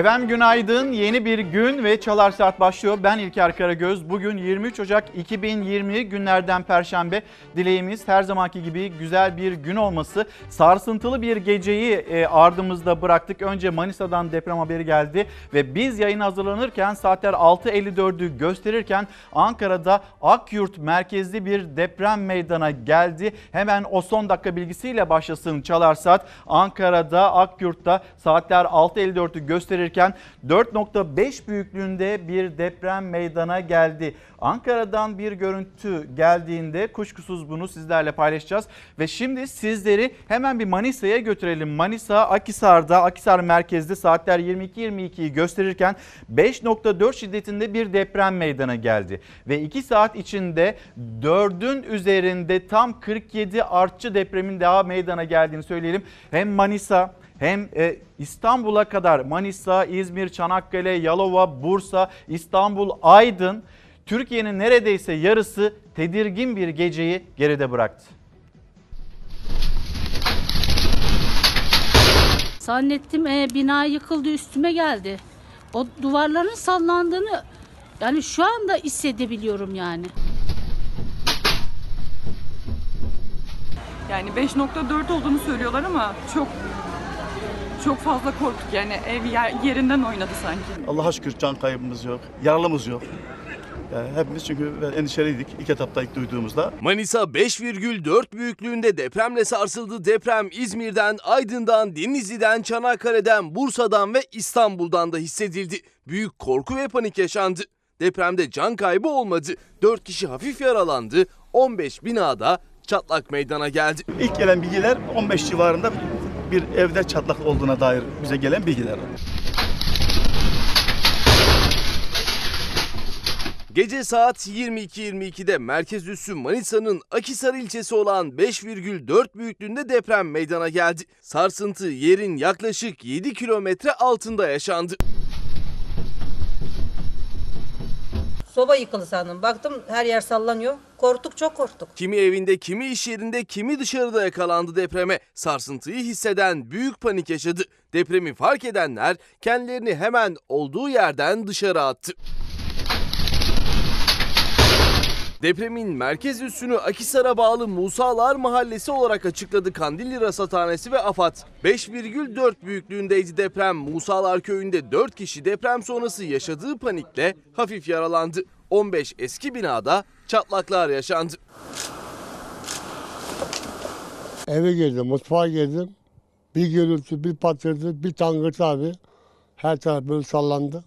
Efendim günaydın. Yeni bir gün ve Çalar Saat başlıyor. Ben İlker Karagöz. Bugün 23 Ocak 2020 günlerden Perşembe. Dileğimiz her zamanki gibi güzel bir gün olması. Sarsıntılı bir geceyi e, ardımızda bıraktık. Önce Manisa'dan deprem haberi geldi ve biz yayın hazırlanırken saatler 6.54'ü gösterirken Ankara'da Akyurt merkezli bir deprem meydana geldi. Hemen o son dakika bilgisiyle başlasın Çalar Saat. Ankara'da Akyurt'ta saatler 6.54'ü gösterirken 4.5 büyüklüğünde bir deprem meydana geldi. Ankara'dan bir görüntü geldiğinde kuşkusuz bunu sizlerle paylaşacağız. Ve şimdi sizleri hemen bir Manisa'ya götürelim. Manisa Akisar'da, Akisar merkezde saatler 22.22'yi gösterirken 5.4 şiddetinde bir deprem meydana geldi. Ve 2 saat içinde 4'ün üzerinde tam 47 artçı depremin daha meydana geldiğini söyleyelim. Hem Manisa hem e, İstanbul'a kadar Manisa, İzmir, Çanakkale, Yalova, Bursa, İstanbul, Aydın Türkiye'nin neredeyse yarısı tedirgin bir geceyi geride bıraktı. Zannettim e, bina yıkıldı üstüme geldi. O duvarların sallandığını yani şu anda hissedebiliyorum yani. Yani 5.4 olduğunu söylüyorlar ama çok çok fazla korktuk yani ev yer- yerinden oynadı sanki. Allah'a şükür can kaybımız yok, yaralımız yok. Yani hepimiz çünkü endişeliydik ilk etapta ilk duyduğumuzda. Manisa 5,4 büyüklüğünde depremle sarsıldı. Deprem İzmir'den, Aydın'dan, Denizli'den, Çanakkale'den, Bursa'dan ve İstanbul'dan da hissedildi. Büyük korku ve panik yaşandı. Depremde can kaybı olmadı. 4 kişi hafif yaralandı. 15 binada çatlak meydana geldi. İlk gelen bilgiler 15 civarında bir evde çatlak olduğuna dair bize gelen bilgiler. Gece saat 22.22'de merkez üssü Manisa'nın Akisar ilçesi olan 5,4 büyüklüğünde deprem meydana geldi. Sarsıntı yerin yaklaşık 7 kilometre altında yaşandı. Soba yıkıldı sandım. Baktım her yer sallanıyor. Korktuk çok korktuk. Kimi evinde, kimi iş yerinde, kimi dışarıda yakalandı depreme. Sarsıntıyı hisseden büyük panik yaşadı. Depremi fark edenler kendilerini hemen olduğu yerden dışarı attı. Depremin merkez üssünü Akisar'a bağlı Musalar Mahallesi olarak açıkladı Kandilli Rasathanesi ve AFAD. 5,4 büyüklüğündeydi deprem. Musalar köyünde 4 kişi deprem sonrası yaşadığı panikle hafif yaralandı. 15 eski binada çatlaklar yaşandı. Eve girdim, mutfağa girdim. Bir gürültü, bir patırtı, bir tangırt abi. Her taraf böyle sallandı.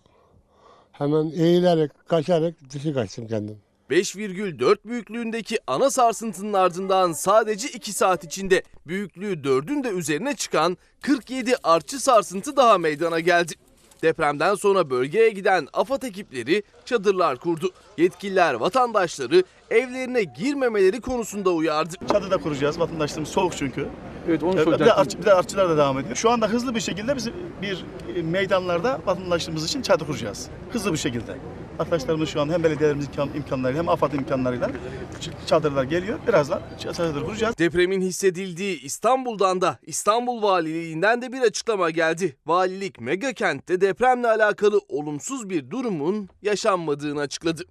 Hemen eğilerek, kaçarak dışı kaçtım kendim. 5,4 büyüklüğündeki ana sarsıntının ardından sadece 2 saat içinde büyüklüğü 4'ün de üzerine çıkan 47 artçı sarsıntı daha meydana geldi. Depremden sonra bölgeye giden AFAD ekipleri çadırlar kurdu. Yetkililer vatandaşları evlerine girmemeleri konusunda uyardı. Çadırda kuracağız. Vatandaşlarımız soğuk çünkü. Evet onu Ee, Bir de, soracaktım. artçı, bir de artçılar da devam ediyor. Şu anda hızlı bir şekilde biz bir e, meydanlarda vatandaşlarımız için çadır kuracağız. Hızlı bir şekilde. Arkadaşlarımız şu an hem belediyelerimiz imkan, imkanlarıyla hem AFAD imkanlarıyla çadırlar geliyor. Birazdan çadır kuracağız. Depremin hissedildiği İstanbul'dan da İstanbul Valiliğinden de bir açıklama geldi. Valilik mega kentte depremle alakalı olumsuz bir durumun yaşanmadığını açıkladı.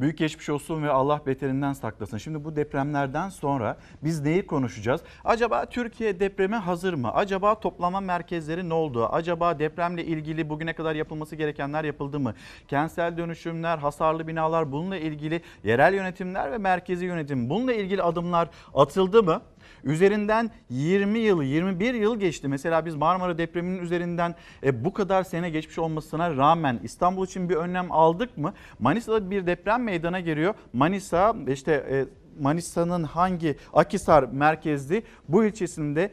Büyük geçmiş olsun ve Allah beterinden saklasın. Şimdi bu depremlerden sonra biz neyi konuşacağız? Acaba Türkiye depreme hazır mı? Acaba toplama merkezleri ne oldu? Acaba depremle ilgili bugüne kadar yapılması gerekenler yapıldı mı? Kentsel dönüşümler, hasarlı binalar bununla ilgili yerel yönetimler ve merkezi yönetim bununla ilgili adımlar atıldı mı? Üzerinden 20 yıl, 21 yıl geçti. Mesela biz Marmara depreminin üzerinden e, bu kadar sene geçmiş olmasına rağmen İstanbul için bir önlem aldık mı? Manisa'da bir deprem meydana geliyor. Manisa işte e, Manisa'nın hangi Akisar merkezli bu ilçesinde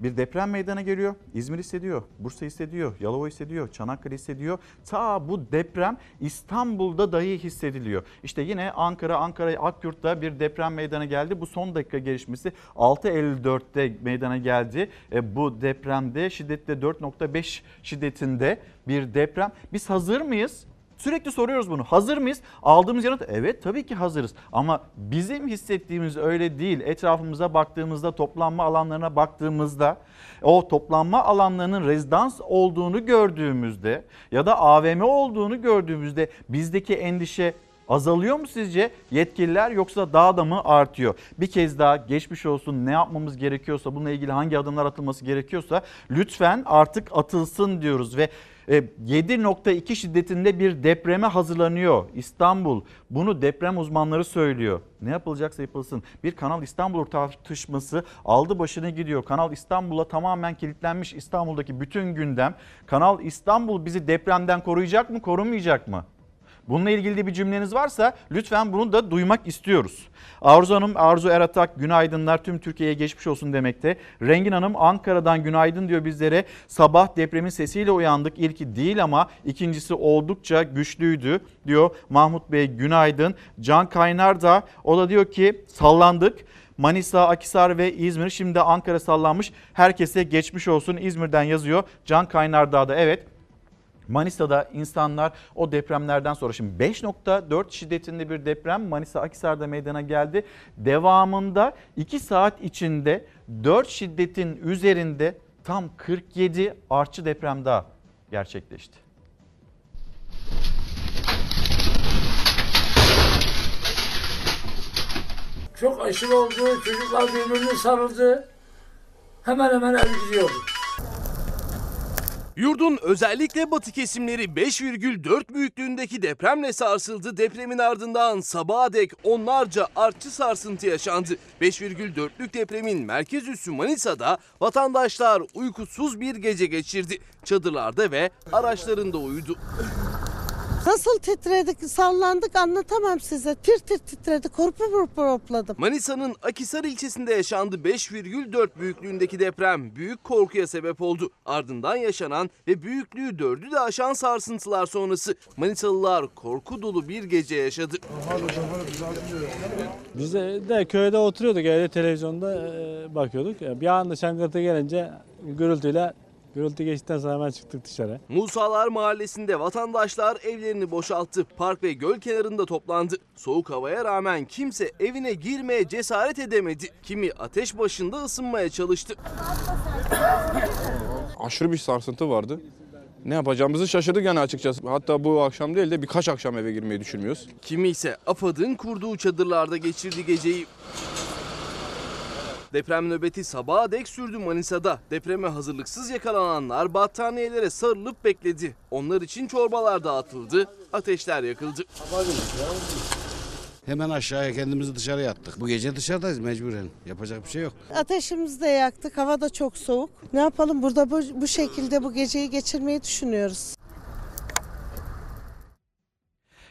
bir deprem meydana geliyor. İzmir hissediyor, Bursa hissediyor, Yalova hissediyor, Çanakkale hissediyor. Ta bu deprem İstanbul'da dahi hissediliyor. İşte yine Ankara, Ankara Akyurt'ta bir deprem meydana geldi. Bu son dakika gelişmesi 6.54'te meydana geldi. E, bu depremde şiddette 4.5 şiddetinde bir deprem. Biz hazır mıyız? Sürekli soruyoruz bunu. Hazır mıyız? Aldığımız yanıt evet tabii ki hazırız. Ama bizim hissettiğimiz öyle değil. Etrafımıza baktığımızda, toplanma alanlarına baktığımızda o toplanma alanlarının rezidans olduğunu gördüğümüzde ya da AVM olduğunu gördüğümüzde bizdeki endişe azalıyor mu sizce yetkililer yoksa daha da mı artıyor? Bir kez daha geçmiş olsun ne yapmamız gerekiyorsa bununla ilgili hangi adımlar atılması gerekiyorsa lütfen artık atılsın diyoruz ve 7.2 şiddetinde bir depreme hazırlanıyor İstanbul. Bunu deprem uzmanları söylüyor. Ne yapılacaksa yapılsın. Bir Kanal İstanbul tartışması aldı başını gidiyor. Kanal İstanbul'a tamamen kilitlenmiş İstanbul'daki bütün gündem. Kanal İstanbul bizi depremden koruyacak mı, korumayacak mı? Bununla ilgili de bir cümleniz varsa lütfen bunu da duymak istiyoruz. Arzu Hanım, Arzu Eratak günaydınlar tüm Türkiye'ye geçmiş olsun demekte. Rengin Hanım Ankara'dan günaydın diyor bizlere. Sabah depremin sesiyle uyandık. İlki değil ama ikincisi oldukça güçlüydü diyor. Mahmut Bey günaydın. Can Kaynar da o da diyor ki sallandık. Manisa, Akisar ve İzmir şimdi Ankara sallanmış. Herkese geçmiş olsun İzmir'den yazıyor. Can Kaynardağ da evet Manisa'da insanlar o depremlerden sonra şimdi 5.4 şiddetinde bir deprem Manisa Akhisar'da meydana geldi. Devamında 2 saat içinde 4 şiddetin üzerinde tam 47 artçı deprem daha gerçekleşti. Çok aşırı oldu. Çocuklar birbirine sarıldı. Hemen hemen ev gidiyordu. Yurdun özellikle batı kesimleri 5,4 büyüklüğündeki depremle sarsıldı. Depremin ardından sabaha dek onlarca artçı sarsıntı yaşandı. 5,4'lük depremin merkez üssü Manisa'da vatandaşlar uykusuz bir gece geçirdi. Çadırlarda ve araçlarında uyudu. Nasıl titredik, sallandık anlatamam size. Tir tir titredik, korpu korpu hopladım. Manisa'nın Akisar ilçesinde yaşandı 5,4 büyüklüğündeki deprem büyük korkuya sebep oldu. Ardından yaşanan ve büyüklüğü 4'ü de aşan sarsıntılar sonrası Manisalılar korku dolu bir gece yaşadı. Biz de, de köyde oturuyorduk evde televizyonda e, bakıyorduk. Bir anda şangırtı gelince gürültüyle Gürültü geçtikten sonra hemen çıktık dışarı. Musalar Mahallesi'nde vatandaşlar evlerini boşalttı. Park ve göl kenarında toplandı. Soğuk havaya rağmen kimse evine girmeye cesaret edemedi. Kimi ateş başında ısınmaya çalıştı. Aşırı bir sarsıntı vardı. Ne yapacağımızı şaşırdık yani açıkçası. Hatta bu akşam değil de birkaç akşam eve girmeyi düşünmüyoruz. Kimi ise AFAD'ın kurduğu çadırlarda geçirdi geceyi. Deprem nöbeti sabaha dek sürdü Manisa'da. Depreme hazırlıksız yakalananlar battaniyelere sarılıp bekledi. Onlar için çorbalar dağıtıldı, ateşler yakıldı. Hemen aşağıya kendimizi dışarı attık. Bu gece dışarıdayız mecburen. Yapacak bir şey yok. Ateşimizi de yaktık, hava da çok soğuk. Ne yapalım burada bu, bu şekilde bu geceyi geçirmeyi düşünüyoruz.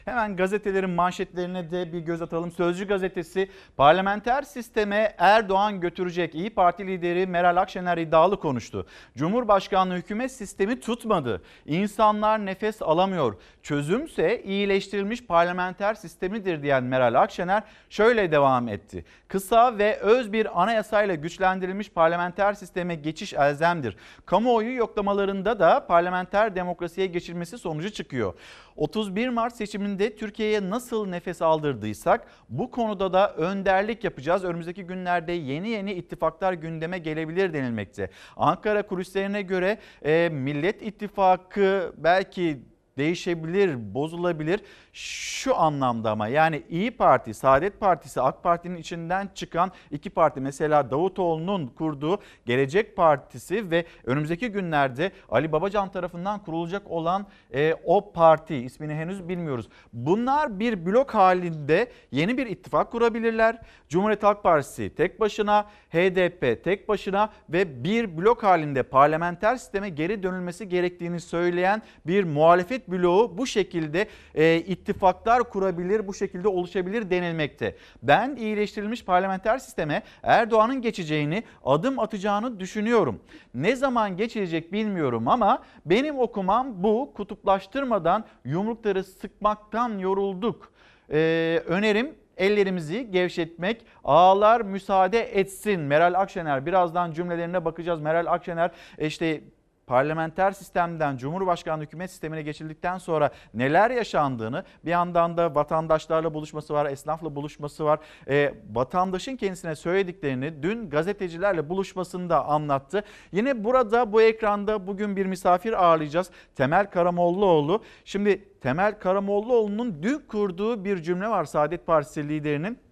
Hemen gazetelerin manşetlerine de bir göz atalım. Sözcü gazetesi parlamenter sisteme Erdoğan götürecek. İyi Parti lideri Meral Akşener iddialı konuştu. Cumhurbaşkanlığı hükümet sistemi tutmadı. İnsanlar nefes alamıyor. Çözümse iyileştirilmiş parlamenter sistemidir diyen Meral Akşener şöyle devam etti. Kısa ve öz bir anayasayla güçlendirilmiş parlamenter sisteme geçiş elzemdir. Kamuoyu yoklamalarında da parlamenter demokrasiye geçilmesi sonucu çıkıyor. 31 Mart seçiminde Türkiye'ye nasıl nefes aldırdıysak bu konuda da önderlik yapacağız. Önümüzdeki günlerde yeni yeni ittifaklar gündeme gelebilir denilmekte. Ankara kulislerine göre e, Millet İttifakı belki değişebilir, bozulabilir. Şu anlamda ama yani İyi Parti, Saadet Partisi, AK Parti'nin içinden çıkan iki parti mesela Davutoğlu'nun kurduğu Gelecek Partisi ve önümüzdeki günlerde Ali Babacan tarafından kurulacak olan e, o parti ismini henüz bilmiyoruz. Bunlar bir blok halinde yeni bir ittifak kurabilirler. Cumhuriyet Halk Partisi tek başına, HDP tek başına ve bir blok halinde parlamenter sisteme geri dönülmesi gerektiğini söyleyen bir muhalefet bloğu bu şekilde e, ittifaklar kurabilir, bu şekilde oluşabilir denilmekte. Ben iyileştirilmiş parlamenter sisteme Erdoğan'ın geçeceğini, adım atacağını düşünüyorum. Ne zaman geçilecek bilmiyorum ama benim okumam bu kutuplaştırmadan yumrukları sıkmaktan yorulduk. Ee, önerim ellerimizi gevşetmek, ağlar müsaade etsin. Meral Akşener birazdan cümlelerine bakacağız. Meral Akşener işte parlamenter sistemden Cumhurbaşkanlığı hükümet sistemine geçildikten sonra neler yaşandığını bir yandan da vatandaşlarla buluşması var, esnafla buluşması var. E, vatandaşın kendisine söylediklerini dün gazetecilerle buluşmasında anlattı. Yine burada bu ekranda bugün bir misafir ağırlayacağız. Temel Karamollaoğlu. Şimdi Temel Karamollaoğlu'nun dün kurduğu bir cümle var Saadet Partisi liderinin.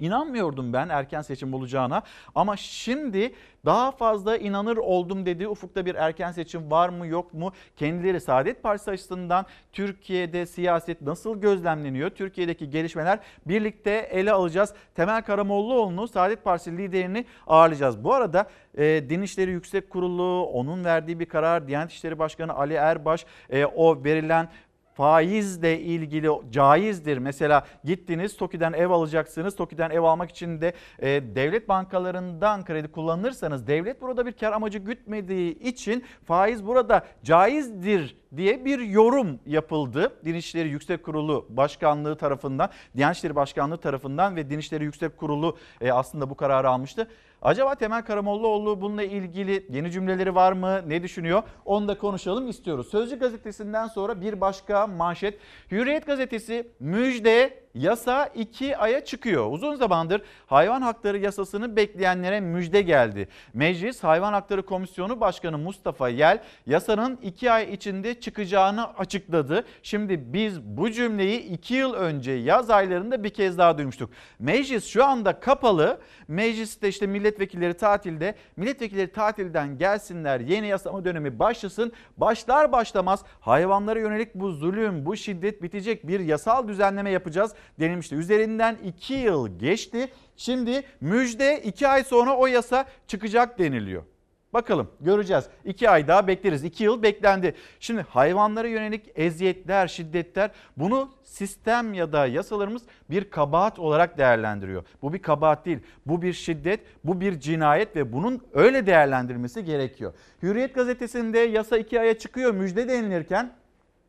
İnanmıyordum ben erken seçim olacağına ama şimdi daha fazla inanır oldum dedi. Ufukta bir erken seçim var mı yok mu? Kendileri Saadet Partisi açısından Türkiye'de siyaset nasıl gözlemleniyor? Türkiye'deki gelişmeler birlikte ele alacağız. Temel Karamollaoğlu'nu Saadet Partisi liderini ağırlayacağız. Bu arada e, Din İşleri Yüksek Kurulu onun verdiği bir karar Diyanet İşleri Başkanı Ali Erbaş e, o verilen faizle ilgili caizdir. Mesela gittiniz TOKİ'den ev alacaksınız. TOKİ'den ev almak için de e, devlet bankalarından kredi kullanırsanız devlet burada bir kar amacı gütmediği için faiz burada caizdir diye bir yorum yapıldı. Din İşleri Yüksek Kurulu Başkanlığı tarafından, Diyanet İşleri Başkanlığı tarafından ve Din İşleri Yüksek Kurulu e, aslında bu kararı almıştı. Acaba Temel Karamollaoğlu bununla ilgili yeni cümleleri var mı? Ne düşünüyor? Onu da konuşalım istiyoruz. Sözcü gazetesinden sonra bir başka manşet. Hürriyet gazetesi müjde yasa 2 aya çıkıyor. Uzun zamandır hayvan hakları yasasını bekleyenlere müjde geldi. Meclis Hayvan Hakları Komisyonu Başkanı Mustafa Yel yasanın 2 ay içinde çıkacağını açıkladı. Şimdi biz bu cümleyi 2 yıl önce yaz aylarında bir kez daha duymuştuk. Meclis şu anda kapalı. Mecliste işte milletvekilleri tatilde. Milletvekilleri tatilden gelsinler. Yeni yasama dönemi başlasın. Başlar başlamaz hayvanlara yönelik bu zulüm, bu şiddet bitecek bir yasal düzenleme yapacağız denilmişti. Üzerinden 2 yıl geçti. Şimdi müjde 2 ay sonra o yasa çıkacak deniliyor. Bakalım göreceğiz. 2 ay daha bekleriz. 2 yıl beklendi. Şimdi hayvanlara yönelik eziyetler, şiddetler bunu sistem ya da yasalarımız bir kabahat olarak değerlendiriyor. Bu bir kabahat değil. Bu bir şiddet, bu bir cinayet ve bunun öyle değerlendirilmesi gerekiyor. Hürriyet gazetesinde yasa 2 aya çıkıyor müjde denilirken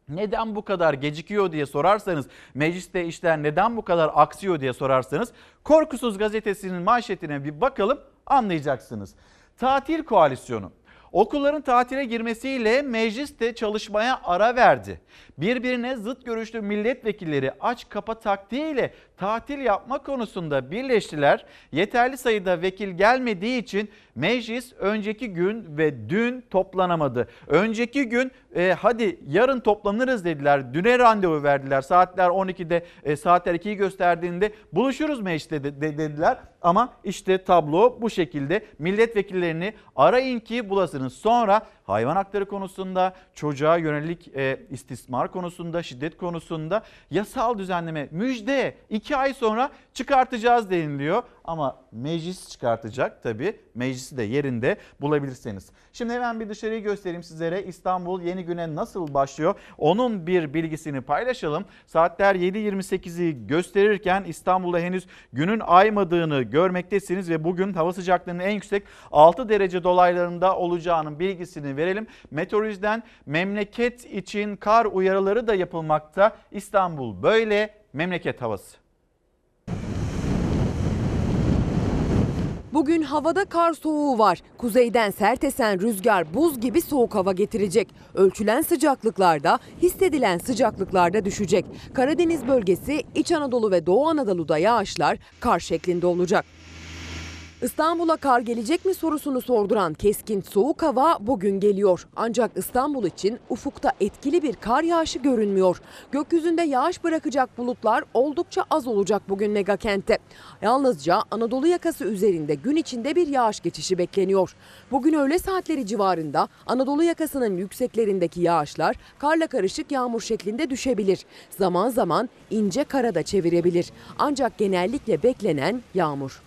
neden bu kadar gecikiyor diye sorarsanız, mecliste işler neden bu kadar aksıyor diye sorarsanız, Korkusuz gazetesinin manşetine bir bakalım anlayacaksınız. Tatil koalisyonu. Okulların tatile girmesiyle meclis de çalışmaya ara verdi. Birbirine zıt görüşlü milletvekilleri aç kapa taktiğiyle tatil yapma konusunda birleştiler. Yeterli sayıda vekil gelmediği için meclis önceki gün ve dün toplanamadı. Önceki gün e, hadi yarın toplanırız dediler. Düne randevu verdiler. Saatler 12'de e, saatler 2'yi gösterdiğinde buluşuruz mecliste de, de, dediler. Ama işte tablo bu şekilde milletvekillerini arayın ki bulasınız. Sonra hayvan hakları konusunda, çocuğa yönelik e, istismar konusunda, şiddet konusunda yasal düzenleme müjde 2 ay sonra çıkartacağız deniliyor. Ama meclis çıkartacak tabii. Meclisi de yerinde bulabilirseniz. Şimdi hemen bir dışarıyı göstereyim sizlere. İstanbul yeni güne nasıl başlıyor? Onun bir bilgisini paylaşalım. Saatler 7.28'i gösterirken İstanbul'da henüz günün aymadığını görmektesiniz ve bugün hava sıcaklığının en yüksek 6 derece dolaylarında olacağının bilgisini verelim. Meteorolojiden memleket için kar uyarıları da yapılmakta. İstanbul böyle memleket havası. Bugün havada kar soğuğu var. Kuzeyden sert esen rüzgar buz gibi soğuk hava getirecek. Ölçülen sıcaklıklarda, hissedilen sıcaklıklarda düşecek. Karadeniz bölgesi, İç Anadolu ve Doğu Anadolu'da yağışlar kar şeklinde olacak. İstanbul'a kar gelecek mi sorusunu sorduran keskin soğuk hava bugün geliyor. Ancak İstanbul için ufukta etkili bir kar yağışı görünmüyor. Gökyüzünde yağış bırakacak bulutlar oldukça az olacak bugün megakentte. Yalnızca Anadolu yakası üzerinde gün içinde bir yağış geçişi bekleniyor. Bugün öğle saatleri civarında Anadolu yakasının yükseklerindeki yağışlar karla karışık yağmur şeklinde düşebilir. Zaman zaman ince kara da çevirebilir. Ancak genellikle beklenen yağmur.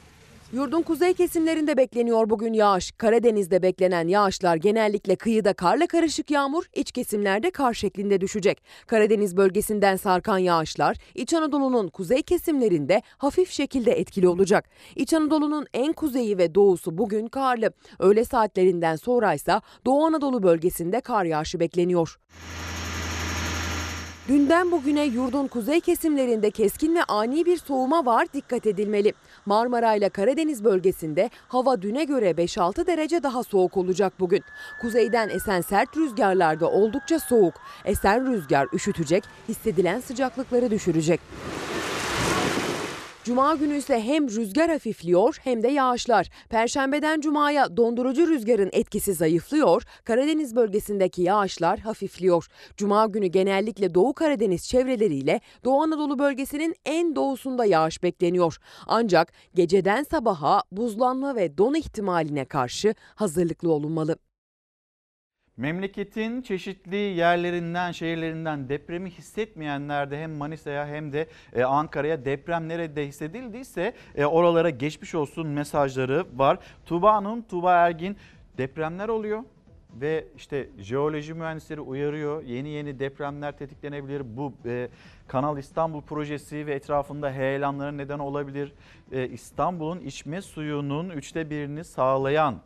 Yurdun kuzey kesimlerinde bekleniyor bugün yağış. Karadeniz'de beklenen yağışlar genellikle kıyıda karla karışık yağmur, iç kesimlerde kar şeklinde düşecek. Karadeniz bölgesinden sarkan yağışlar İç Anadolu'nun kuzey kesimlerinde hafif şekilde etkili olacak. İç Anadolu'nun en kuzeyi ve doğusu bugün karlı. Öğle saatlerinden sonra ise Doğu Anadolu bölgesinde kar yağışı bekleniyor. Dünden bugüne yurdun kuzey kesimlerinde keskin ve ani bir soğuma var dikkat edilmeli. Marmara ile Karadeniz bölgesinde hava düne göre 5-6 derece daha soğuk olacak bugün. Kuzeyden esen sert rüzgarlarda oldukça soğuk. Esen rüzgar üşütecek, hissedilen sıcaklıkları düşürecek. Cuma günü ise hem rüzgar hafifliyor hem de yağışlar. Perşembeden cumaya dondurucu rüzgarın etkisi zayıflıyor, Karadeniz bölgesindeki yağışlar hafifliyor. Cuma günü genellikle Doğu Karadeniz çevreleriyle Doğu Anadolu bölgesinin en doğusunda yağış bekleniyor. Ancak geceden sabaha buzlanma ve don ihtimaline karşı hazırlıklı olunmalı. Memleketin çeşitli yerlerinden, şehirlerinden depremi hissetmeyenler de hem Manisa'ya hem de e, Ankara'ya deprem nerede hissedildiyse e, oralara geçmiş olsun mesajları var. Tuğba Hanım, Tuğba Ergin depremler oluyor ve işte jeoloji mühendisleri uyarıyor. Yeni yeni depremler tetiklenebilir. Bu e, Kanal İstanbul projesi ve etrafında heyelanlara neden olabilir. E, İstanbul'un içme suyunun üçte birini sağlayan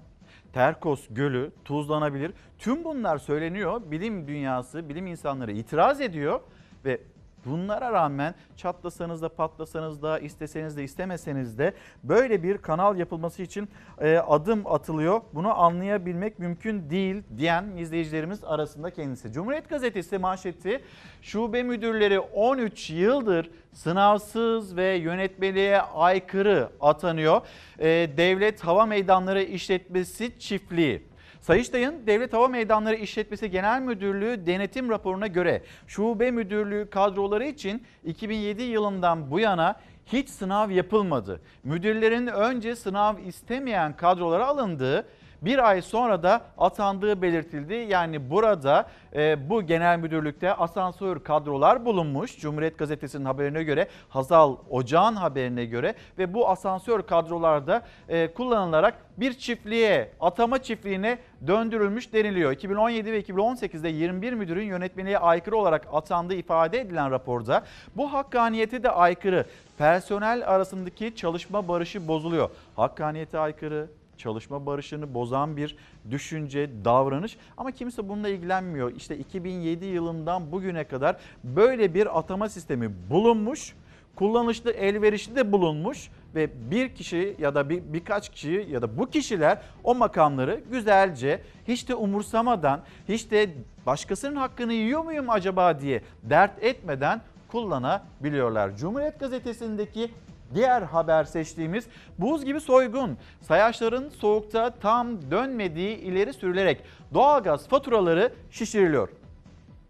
Terkos Gölü tuzlanabilir. Tüm bunlar söyleniyor. Bilim dünyası, bilim insanları itiraz ediyor ve bunlara rağmen çatlasanız da patlasanız da isteseniz de istemeseniz de böyle bir kanal yapılması için e, adım atılıyor. Bunu anlayabilmek mümkün değil diyen izleyicilerimiz arasında kendisi. Cumhuriyet Gazetesi manşeti şube müdürleri 13 yıldır sınavsız ve yönetmeliğe aykırı atanıyor. E, Devlet Hava Meydanları İşletmesi Çiftliği. Sayıştay'ın Devlet Hava Meydanları İşletmesi Genel Müdürlüğü denetim raporuna göre şube müdürlüğü kadroları için 2007 yılından bu yana hiç sınav yapılmadı. Müdürlerin önce sınav istemeyen kadrolara alındığı bir ay sonra da atandığı belirtildi. Yani burada e, bu genel müdürlükte asansör kadrolar bulunmuş. Cumhuriyet Gazetesi'nin haberine göre Hazal Ocağan haberine göre ve bu asansör kadrolarda e, kullanılarak bir çiftliğe, atama çiftliğine döndürülmüş deniliyor. 2017 ve 2018'de 21 müdürün yönetmeliğe aykırı olarak atandığı ifade edilen raporda bu hakkaniyete de aykırı. Personel arasındaki çalışma barışı bozuluyor. Hakkaniyete aykırı, çalışma barışını bozan bir düşünce, davranış ama kimse bununla ilgilenmiyor. İşte 2007 yılından bugüne kadar böyle bir atama sistemi bulunmuş, kullanışlı, elverişli de bulunmuş ve bir kişi ya da bir, birkaç kişi ya da bu kişiler o makamları güzelce hiç de umursamadan, hiç de başkasının hakkını yiyor muyum acaba diye dert etmeden kullanabiliyorlar. Cumhuriyet Gazetesi'ndeki Diğer haber seçtiğimiz buz gibi soygun. Sayaçların soğukta tam dönmediği ileri sürülerek doğalgaz faturaları şişiriliyor.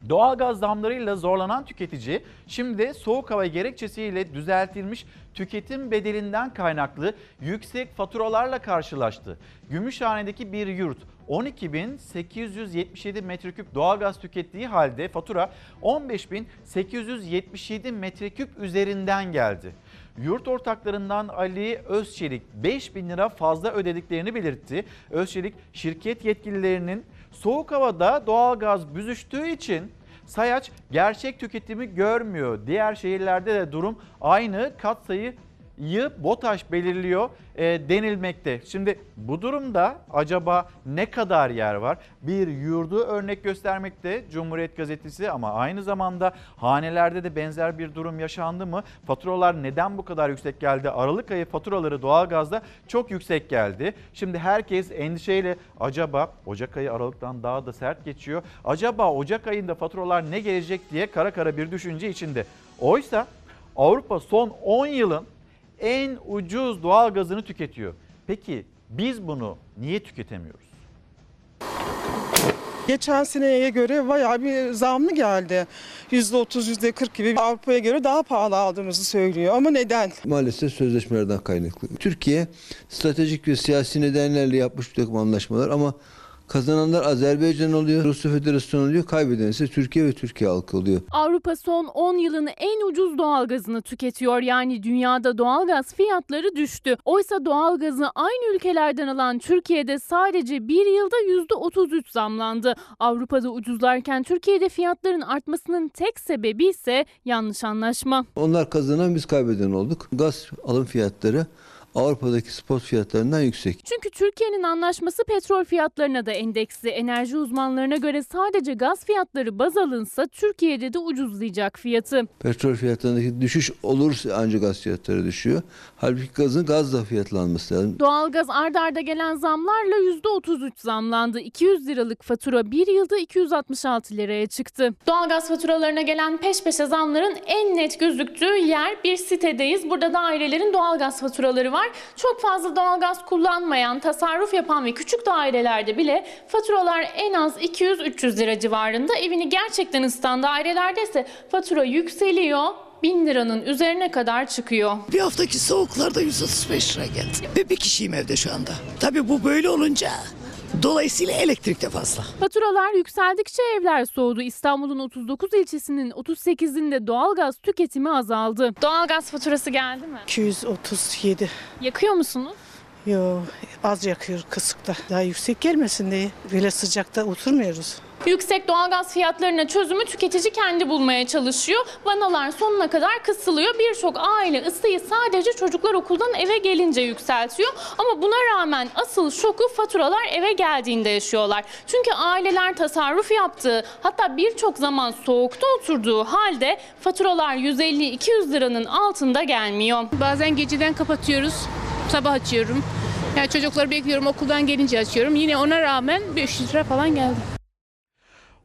Doğalgaz zamlarıyla zorlanan tüketici şimdi soğuk hava gerekçesiyle düzeltilmiş tüketim bedelinden kaynaklı yüksek faturalarla karşılaştı. Gümüşhane'deki bir yurt 12.877 metreküp doğalgaz tükettiği halde fatura 15.877 metreküp üzerinden geldi. Yurt ortaklarından Ali Özçelik 5 bin lira fazla ödediklerini belirtti. Özçelik şirket yetkililerinin soğuk havada doğalgaz büzüştüğü için sayaç gerçek tüketimi görmüyor. Diğer şehirlerde de durum aynı katsayı yı BOTAŞ belirliyor e, denilmekte. Şimdi bu durumda acaba ne kadar yer var? Bir yurdu örnek göstermekte Cumhuriyet Gazetesi ama aynı zamanda hanelerde de benzer bir durum yaşandı mı? Faturalar neden bu kadar yüksek geldi? Aralık ayı faturaları doğalgazda çok yüksek geldi. Şimdi herkes endişeyle acaba Ocak ayı Aralık'tan daha da sert geçiyor. Acaba Ocak ayında faturalar ne gelecek diye kara kara bir düşünce içinde. Oysa Avrupa son 10 yılın en ucuz doğal gazını tüketiyor. Peki biz bunu niye tüketemiyoruz? Geçen seneye göre bayağı bir zamlı geldi. %30, %40 gibi Avrupa'ya göre daha pahalı aldığımızı söylüyor. Ama neden? Maalesef sözleşmelerden kaynaklı. Türkiye stratejik ve siyasi nedenlerle yapmış bir takım anlaşmalar ama Kazananlar Azerbaycan oluyor, Rusya Federasyonu oluyor, kaybeden ise Türkiye ve Türkiye halkı oluyor. Avrupa son 10 yılın en ucuz doğalgazını tüketiyor. Yani dünyada doğalgaz fiyatları düştü. Oysa doğalgazı aynı ülkelerden alan Türkiye'de sadece bir yılda %33 zamlandı. Avrupa'da ucuzlarken Türkiye'de fiyatların artmasının tek sebebi ise yanlış anlaşma. Onlar kazanan biz kaybeden olduk. Gaz alım fiyatları Avrupa'daki spot fiyatlarından yüksek. Çünkü Türkiye'nin anlaşması petrol fiyatlarına da endeksli. Enerji uzmanlarına göre sadece gaz fiyatları baz alınsa Türkiye'de de ucuzlayacak fiyatı. Petrol fiyatlarındaki düşüş olursa ancak gaz fiyatları düşüyor. Halbuki gazın gazla fiyatlanması lazım. Doğalgaz ard arda gelen zamlarla %33 zamlandı. 200 liralık fatura bir yılda 266 liraya çıktı. Doğalgaz faturalarına gelen peş peşe zamların en net gözüktüğü yer bir sitedeyiz. Burada dairelerin doğalgaz faturaları var. Çok fazla doğalgaz kullanmayan, tasarruf yapan ve küçük dairelerde bile faturalar en az 200-300 lira civarında. Evini gerçekten ısıtan dairelerde ise fatura yükseliyor. 1000 liranın üzerine kadar çıkıyor. Bir haftaki soğuklarda 135 lira geldi. Ve bir kişiyim evde şu anda. Tabii bu böyle olunca dolayısıyla elektrik de fazla. Faturalar yükseldikçe evler soğudu. İstanbul'un 39 ilçesinin 38'inde doğalgaz tüketimi azaldı. Doğalgaz faturası geldi mi? 237. Yakıyor musunuz? Yo az yakıyor kısıkta. Daha yüksek gelmesin diye. Böyle sıcakta oturmuyoruz. Yüksek doğalgaz fiyatlarına çözümü tüketici kendi bulmaya çalışıyor. Vanalar sonuna kadar kısılıyor. Birçok aile ısıyı sadece çocuklar okuldan eve gelince yükseltiyor. Ama buna rağmen asıl şoku faturalar eve geldiğinde yaşıyorlar. Çünkü aileler tasarruf yaptığı hatta birçok zaman soğukta oturduğu halde faturalar 150-200 liranın altında gelmiyor. Bazen geceden kapatıyoruz. Sabah açıyorum. Yani çocukları bekliyorum okuldan gelince açıyorum. Yine ona rağmen 500 lira falan geldi.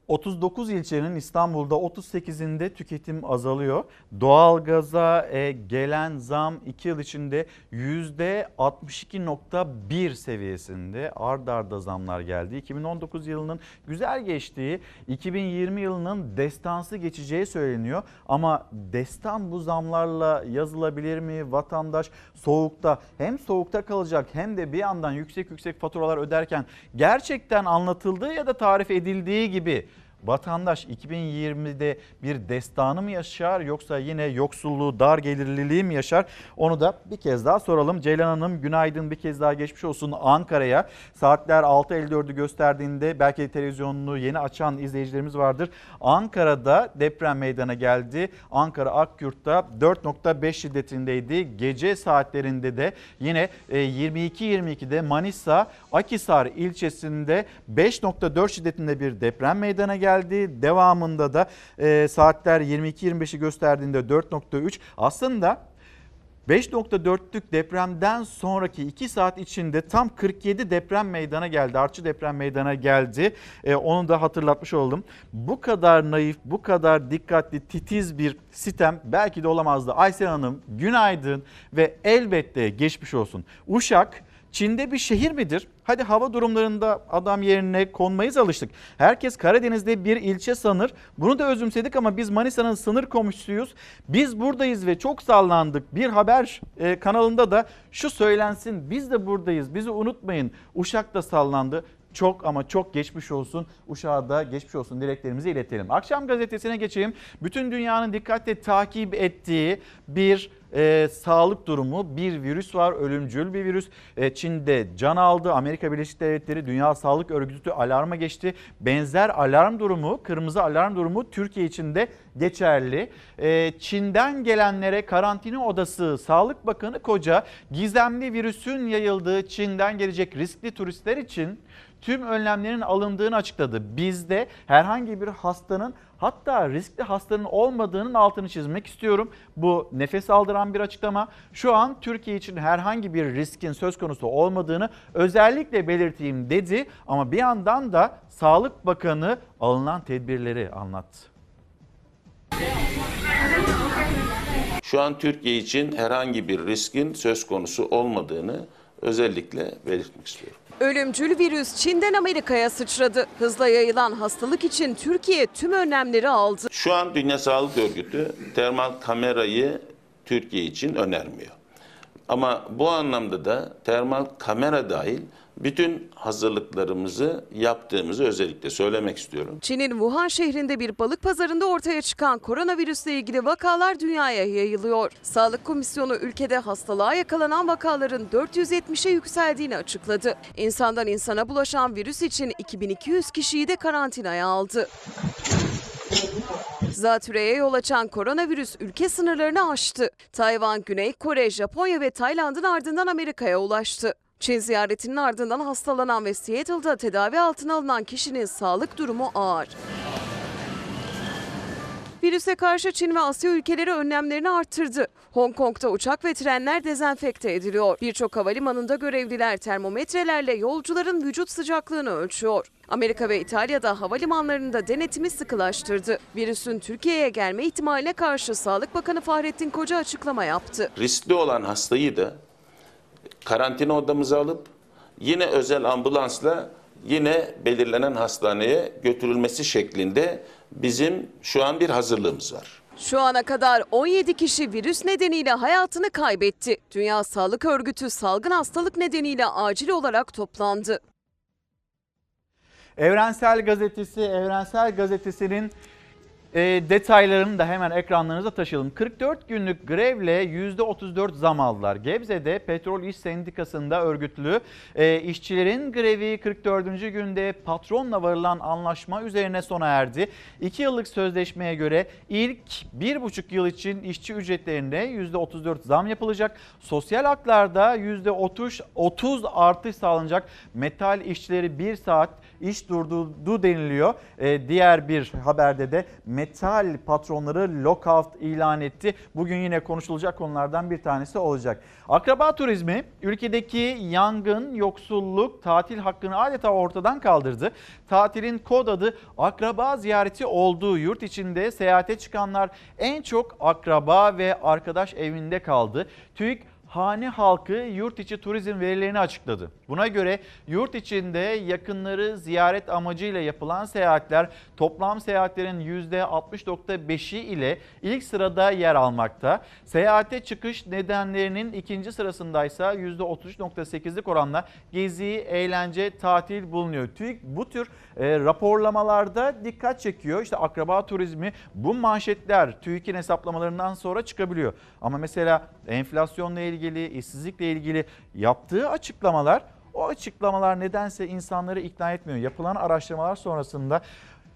39 ilçenin İstanbul'da 38'inde tüketim azalıyor. Doğalgaza e, gelen zam 2 yıl içinde %62.1 seviyesinde ard arda zamlar geldi. 2019 yılının güzel geçtiği, 2020 yılının destansı geçeceği söyleniyor. Ama destan bu zamlarla yazılabilir mi? Vatandaş soğukta hem soğukta kalacak hem de bir yandan yüksek yüksek faturalar öderken gerçekten anlatıldığı ya da tarif edildiği gibi vatandaş 2020'de bir destanı mı yaşar yoksa yine yoksulluğu, dar gelirliliği mi yaşar? Onu da bir kez daha soralım. Ceylan Hanım günaydın bir kez daha geçmiş olsun Ankara'ya. Saatler 6.54'ü gösterdiğinde belki televizyonunu yeni açan izleyicilerimiz vardır. Ankara'da deprem meydana geldi. Ankara Akyurt'ta 4.5 şiddetindeydi. Gece saatlerinde de yine 22-22'de Manisa Akisar ilçesinde 5.4 şiddetinde bir deprem meydana geldi geldi. Devamında da e, saatler 22-25'i gösterdiğinde 4.3 aslında 5.4'lük depremden sonraki 2 saat içinde tam 47 deprem meydana geldi. Artçı deprem meydana geldi. Ee, onu da hatırlatmış oldum. Bu kadar naif, bu kadar dikkatli, titiz bir sistem belki de olamazdı. Aysel Hanım günaydın ve elbette geçmiş olsun. Uşak Çin'de bir şehir midir? Hadi hava durumlarında adam yerine konmayız alıştık. Herkes Karadeniz'de bir ilçe sanır. Bunu da özümsedik ama biz Manisa'nın sınır komşusuyuz. Biz buradayız ve çok sallandık. Bir haber e, kanalında da şu söylensin biz de buradayız bizi unutmayın. Uşak da sallandı çok ama çok geçmiş olsun. Uşağa da geçmiş olsun dileklerimizi iletelim. Akşam gazetesine geçeyim. Bütün dünyanın dikkatle takip ettiği bir e, sağlık durumu bir virüs var ölümcül bir virüs. E, Çin'de can aldı Amerika Birleşik Devletleri Dünya Sağlık Örgütü alarma geçti. Benzer alarm durumu kırmızı alarm durumu Türkiye için de geçerli. E, Çin'den gelenlere karantina odası Sağlık Bakanı Koca gizemli virüsün yayıldığı Çin'den gelecek riskli turistler için tüm önlemlerin alındığını açıkladı. Bizde herhangi bir hastanın hatta riskli hastanın olmadığının altını çizmek istiyorum. Bu nefes aldıran bir açıklama. Şu an Türkiye için herhangi bir riskin söz konusu olmadığını özellikle belirteyim dedi. Ama bir yandan da Sağlık Bakanı alınan tedbirleri anlattı. Şu an Türkiye için herhangi bir riskin söz konusu olmadığını özellikle belirtmek istiyorum. Ölümcül virüs Çin'den Amerika'ya sıçradı. Hızla yayılan hastalık için Türkiye tüm önlemleri aldı. Şu an Dünya Sağlık Örgütü termal kamerayı Türkiye için önermiyor. Ama bu anlamda da termal kamera dahil bütün hazırlıklarımızı yaptığımızı özellikle söylemek istiyorum. Çin'in Wuhan şehrinde bir balık pazarında ortaya çıkan koronavirüsle ilgili vakalar dünyaya yayılıyor. Sağlık Komisyonu ülkede hastalığa yakalanan vakaların 470'e yükseldiğini açıkladı. İnsandan insana bulaşan virüs için 2200 kişiyi de karantinaya aldı. Zatürreye yol açan koronavirüs ülke sınırlarını aştı. Tayvan, Güney Kore, Japonya ve Tayland'ın ardından Amerika'ya ulaştı. Çin ziyaretinin ardından hastalanan ve Seattle'da tedavi altına alınan kişinin sağlık durumu ağır. Virüse karşı Çin ve Asya ülkeleri önlemlerini arttırdı. Hong Kong'da uçak ve trenler dezenfekte ediliyor. Birçok havalimanında görevliler termometrelerle yolcuların vücut sıcaklığını ölçüyor. Amerika ve İtalya'da havalimanlarında denetimi sıkılaştırdı. Virüsün Türkiye'ye gelme ihtimaline karşı Sağlık Bakanı Fahrettin Koca açıklama yaptı. Riskli olan hastayı da karantina odamıza alıp yine özel ambulansla yine belirlenen hastaneye götürülmesi şeklinde bizim şu an bir hazırlığımız var. Şu ana kadar 17 kişi virüs nedeniyle hayatını kaybetti. Dünya Sağlık Örgütü salgın hastalık nedeniyle acil olarak toplandı. Evrensel Gazetesi, Evrensel Gazetesi'nin e, detaylarını da hemen ekranlarınıza taşıyalım. 44 günlük grevle %34 zam aldılar. Gebze'de Petrol İş Sendikası'nda örgütlü e, işçilerin grevi 44. günde patronla varılan anlaşma üzerine sona erdi. 2 yıllık sözleşmeye göre ilk 1,5 yıl için işçi ücretlerinde %34 zam yapılacak. Sosyal haklarda %30 30 artış sağlanacak. Metal işçileri 1 saat iş durdurdu deniliyor. E, diğer bir haberde de metal patronları lockout ilan etti. Bugün yine konuşulacak konulardan bir tanesi olacak. Akraba turizmi ülkedeki yangın, yoksulluk, tatil hakkını adeta ortadan kaldırdı. Tatilin kod adı akraba ziyareti olduğu yurt içinde seyahate çıkanlar en çok akraba ve arkadaş evinde kaldı. TÜİK hane halkı yurt içi turizm verilerini açıkladı. Buna göre yurt içinde yakınları ziyaret amacıyla yapılan seyahatler toplam seyahatlerin %60.5'i ile ilk sırada yer almakta. Seyahate çıkış nedenlerinin ikinci sırasındaysa %33.8'lik oranla gezi, eğlence, tatil bulunuyor. TÜİK bu tür e, raporlamalarda dikkat çekiyor. İşte akraba turizmi bu manşetler TÜİK'in hesaplamalarından sonra çıkabiliyor. Ama mesela enflasyonla ilgili, işsizlikle ilgili yaptığı açıklamalar o açıklamalar nedense insanları ikna etmiyor. Yapılan araştırmalar sonrasında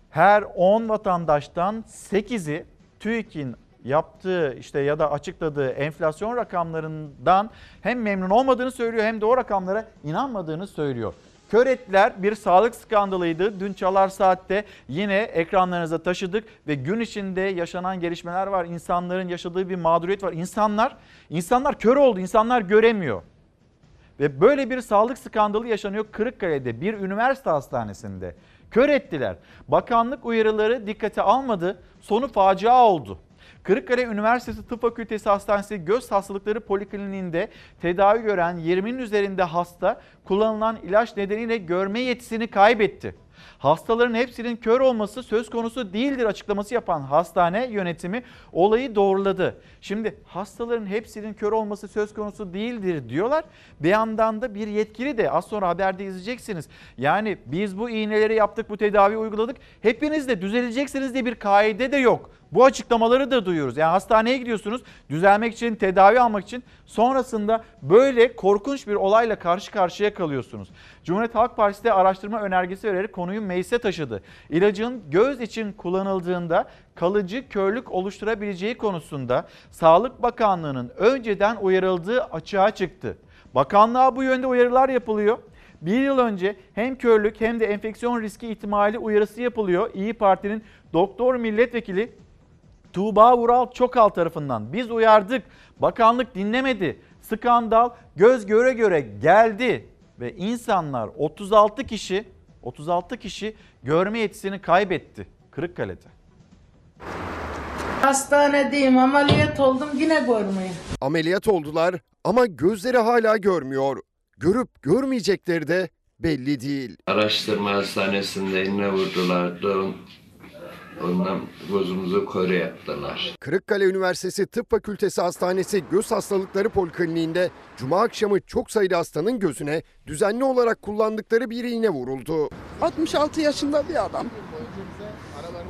her 10 vatandaştan 8'i TÜİK'in yaptığı işte ya da açıkladığı enflasyon rakamlarından hem memnun olmadığını söylüyor hem de o rakamlara inanmadığını söylüyor. Kör etler bir sağlık skandalıydı. Dün Çalar Saat'te yine ekranlarınıza taşıdık ve gün içinde yaşanan gelişmeler var. İnsanların yaşadığı bir mağduriyet var. İnsanlar, insanlar kör oldu, insanlar göremiyor. Ve böyle bir sağlık skandalı yaşanıyor Kırıkkale'de bir üniversite hastanesinde. Kör ettiler. Bakanlık uyarıları dikkate almadı. Sonu facia oldu. Kırıkkale Üniversitesi Tıp Fakültesi Hastanesi Göz Hastalıkları Polikliniğinde tedavi gören 20'nin üzerinde hasta kullanılan ilaç nedeniyle görme yetisini kaybetti. Hastaların hepsinin kör olması söz konusu değildir açıklaması yapan hastane yönetimi olayı doğruladı. Şimdi hastaların hepsinin kör olması söz konusu değildir diyorlar. Bir yandan da bir yetkili de az sonra haberde izleyeceksiniz. Yani biz bu iğneleri yaptık, bu tedavi uyguladık. Hepiniz de düzeleceksiniz diye bir kaide de yok. Bu açıklamaları da duyuyoruz. Yani hastaneye gidiyorsunuz düzelmek için, tedavi almak için sonrasında böyle korkunç bir olayla karşı karşıya kalıyorsunuz. Cumhuriyet Halk Partisi de araştırma önergesi vererek konuyu meclise taşıdı. İlacın göz için kullanıldığında kalıcı körlük oluşturabileceği konusunda Sağlık Bakanlığı'nın önceden uyarıldığı açığa çıktı. Bakanlığa bu yönde uyarılar yapılıyor. Bir yıl önce hem körlük hem de enfeksiyon riski ihtimali uyarısı yapılıyor. İyi Parti'nin doktor milletvekili Tuğba Vural Çokal tarafından biz uyardık. Bakanlık dinlemedi. Skandal göz göre göre geldi ve insanlar 36 kişi 36 kişi görme yetisini kaybetti Kırıkkale'de. Hastanedeyim ameliyat oldum yine görmüyor. Ameliyat oldular ama gözleri hala görmüyor. Görüp görmeyecekleri de belli değil. Araştırma hastanesinde iğne vurdulardı. Ondan gözümüzü kore yaptılar. Kırıkkale Üniversitesi Tıp Fakültesi Hastanesi Göz Hastalıkları Polikliniğinde Cuma akşamı çok sayıda hastanın gözüne düzenli olarak kullandıkları bir iğne vuruldu. 66 yaşında bir adam.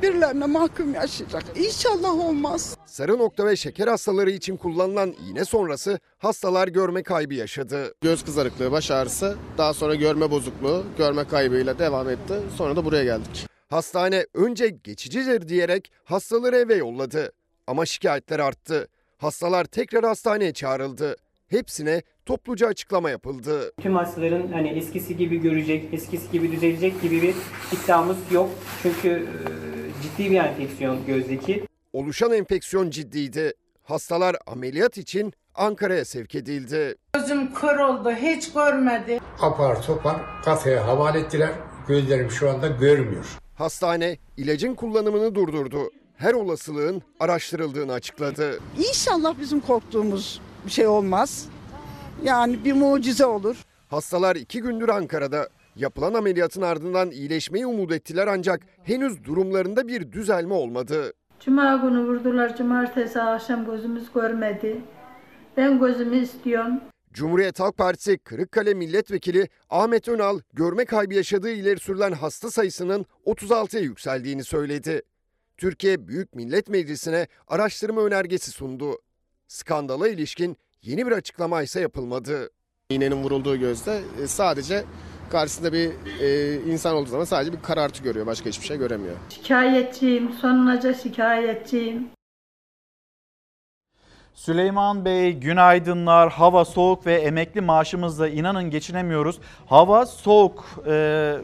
Birilerine mahkum yaşayacak. İnşallah olmaz. Sarı nokta ve şeker hastaları için kullanılan iğne sonrası hastalar görme kaybı yaşadı. Göz kızarıklığı, baş ağrısı, daha sonra görme bozukluğu, görme kaybıyla devam etti. Sonra da buraya geldik. Hastane önce geçicidir diyerek hastaları eve yolladı. Ama şikayetler arttı. Hastalar tekrar hastaneye çağrıldı. Hepsine topluca açıklama yapıldı. Tüm hastaların hani eskisi gibi görecek, eskisi gibi düzelecek gibi bir iddiamız yok. Çünkü e, ciddi bir enfeksiyon gözdeki. Oluşan enfeksiyon ciddiydi. Hastalar ameliyat için Ankara'ya sevk edildi. Gözüm kör oldu hiç görmedi. Apar topar kafeye havale ettiler. Gözlerim şu anda görmüyor. Hastane ilacın kullanımını durdurdu. Her olasılığın araştırıldığını açıkladı. İnşallah bizim korktuğumuz bir şey olmaz. Yani bir mucize olur. Hastalar iki gündür Ankara'da. Yapılan ameliyatın ardından iyileşmeyi umut ettiler ancak henüz durumlarında bir düzelme olmadı. Cuma günü vurdular, cumartesi akşam gözümüz görmedi. Ben gözümü istiyorum. Cumhuriyet Halk Partisi Kırıkkale Milletvekili Ahmet Önal görme kaybı yaşadığı ileri sürülen hasta sayısının 36'ya yükseldiğini söyledi. Türkiye Büyük Millet Meclisi'ne araştırma önergesi sundu. Skandala ilişkin yeni bir açıklama ise yapılmadı. İğnenin vurulduğu gözde e, sadece karşısında bir e, insan olduğu zaman sadece bir karartı görüyor. Başka hiçbir şey göremiyor. Şikayetçiyim, sonunaca şikayetçiyim. Süleyman Bey günaydınlar. Hava soğuk ve emekli maaşımızla inanın geçinemiyoruz. Hava soğuk e,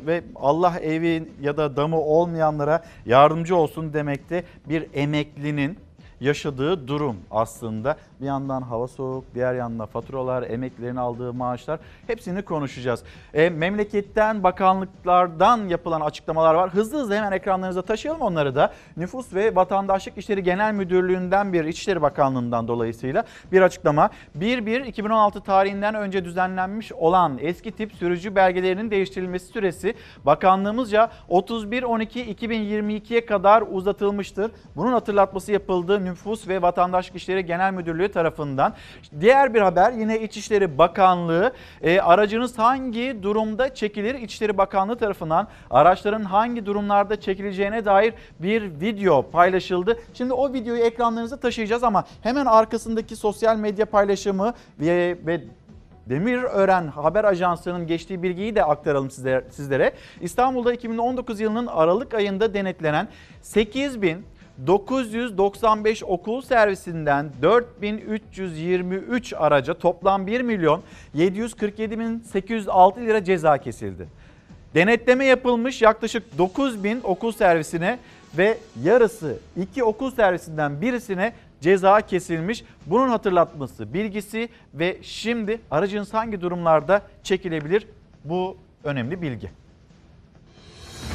ve Allah evi ya da damı olmayanlara yardımcı olsun demekte bir emeklinin yaşadığı durum aslında. Bir yandan hava soğuk, diğer yandan faturalar, emeklilerin aldığı maaşlar hepsini konuşacağız. E, memleketten, bakanlıklardan yapılan açıklamalar var. Hızlı hızlı hemen ekranlarınıza taşıyalım onları da. Nüfus ve Vatandaşlık İşleri Genel Müdürlüğü'nden bir İçişleri Bakanlığı'ndan dolayısıyla bir açıklama. 1-1-2016 tarihinden önce düzenlenmiş olan eski tip sürücü belgelerinin değiştirilmesi süresi bakanlığımızca 31-12-2022'ye kadar uzatılmıştır. Bunun hatırlatması yapıldı Nüfus ve Vatandaşlık İşleri Genel Müdürlüğü tarafından. Diğer bir haber yine İçişleri Bakanlığı e, aracınız hangi durumda çekilir? İçişleri Bakanlığı tarafından araçların hangi durumlarda çekileceğine dair bir video paylaşıldı. Şimdi o videoyu ekranlarınıza taşıyacağız ama hemen arkasındaki sosyal medya paylaşımı ve, ve Demirören Haber Ajansı'nın geçtiği bilgiyi de aktaralım sizlere. İstanbul'da 2019 yılının Aralık ayında denetlenen 8000 995 okul servisinden 4323 araca toplam 1 milyon 747 bin 806 lira ceza kesildi. Denetleme yapılmış yaklaşık 9 bin okul servisine ve yarısı iki okul servisinden birisine ceza kesilmiş. Bunun hatırlatması, bilgisi ve şimdi aracınız hangi durumlarda çekilebilir bu önemli bilgi.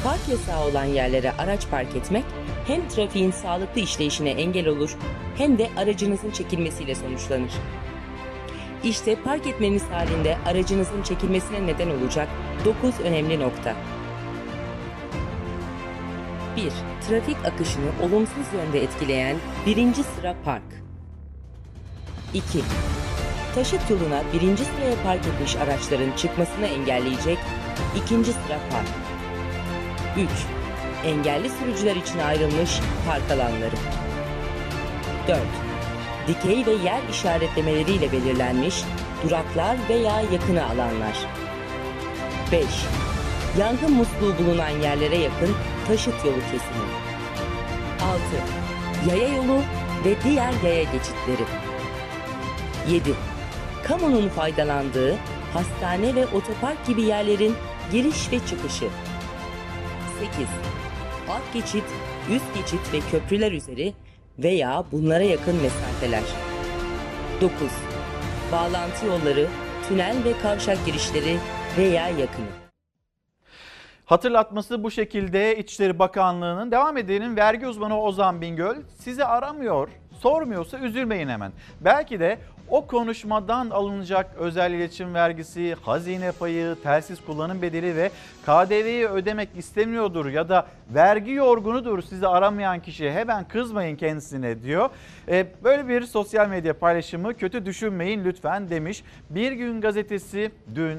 Park yasağı olan yerlere araç park etmek hem trafiğin sağlıklı işleyişine engel olur hem de aracınızın çekilmesiyle sonuçlanır. İşte park etmeniz halinde aracınızın çekilmesine neden olacak 9 önemli nokta. 1. Trafik akışını olumsuz yönde etkileyen birinci sıra park. 2. Taşıt yoluna birinci sıraya park etmiş araçların çıkmasını engelleyecek ikinci sıra park. 3. Engelli sürücüler için ayrılmış park alanları. 4. Dikey ve yer işaretlemeleriyle belirlenmiş duraklar veya yakını alanlar. 5. Yangın musluğu bulunan yerlere yakın taşıt yolu kesimi. 6. Yaya yolu ve diğer yaya geçitleri. 7. Kamunun faydalandığı hastane ve otopark gibi yerlerin giriş ve çıkışı. 8. Alt geçit, üst geçit ve köprüler üzeri veya bunlara yakın mesafeler. 9. Bağlantı yolları, tünel ve kavşak girişleri veya yakını. Hatırlatması bu şekilde İçişleri Bakanlığı'nın devam edenin vergi uzmanı Ozan Bingöl sizi aramıyor, sormuyorsa üzülmeyin hemen. Belki de o konuşmadan alınacak özel iletişim vergisi, hazine payı, telsiz kullanım bedeli ve KDV'yi ödemek istemiyordur ya da vergi yorgunudur sizi aramayan kişi hemen kızmayın kendisine diyor. E, böyle bir sosyal medya paylaşımı kötü düşünmeyin lütfen demiş. Bir gün gazetesi dün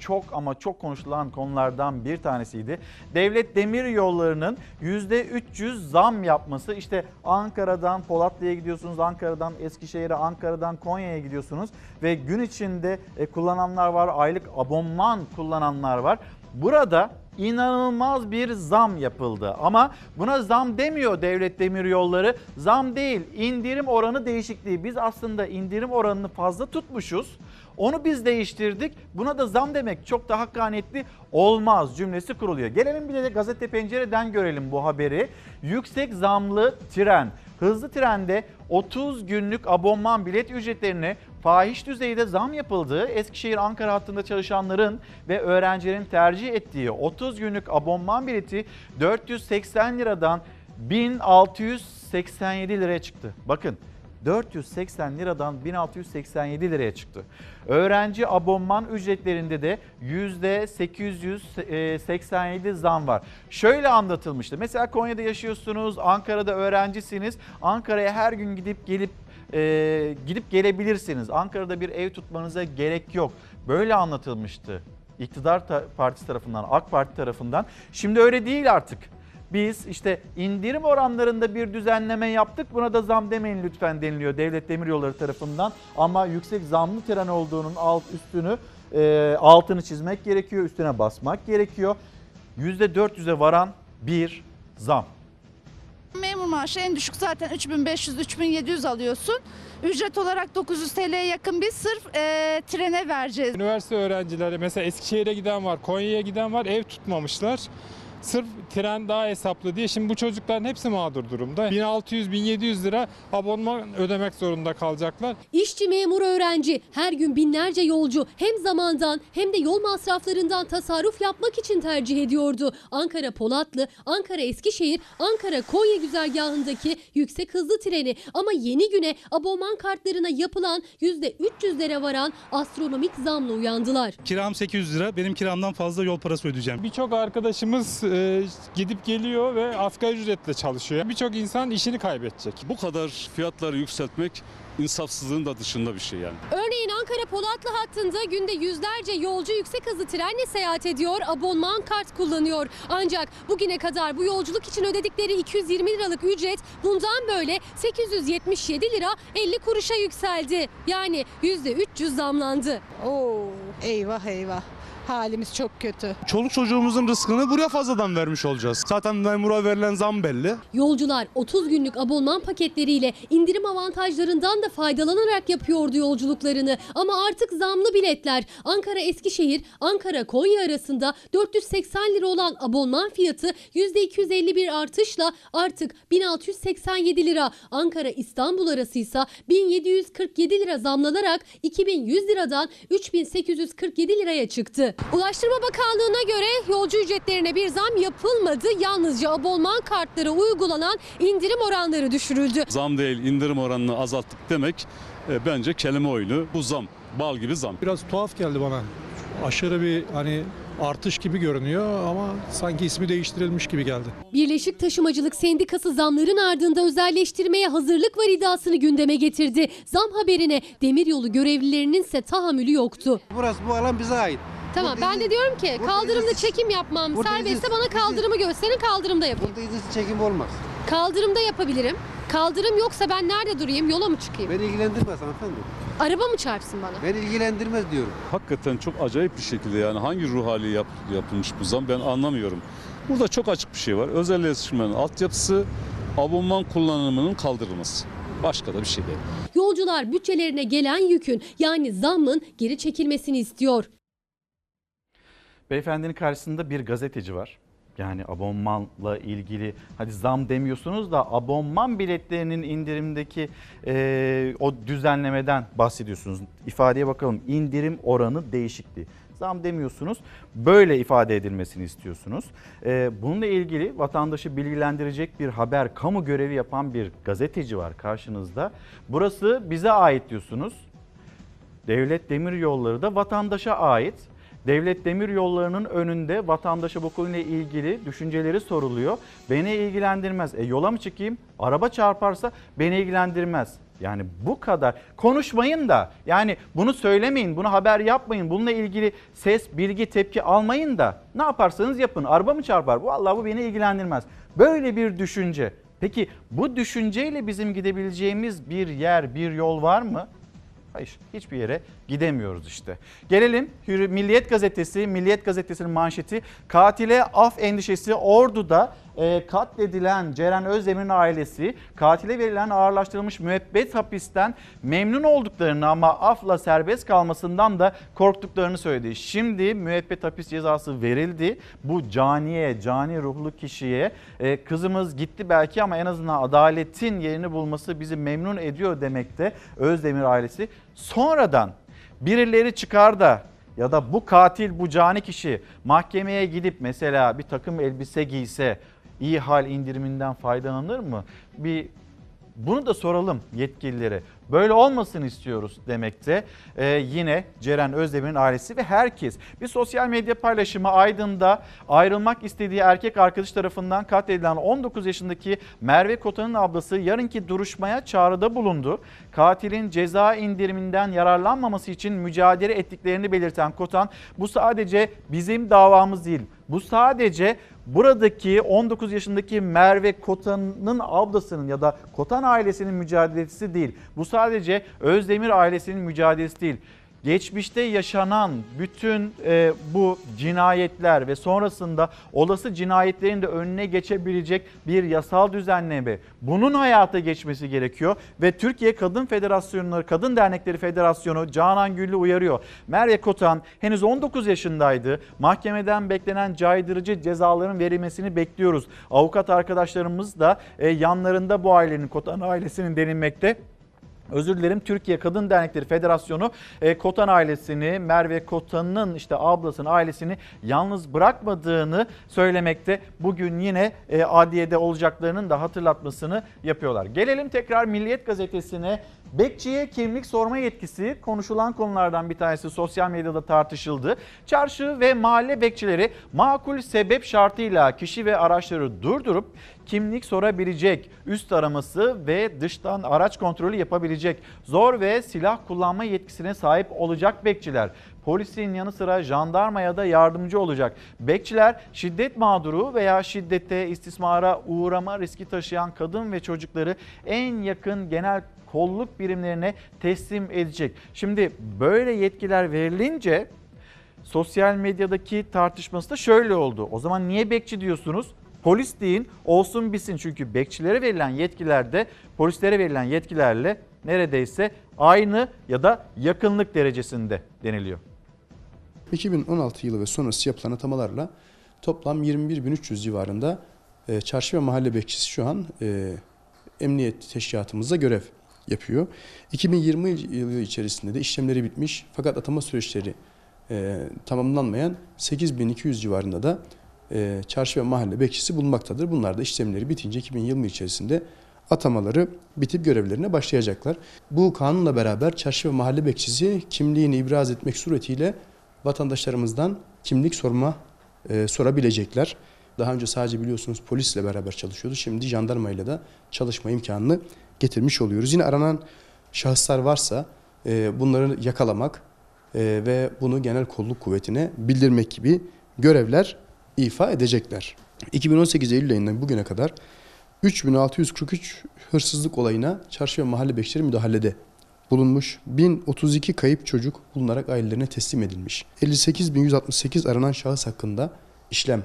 çok ama çok konuşulan konulardan bir tanesiydi. Devlet demir yollarının %300 zam yapması. İşte Ankara'dan Polatlı'ya gidiyorsunuz, Ankara'dan Eskişehir'e, Ankara'dan Konya'ya gidiyorsunuz ve gün içinde kullananlar var, aylık abonman kullananlar var. Burada inanılmaz bir zam yapıldı. Ama buna zam demiyor devlet demiryolları. Zam değil indirim oranı değişikliği. Biz aslında indirim oranını fazla tutmuşuz. Onu biz değiştirdik. Buna da zam demek çok da hakkaniyetli olmaz cümlesi kuruluyor. Gelelim bir de gazete pencereden görelim bu haberi. Yüksek zamlı tren. Hızlı trende 30 günlük abonman bilet ücretlerine fahiş düzeyde zam yapıldığı Eskişehir Ankara hattında çalışanların ve öğrencilerin tercih ettiği 30 günlük abonman bileti 480 liradan 1687 liraya çıktı. Bakın 480 liradan 1687 liraya çıktı. Öğrenci abonman ücretlerinde de %887 zam var. Şöyle anlatılmıştı. Mesela Konya'da yaşıyorsunuz, Ankara'da öğrencisiniz. Ankara'ya her gün gidip gelip e, gidip gelebilirsiniz. Ankara'da bir ev tutmanıza gerek yok. Böyle anlatılmıştı. İktidar ta- partisi tarafından, AK Parti tarafından. Şimdi öyle değil artık. Biz işte indirim oranlarında bir düzenleme yaptık. Buna da zam demeyin lütfen deniliyor devlet demiryolları tarafından. Ama yüksek zamlı tren olduğunun alt üstünü e, altını çizmek gerekiyor. Üstüne basmak gerekiyor. %400'e varan bir zam. Memur maaşı en düşük zaten 3500-3700 alıyorsun. Ücret olarak 900 TL'ye yakın bir sırf e, trene vereceğiz. Üniversite öğrencileri mesela Eskişehir'e giden var, Konya'ya giden var ev tutmamışlar. Sırf tren daha hesaplı diye şimdi bu çocukların hepsi mağdur durumda. 1600-1700 lira abonman ödemek zorunda kalacaklar. İşçi, memur, öğrenci her gün binlerce yolcu hem zamandan hem de yol masraflarından tasarruf yapmak için tercih ediyordu. Ankara Polatlı, Ankara Eskişehir, Ankara Konya güzergahındaki yüksek hızlı treni ama yeni güne abonman kartlarına yapılan %300'lere varan astronomik zamla uyandılar. Kiram 800 lira. Benim kiramdan fazla yol parası ödeyeceğim. Birçok arkadaşımız e, gidip geliyor ve asgari ücretle çalışıyor. Birçok insan işini kaybedecek. Bu kadar fiyatları yükseltmek insafsızlığın da dışında bir şey yani. Örneğin Ankara Polatlı hattında günde yüzlerce yolcu yüksek hızlı trenle seyahat ediyor, abonman kart kullanıyor. Ancak bugüne kadar bu yolculuk için ödedikleri 220 liralık ücret bundan böyle 877 lira 50 kuruşa yükseldi. Yani %300 zamlandı. Oo, eyvah eyvah. Halimiz çok kötü. Çoluk çocuğumuzun rızkını buraya fazladan vermiş olacağız. Zaten memura verilen zam belli. Yolcular 30 günlük abonman paketleriyle indirim avantajlarından da faydalanarak yapıyordu yolculuklarını. Ama artık zamlı biletler Ankara Eskişehir, Ankara Konya arasında 480 lira olan abonman fiyatı %251 artışla artık 1687 lira. Ankara İstanbul arası ise 1747 lira zamlanarak 2100 liradan 3847 liraya çıktı. Ulaştırma Bakanlığı'na göre yolcu ücretlerine bir zam yapılmadı. Yalnızca abonman kartlara uygulanan indirim oranları düşürüldü. Zam değil indirim oranını azalttık demek e, bence kelime oyunu. Bu zam bal gibi zam. Biraz tuhaf geldi bana. Aşırı bir hani artış gibi görünüyor ama sanki ismi değiştirilmiş gibi geldi. Birleşik Taşımacılık Sendikası zamların ardında özelleştirmeye hazırlık var iddiasını gündeme getirdi. Zam haberine demiryolu görevlilerinin ise tahammülü yoktu. Burası bu alan bize ait. Tamam ben de diyorum ki kaldırımda çekim yapmam Burada serbestse izin- bana kaldırımı gösterin kaldırımda yapayım. Burada izinsiz çekim olmaz. Kaldırımda yapabilirim. Kaldırım yoksa ben nerede durayım yola mı çıkayım? Beni ilgilendirmez hanımefendi. Araba mı çarpsın bana? Beni ilgilendirmez diyorum. Hakikaten çok acayip bir şekilde yani hangi ruh hali yap- yapılmış bu zam ben anlamıyorum. Burada çok açık bir şey var. Özelleştirmenin altyapısı abonman kullanımının kaldırılması. Başka da bir şey değil. Yolcular bütçelerine gelen yükün yani zammın geri çekilmesini istiyor. Beyefendinin karşısında bir gazeteci var. Yani abonmanla ilgili hadi zam demiyorsunuz da abonman biletlerinin indirimdeki e, o düzenlemeden bahsediyorsunuz. İfadeye bakalım indirim oranı değişikliği. Zam demiyorsunuz böyle ifade edilmesini istiyorsunuz. E, bununla ilgili vatandaşı bilgilendirecek bir haber kamu görevi yapan bir gazeteci var karşınızda. Burası bize ait diyorsunuz. Devlet Demir Yolları da vatandaşa ait. Devlet Demir Yolları'nın önünde vatandaşa bu konuyla ilgili düşünceleri soruluyor. Beni ilgilendirmez. E yola mı çıkayım? Araba çarparsa beni ilgilendirmez. Yani bu kadar. Konuşmayın da yani bunu söylemeyin, bunu haber yapmayın. Bununla ilgili ses, bilgi, tepki almayın da ne yaparsanız yapın. Araba mı çarpar? Vallahi bu beni ilgilendirmez. Böyle bir düşünce. Peki bu düşünceyle bizim gidebileceğimiz bir yer, bir yol var mı? Hayır, hiçbir yere gidemiyoruz işte. Gelelim Milliyet Gazetesi, Milliyet Gazetesi'nin manşeti katile af endişesi Ordu'da e, katledilen Ceren Özdemir'in ailesi katile verilen ağırlaştırılmış müebbet hapisten memnun olduklarını ama afla serbest kalmasından da korktuklarını söyledi. Şimdi müebbet hapis cezası verildi. Bu caniye, cani ruhlu kişiye e, kızımız gitti belki ama en azından adaletin yerini bulması bizi memnun ediyor demekte Özdemir ailesi. Sonradan birileri çıkar da ya da bu katil bu cani kişi mahkemeye gidip mesela bir takım elbise giyse iyi hal indiriminden faydalanır mı? Bir bunu da soralım yetkililere. Böyle olmasını istiyoruz demekte. Ee, yine Ceren Özdemir'in ailesi ve herkes. Bir sosyal medya paylaşımı Aydın'da ayrılmak istediği erkek arkadaş tarafından katledilen 19 yaşındaki Merve Kotan'ın ablası yarınki duruşmaya çağrıda bulundu. Katilin ceza indiriminden yararlanmaması için mücadele ettiklerini belirten Kotan bu sadece bizim davamız değil. Bu sadece buradaki 19 yaşındaki Merve Kotan'ın ablasının ya da Kotan ailesinin mücadelesi değil. Bu sadece Özdemir ailesinin mücadelesi değil. Geçmişte yaşanan bütün e, bu cinayetler ve sonrasında olası cinayetlerin de önüne geçebilecek bir yasal düzenleme. Bunun hayata geçmesi gerekiyor ve Türkiye Kadın Federasyonları, Kadın Dernekleri Federasyonu Canan Güllü uyarıyor. Merve Kotan henüz 19 yaşındaydı. Mahkemeden beklenen caydırıcı cezaların verilmesini bekliyoruz. Avukat arkadaşlarımız da e, yanlarında bu ailenin, Kotan ailesinin denilmekte. Özür dilerim Türkiye Kadın Dernekleri Federasyonu e, Kotan ailesini Merve Kotan'ın işte ablasının ailesini yalnız bırakmadığını söylemekte. Bugün yine e, adliyede olacaklarının da hatırlatmasını yapıyorlar. Gelelim tekrar Milliyet Gazetesi'ne. Bekçiye kimlik sorma yetkisi konuşulan konulardan bir tanesi sosyal medyada tartışıldı. Çarşı ve mahalle bekçileri makul sebep şartıyla kişi ve araçları durdurup kimlik sorabilecek, üst araması ve dıştan araç kontrolü yapabilecek, zor ve silah kullanma yetkisine sahip olacak bekçiler. Polisin yanı sıra jandarmaya da yardımcı olacak. Bekçiler şiddet mağduru veya şiddete, istismara uğrama riski taşıyan kadın ve çocukları en yakın genel kolluk birimlerine teslim edecek. Şimdi böyle yetkiler verilince sosyal medyadaki tartışması da şöyle oldu. O zaman niye bekçi diyorsunuz? Polis deyin olsun bitsin çünkü bekçilere verilen yetkilerde polislere verilen yetkilerle neredeyse aynı ya da yakınlık derecesinde deniliyor. 2016 yılı ve sonrası yapılan atamalarla toplam 21.300 civarında e, çarşı ve mahalle bekçisi şu an e, emniyet teşkilatımızda görev yapıyor. 2020 yılı içerisinde de işlemleri bitmiş fakat atama süreçleri e, tamamlanmayan 8200 civarında da e, çarşı ve mahalle bekçisi bulunmaktadır. Bunlar da işlemleri bitince 2020 içerisinde atamaları bitip görevlerine başlayacaklar. Bu kanunla beraber çarşı ve mahalle bekçisi kimliğini ibraz etmek suretiyle vatandaşlarımızdan kimlik sorma e, sorabilecekler. Daha önce sadece biliyorsunuz polisle beraber çalışıyordu. Şimdi jandarmayla da çalışma imkanını getirmiş oluyoruz. Yine aranan şahıslar varsa e, bunları yakalamak e, ve bunu genel kolluk kuvvetine bildirmek gibi görevler ifa edecekler. 2018 Eylül ayından bugüne kadar 3643 hırsızlık olayına çarşı ve mahalle bekçileri müdahalede bulunmuş. 1032 kayıp çocuk bulunarak ailelerine teslim edilmiş. 58168 aranan şahıs hakkında işlem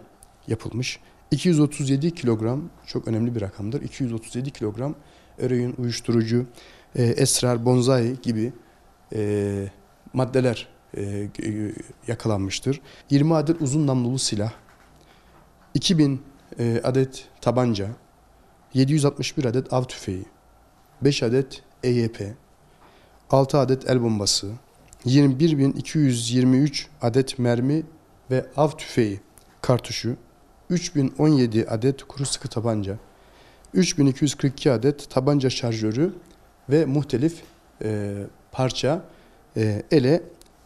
yapılmış. 237 kilogram çok önemli bir rakamdır. 237 kilogram eroin, uyuşturucu, e, esrar, bonzai gibi e, maddeler e, yakalanmıştır. 20 adet uzun namlulu silah, 2000 e, adet tabanca, 761 adet av tüfeği, 5 adet EYP, 6 adet el bombası, 21.223 adet mermi ve av tüfeği kartuşu, 3017 adet kuru sıkı tabanca, 3242 adet tabanca şarjörü ve muhtelif e, parça e, ele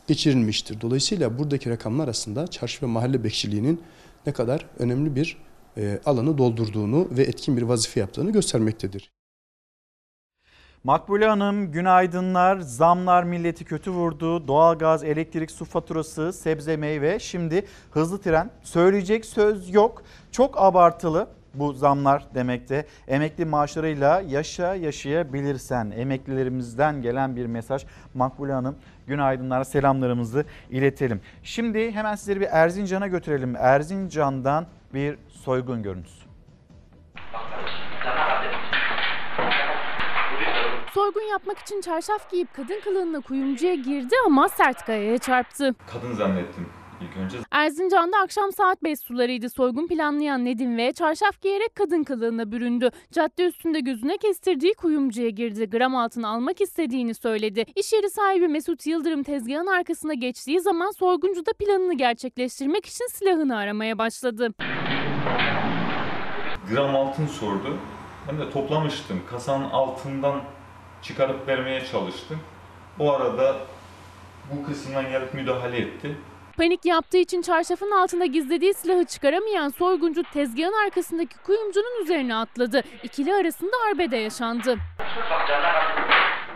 geçirilmiştir. Dolayısıyla buradaki rakamlar aslında çarşı ve mahalle bekçiliğinin ne kadar önemli bir e, alanı doldurduğunu ve etkin bir vazife yaptığını göstermektedir. Makbule Hanım günaydınlar. Zamlar milleti kötü vurdu. Doğalgaz, elektrik, su faturası, sebze, meyve. Şimdi hızlı tren. Söyleyecek söz yok. Çok abartılı. bu zamlar demekte. Emekli maaşlarıyla yaşa yaşayabilirsen emeklilerimizden gelen bir mesaj. Makbule Hanım günaydınlar selamlarımızı iletelim. Şimdi hemen sizleri bir Erzincan'a götürelim. Erzincan'dan bir soygun görüntüsü. Soygun yapmak için çarşaf giyip kadın kılığına kuyumcuya girdi ama sert kayaya çarptı. Kadın zannettim ilk önce. Erzincan'da akşam saat 5 sularıydı. Soygun planlayan Nedim V çarşaf giyerek kadın kılığına büründü. Cadde üstünde gözüne kestirdiği kuyumcuya girdi. Gram altını almak istediğini söyledi. İş yeri sahibi Mesut Yıldırım tezgahın arkasına geçtiği zaman soyguncu da planını gerçekleştirmek için silahını aramaya başladı. Gram altın sordu. Ben de toplamıştım. Kasanın altından çıkarıp vermeye çalıştım. O arada bu kısımdan gelip müdahale etti. Panik yaptığı için çarşafın altında gizlediği silahı çıkaramayan soyguncu tezgahın arkasındaki kuyumcunun üzerine atladı. İkili arasında arbede yaşandı.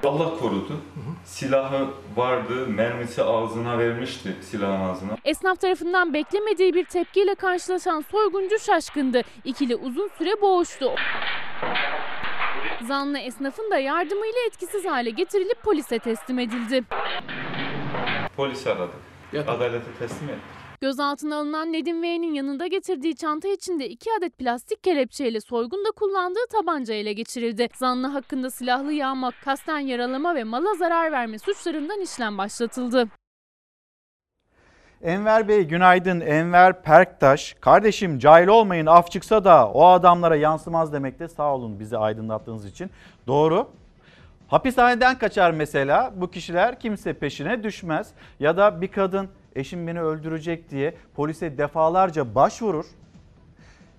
Allah korudu. Silahı vardı, mermisi ağzına vermişti silahın ağzına. Esnaf tarafından beklemediği bir tepkiyle karşılaşan soyguncu şaşkındı. İkili uzun süre boğuştu. Zanlı esnafın da yardımıyla etkisiz hale getirilip polise teslim edildi. Polis aradık. Adalete teslim ettik. Gözaltına alınan Nedim V'nin yanında getirdiği çanta içinde iki adet plastik kelepçeyle soygunda kullandığı tabanca ele geçirildi. Zanlı hakkında silahlı yağma, kasten yaralama ve mala zarar verme suçlarından işlem başlatıldı. Enver Bey günaydın. Enver Perktaş. Kardeşim cahil olmayın af çıksa da o adamlara yansımaz demekte. Sağ olun bizi aydınlattığınız için. Doğru. Hapishaneden kaçar mesela bu kişiler kimse peşine düşmez. Ya da bir kadın eşim beni öldürecek diye polise defalarca başvurur.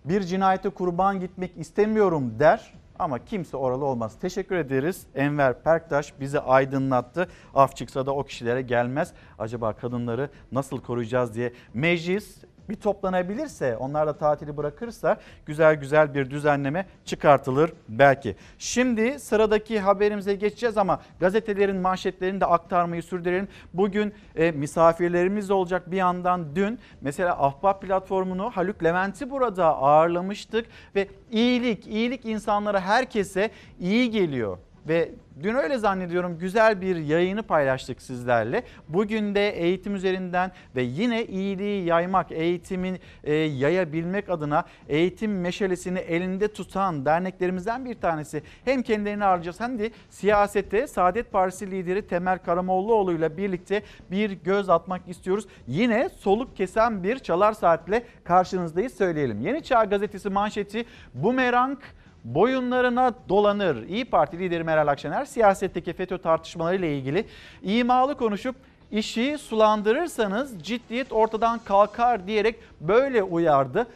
Bir cinayete kurban gitmek istemiyorum der ama kimse oralı olmaz. Teşekkür ederiz. Enver Perktaş bizi aydınlattı. Af çıksa da o kişilere gelmez. Acaba kadınları nasıl koruyacağız diye meclis bir toplanabilirse, onlar da tatili bırakırsa güzel güzel bir düzenleme çıkartılır belki. Şimdi sıradaki haberimize geçeceğiz ama gazetelerin manşetlerini de aktarmayı sürdürelim. Bugün e, misafirlerimiz olacak bir yandan dün mesela Ahbap platformunu Haluk Levent'i burada ağırlamıştık ve iyilik, iyilik insanlara herkese iyi geliyor ve dün öyle zannediyorum güzel bir yayını paylaştık sizlerle. Bugün de eğitim üzerinden ve yine iyiliği yaymak, eğitimin e, yayabilmek adına eğitim meşalesini elinde tutan derneklerimizden bir tanesi. Hem kendilerini harcayacağız hem de siyasete Saadet Partisi lideri Temel Karamollaoğlu ile birlikte bir göz atmak istiyoruz. Yine soluk kesen bir çalar saatle karşınızdayız söyleyelim. Yeni Çağ Gazetesi manşeti bumerang boyunlarına dolanır. İyi Parti lideri Meral Akşener siyasetteki FETÖ tartışmaları ile ilgili imalı konuşup işi sulandırırsanız ciddiyet ortadan kalkar diyerek böyle uyardı.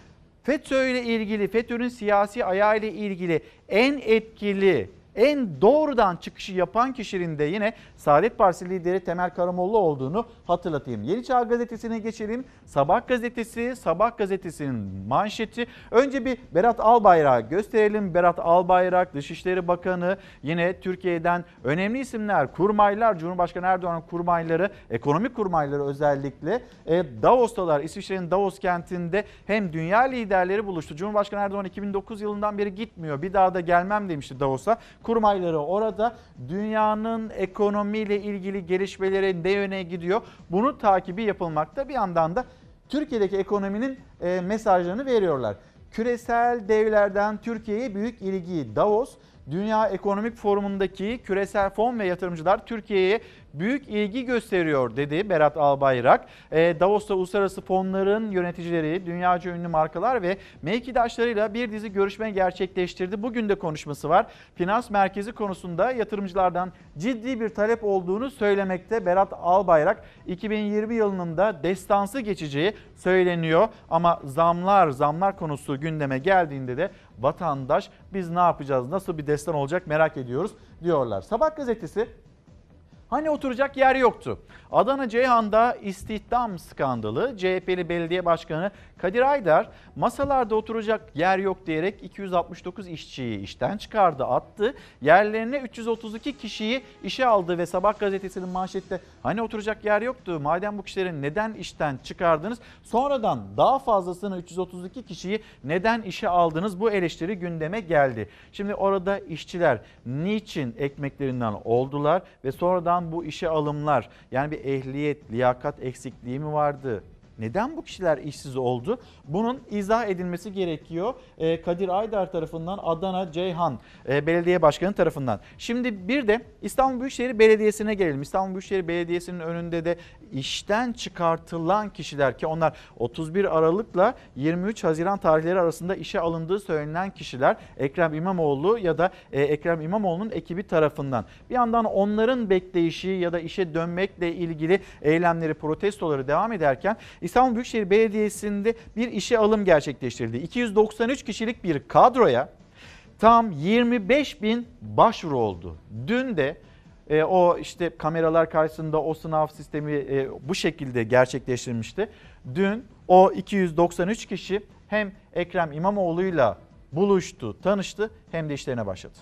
FETÖ ile ilgili, FETÖ'nün siyasi ayağı ile ilgili en etkili en doğrudan çıkışı yapan kişinin de yine Saadet Partisi lideri Temel Karamollaoğlu olduğunu hatırlatayım. Yeni Çağ Gazetesi'ne geçelim. Sabah gazetesi, Sabah gazetesinin manşeti. Önce bir Berat Albayrak gösterelim. Berat Albayrak, Dışişleri Bakanı, yine Türkiye'den önemli isimler, kurmaylar, Cumhurbaşkanı Erdoğan'ın kurmayları, ekonomik kurmayları özellikle e, Davos'talar. İsviçre'nin Davos kentinde hem dünya liderleri buluştu. Cumhurbaşkanı Erdoğan 2009 yılından beri gitmiyor. Bir daha da gelmem demişti Davos'a kurmayları orada dünyanın ekonomiyle ilgili gelişmeleri ne yöne gidiyor bunu takibi yapılmakta. Bir yandan da Türkiye'deki ekonominin e, mesajlarını veriyorlar. Küresel devlerden Türkiye'ye büyük ilgi Davos Dünya Ekonomik Forumu'ndaki küresel fon ve yatırımcılar Türkiye'ye büyük ilgi gösteriyor dedi Berat Albayrak. E, Davos'ta uluslararası fonların yöneticileri, dünyaca ünlü markalar ve mevkidaşlarıyla bir dizi görüşme gerçekleştirdi. Bugün de konuşması var. Finans merkezi konusunda yatırımcılardan ciddi bir talep olduğunu söylemekte Berat Albayrak. 2020 yılının da destansı geçeceği söyleniyor. Ama zamlar, zamlar konusu gündeme geldiğinde de vatandaş biz ne yapacağız, nasıl bir destan olacak merak ediyoruz diyorlar. Sabah gazetesi Hani oturacak yer yoktu. Adana Ceyhan'da istihdam skandalı CHP'li belediye başkanı Kadir Aydar masalarda oturacak yer yok diyerek 269 işçiyi işten çıkardı attı. Yerlerine 332 kişiyi işe aldı ve Sabah gazetesinin manşette hani oturacak yer yoktu madem bu kişileri neden işten çıkardınız sonradan daha fazlasını 332 kişiyi neden işe aldınız bu eleştiri gündeme geldi. Şimdi orada işçiler niçin ekmeklerinden oldular ve sonradan bu işe alımlar yani bir ehliyet, liyakat eksikliği mi vardı? Neden bu kişiler işsiz oldu? Bunun izah edilmesi gerekiyor. Ee, Kadir Aydar tarafından Adana Ceyhan e, Belediye Başkanı tarafından. Şimdi bir de İstanbul Büyükşehir Belediyesi'ne gelelim. İstanbul Büyükşehir Belediyesi'nin önünde de işten çıkartılan kişiler ki onlar 31 Aralık'la 23 Haziran tarihleri arasında işe alındığı söylenen kişiler Ekrem İmamoğlu ya da e, Ekrem İmamoğlu'nun ekibi tarafından. Bir yandan onların bekleyişi ya da işe dönmekle ilgili eylemleri, protestoları devam ederken İstanbul Büyükşehir Belediyesi'nde bir işe alım gerçekleştirildi. 293 kişilik bir kadroya tam 25 bin başvuru oldu. Dün de e, o işte kameralar karşısında o sınav sistemi e, bu şekilde gerçekleştirilmişti. Dün o 293 kişi hem Ekrem İmamoğlu'yla buluştu, tanıştı hem de işlerine başladı.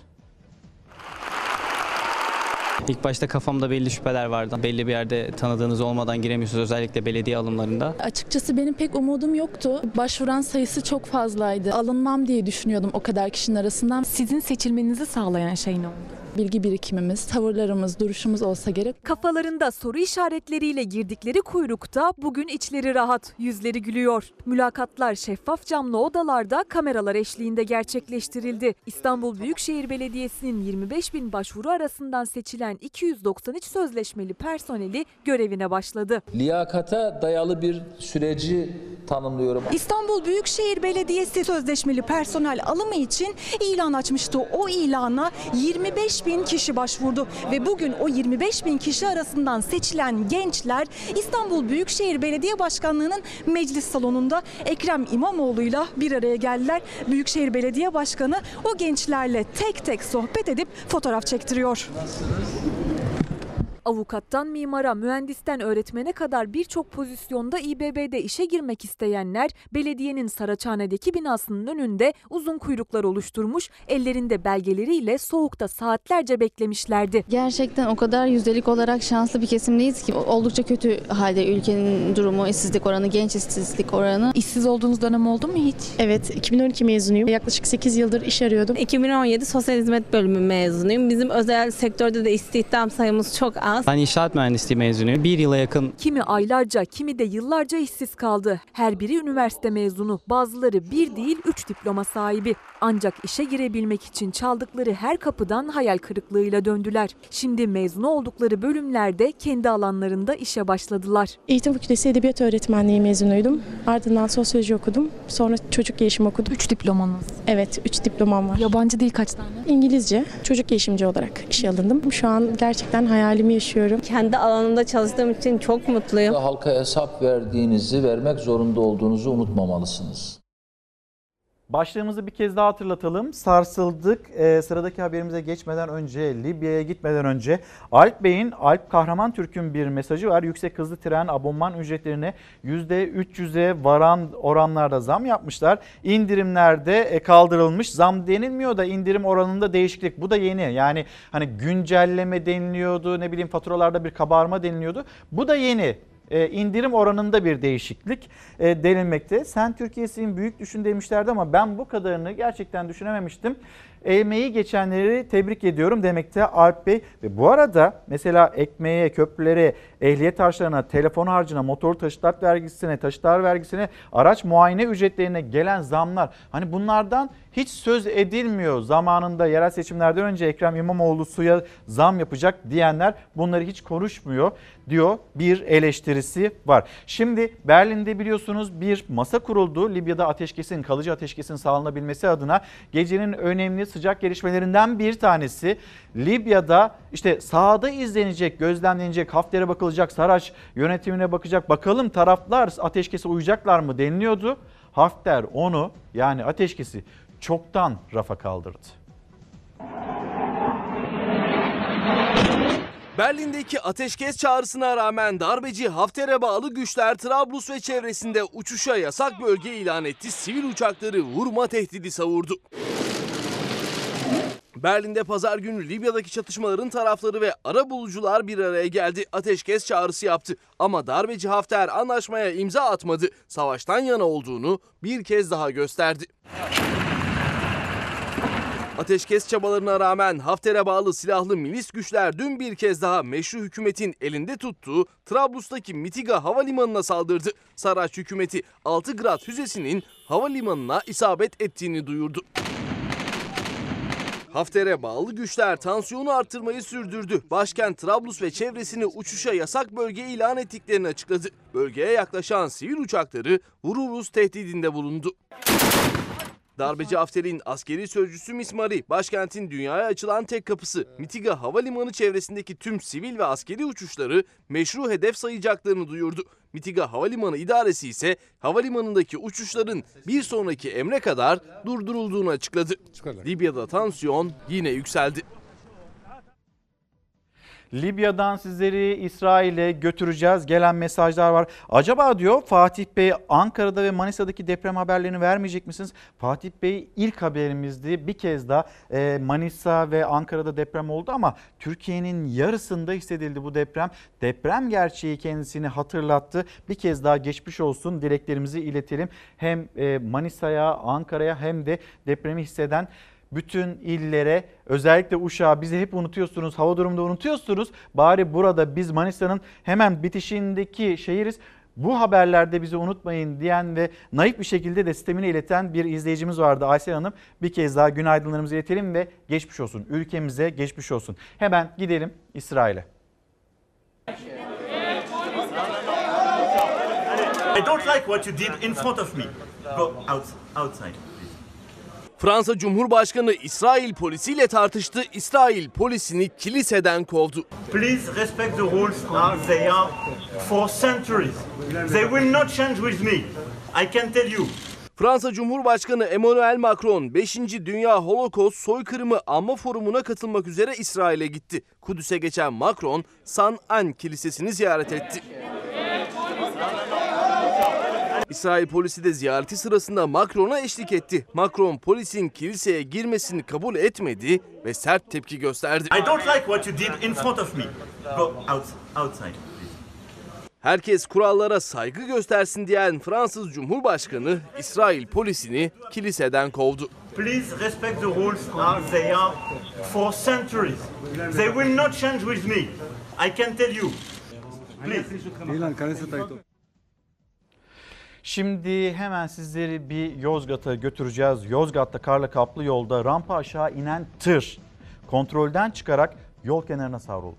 İlk başta kafamda belli şüpheler vardı. Belli bir yerde tanıdığınız olmadan giremiyorsunuz özellikle belediye alımlarında. Açıkçası benim pek umudum yoktu. Başvuran sayısı çok fazlaydı. Alınmam diye düşünüyordum o kadar kişinin arasından. Sizin seçilmenizi sağlayan şey ne oldu? Bilgi birikimimiz, tavırlarımız, duruşumuz olsa gerek. Kafalarında soru işaretleriyle girdikleri kuyrukta bugün içleri rahat, yüzleri gülüyor. Mülakatlar şeffaf camlı odalarda kameralar eşliğinde gerçekleştirildi. İstanbul Büyükşehir Belediyesi'nin 25 bin başvuru arasından seçilen 293 sözleşmeli personeli görevine başladı. Liyakata dayalı bir süreci tanımlıyorum. İstanbul Büyükşehir Belediyesi sözleşmeli personel alımı için ilan açmıştı. O ilana 25 bin kişi başvurdu ve bugün o 25 bin kişi arasından seçilen gençler İstanbul Büyükşehir Belediye Başkanlığı'nın meclis salonunda Ekrem İmamoğlu'yla bir araya geldiler. Büyükşehir Belediye Başkanı o gençlerle tek tek sohbet edip fotoğraf çektiriyor. Avukattan mimara, mühendisten öğretmene kadar birçok pozisyonda İBB'de işe girmek isteyenler belediyenin Saraçhane'deki binasının önünde uzun kuyruklar oluşturmuş, ellerinde belgeleriyle soğukta saatlerce beklemişlerdi. Gerçekten o kadar yüzdelik olarak şanslı bir kesimdeyiz ki oldukça kötü halde ülkenin durumu, işsizlik oranı, genç işsizlik oranı. İşsiz olduğunuz dönem oldu mu hiç? Evet, 2012 mezunuyum. Yaklaşık 8 yıldır iş arıyordum. 2017 Sosyal Hizmet Bölümü mezunuyum. Bizim özel sektörde de istihdam sayımız çok az. Ben inşaat mühendisliği mezunuyum. Bir yıla yakın Kimi aylarca, kimi de yıllarca işsiz kaldı. Her biri üniversite mezunu, bazıları bir değil üç diploma sahibi. Ancak işe girebilmek için çaldıkları her kapıdan hayal kırıklığıyla döndüler. Şimdi mezun oldukları bölümlerde kendi alanlarında işe başladılar. Eğitim Fakültesi Edebiyat Öğretmenliği mezunuydum. Ardından sosyoloji okudum. Sonra çocuk gelişimi okudum. Üç diplomanız. Evet, üç diplomam var. Yabancı dil kaç tane? İngilizce, çocuk gelişimci olarak işe alındım. Şu an gerçekten hayalimi yaşıyorum. Kendi alanımda çalıştığım için çok mutluyum. Halka hesap verdiğinizi, vermek zorunda olduğunuzu unutmamalısınız. Başlığımızı bir kez daha hatırlatalım. Sarsıldık. Ee, sıradaki haberimize geçmeden önce, Libya'ya gitmeden önce Alp Bey'in, Alp Kahraman Türk'ün bir mesajı var. Yüksek hızlı tren abonman ücretlerine %300'e varan oranlarda zam yapmışlar. İndirimlerde e, kaldırılmış. Zam denilmiyor da indirim oranında değişiklik. Bu da yeni. Yani hani güncelleme deniliyordu, ne bileyim faturalarda bir kabarma deniliyordu. Bu da yeni e, indirim oranında bir değişiklik e, denilmekte. Sen Türkiye'sin büyük düşün demişlerdi ama ben bu kadarını gerçekten düşünememiştim. Emeği geçenleri tebrik ediyorum demekte Alp Bey. Ve bu arada mesela ekmeğe, köprülere, ehliyet harçlarına, telefon harcına, motor taşıtlar vergisine, taşıtlar vergisine, araç muayene ücretlerine gelen zamlar. Hani bunlardan hiç söz edilmiyor. Zamanında yerel seçimlerden önce Ekrem İmamoğlu suya zam yapacak diyenler bunları hiç konuşmuyor diyor bir eleştirisi var. Şimdi Berlin'de biliyorsunuz bir masa kuruldu. Libya'da ateşkesin, kalıcı ateşkesin sağlanabilmesi adına gecenin önemli sıcak gelişmelerinden bir tanesi Libya'da işte sahada izlenecek, gözlemlenecek, Hafter'e bakılacak, Saraç yönetimine bakacak. Bakalım taraflar ateşkese uyacaklar mı deniliyordu. Hafter onu yani ateşkesi çoktan rafa kaldırdı. Berlin'deki ateşkes çağrısına rağmen darbeci Hafter'e bağlı güçler Trablus ve çevresinde uçuşa yasak bölge ilan etti. Sivil uçakları vurma tehdidi savurdu. Berlin'de pazar günü Libya'daki çatışmaların tarafları ve ara bulucular bir araya geldi. Ateşkes çağrısı yaptı. Ama darbeci Hafter anlaşmaya imza atmadı. Savaştan yana olduğunu bir kez daha gösterdi. Ateşkes çabalarına rağmen Hafter'e bağlı silahlı milis güçler dün bir kez daha meşru hükümetin elinde tuttuğu Trablus'taki Mitiga havalimanına saldırdı. Saraç hükümeti 6 Grad füzesinin havalimanına isabet ettiğini duyurdu. Hafter'e bağlı güçler tansiyonu arttırmayı sürdürdü. Başkent Trablus ve çevresini uçuşa yasak bölge ilan ettiklerini açıkladı. Bölgeye yaklaşan sivil uçakları vururuz tehdidinde bulundu. Darbeci Hafter'in askeri sözcüsü Mismari, başkentin dünyaya açılan tek kapısı Mitiga Havalimanı çevresindeki tüm sivil ve askeri uçuşları meşru hedef sayacaklarını duyurdu. Mitiga Havalimanı İdaresi ise havalimanındaki uçuşların bir sonraki emre kadar durdurulduğunu açıkladı. Libya'da tansiyon yine yükseldi. Libya'dan sizleri İsrail'e götüreceğiz. Gelen mesajlar var. Acaba diyor Fatih Bey Ankara'da ve Manisa'daki deprem haberlerini vermeyecek misiniz? Fatih Bey ilk haberimizdi. Bir kez daha e, Manisa ve Ankara'da deprem oldu ama Türkiye'nin yarısında hissedildi bu deprem. Deprem gerçeği kendisini hatırlattı. Bir kez daha geçmiş olsun dileklerimizi iletelim. Hem e, Manisa'ya, Ankara'ya hem de depremi hisseden bütün illere özellikle Uşak'a bizi hep unutuyorsunuz. Hava durumunda unutuyorsunuz. Bari burada biz Manisa'nın hemen bitişindeki şehiriz. Bu haberlerde bizi unutmayın diyen ve naif bir şekilde de sistemini ileten bir izleyicimiz vardı Aysel Hanım. Bir kez daha günaydınlarımızı iletelim ve geçmiş olsun. Ülkemize geçmiş olsun. Hemen gidelim İsrail'e. I don't like what you did in front of me. Go out, outside. Fransa Cumhurbaşkanı İsrail polisiyle tartıştı. İsrail polisini kiliseden kovdu. Please respect the rules as they are for centuries. They will not change with me. I can tell you. Fransa Cumhurbaşkanı Emmanuel Macron 5. Dünya Holocaust Soykırımı Anma Forumu'na katılmak üzere İsrail'e gitti. Kudüs'e geçen Macron San An Kilisesi'ni ziyaret etti. İsrail polisi de ziyareti sırasında Macron'a eşlik etti. Macron polisin kiliseye girmesini kabul etmedi ve sert tepki gösterdi. I don't like what you did in front of me. Go out, outside. Herkes kurallara saygı göstersin diyen Fransız Cumhurbaşkanı İsrail polisini kiliseden kovdu. Please respect the rules as they are for centuries. They will not change with me. I can tell you. Please. Şimdi hemen sizleri bir Yozgat'a götüreceğiz. Yozgat'ta karla kaplı yolda rampa aşağı inen tır kontrolden çıkarak yol kenarına savruldu.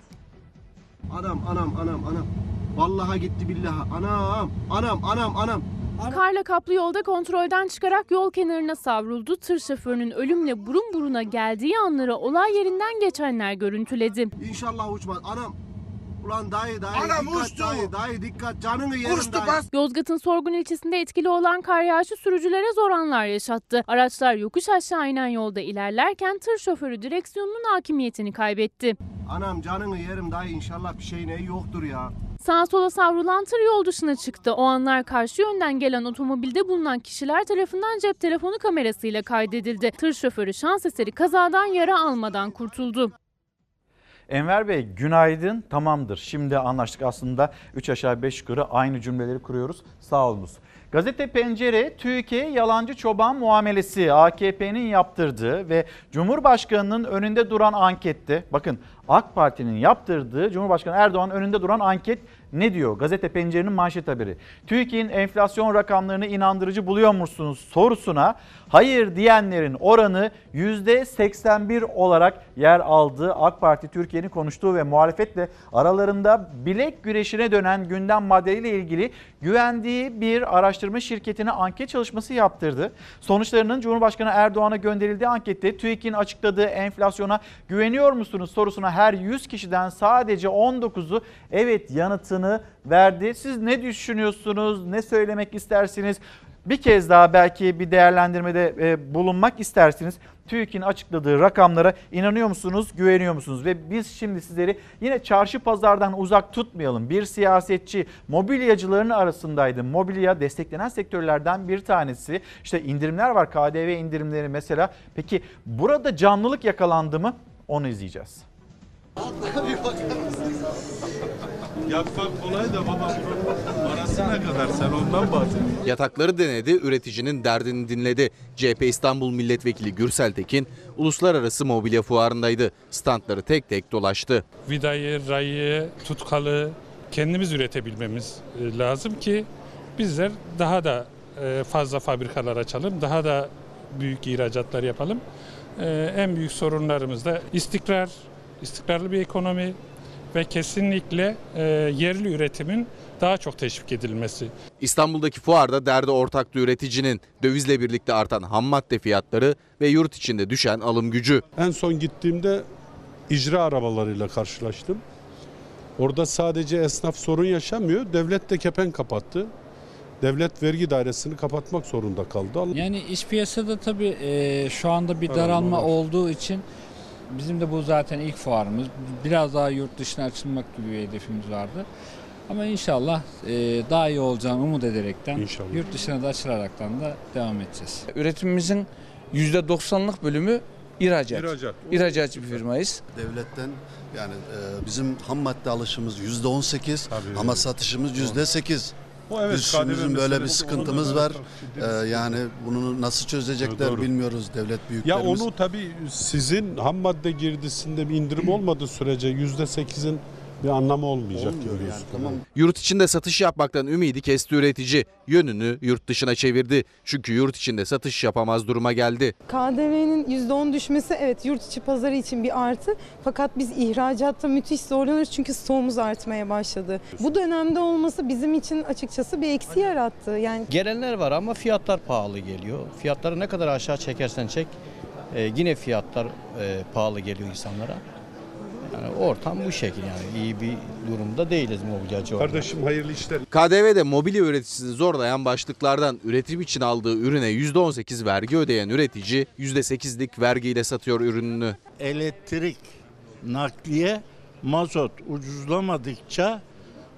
Anam anam anam anam. Vallahi gitti billahi. Anam anam anam anam. Karla kaplı yolda kontrolden çıkarak yol kenarına savruldu. Tır şoförünün ölümle burun buruna geldiği anları olay yerinden geçenler görüntüledi. İnşallah uçmaz. Anam. Ulan dayı dayı Anam dikkat uçtu. dayı dayı dikkat canını yerim Uçtu, dayı. bas. Yozgat'ın Sorgun ilçesinde etkili olan kar yağışı sürücülere zor anlar yaşattı. Araçlar yokuş aşağı inen yolda ilerlerken tır şoförü direksiyonunun hakimiyetini kaybetti. Anam canını yerim dayı inşallah bir şey ne yoktur ya. Sağa sola savrulan tır yol dışına çıktı. O anlar karşı yönden gelen otomobilde bulunan kişiler tarafından cep telefonu kamerasıyla kaydedildi. Tır şoförü şans eseri kazadan yara almadan kurtuldu. Enver Bey günaydın tamamdır. Şimdi anlaştık aslında 3 aşağı 5 yukarı aynı cümleleri kuruyoruz. Sağ olunuz. Gazete Pencere Türkiye yalancı çoban muamelesi AKP'nin yaptırdığı ve Cumhurbaşkanı'nın önünde duran ankette bakın AK Parti'nin yaptırdığı Cumhurbaşkanı Erdoğan önünde duran anket ne diyor? Gazete Pencere'nin manşet haberi. TÜİK'in enflasyon rakamlarını inandırıcı buluyor musunuz sorusuna hayır diyenlerin oranı %81 olarak yer aldı. AK Parti Türkiye'nin konuştuğu ve muhalefetle aralarında bilek güreşine dönen gündem maddeleriyle ilgili güvendiği bir araştırma şirketine anket çalışması yaptırdı. Sonuçlarının Cumhurbaşkanı Erdoğan'a gönderildiği ankette TÜİK'in açıkladığı enflasyona güveniyor musunuz sorusuna her 100 kişiden sadece 19'u evet yanıtını verdi. Siz ne düşünüyorsunuz? Ne söylemek istersiniz? Bir kez daha belki bir değerlendirmede e, bulunmak istersiniz. TÜİK'in açıkladığı rakamlara inanıyor musunuz, güveniyor musunuz? Ve biz şimdi sizleri yine çarşı pazardan uzak tutmayalım. Bir siyasetçi mobilyacıların arasındaydı. Mobilya desteklenen sektörlerden bir tanesi. İşte indirimler var, KDV indirimleri mesela. Peki burada canlılık yakalandı mı? Onu izleyeceğiz. Yapmak kolay da baba bunun parası ne kadar sen ondan bahset. Yatakları denedi, üreticinin derdini dinledi. CHP İstanbul Milletvekili Gürsel Tekin, uluslararası mobilya fuarındaydı. Standları tek tek dolaştı. Vidayı, rayı, tutkalı kendimiz üretebilmemiz e, lazım ki bizler daha da e, fazla fabrikalar açalım, daha da büyük ihracatlar yapalım. E, En büyük sorunlarımız da istikrar, istikrarlı bir ekonomi ve kesinlikle e, yerli üretimin daha çok teşvik edilmesi. İstanbul'daki fuarda derdi ortaktı üreticinin. Dövizle birlikte artan ham madde fiyatları ve yurt içinde düşen alım gücü. En son gittiğimde icra arabalarıyla karşılaştım. Orada sadece esnaf sorun yaşamıyor, devlet de kepen kapattı. Devlet vergi dairesini kapatmak zorunda kaldı. Yani iş piyasada tabii e, şu anda bir Daralma olduğu için bizim de bu zaten ilk fuarımız. Biraz daha yurt dışına açılmak gibi bir hedefimiz vardı. Ama inşallah e, daha iyi olacağını umut ederekten yurt dışına da açılaraktan da devam edeceğiz. Üretimimizin %90'lık bölümü ihracat. İhracat. İhracatçı bir firmayız. Devletten yani e, bizim ham madde alışımız yüzde on sekiz ama satışımız yüzde sekiz. O evet, Biz şimdi bizim böyle bir sıkıntımız var. evet, E, yani bunu nasıl çözecekler Doğru. bilmiyoruz devlet Ya büyüklerimiz. onu tabii sizin ham madde girdisinde bir indirim olmadığı sürece %8'in bir anlamı olmayacak. Olmuyor diyorsun. yani, tamam. Yurt içinde satış yapmaktan ümidi kesti üretici. Yönünü yurt dışına çevirdi. Çünkü yurt içinde satış yapamaz duruma geldi. KDV'nin %10 düşmesi evet yurt içi pazarı için bir artı. Fakat biz ihracatta müthiş zorlanıyoruz çünkü stoğumuz artmaya başladı. Bu dönemde olması bizim için açıkçası bir eksi yarattı. Yani Gelenler var ama fiyatlar pahalı geliyor. Fiyatları ne kadar aşağı çekersen çek e, yine fiyatlar e, pahalı geliyor insanlara. Yani ortam bu şekil yani iyi bir durumda değiliz mobilyacı olarak. Kardeşim hayırlı işler. KDV'de mobilya üreticisini zorlayan başlıklardan üretim için aldığı ürüne %18 vergi ödeyen üretici %8'lik vergiyle satıyor ürününü. elektrik, nakliye, mazot ucuzlamadıkça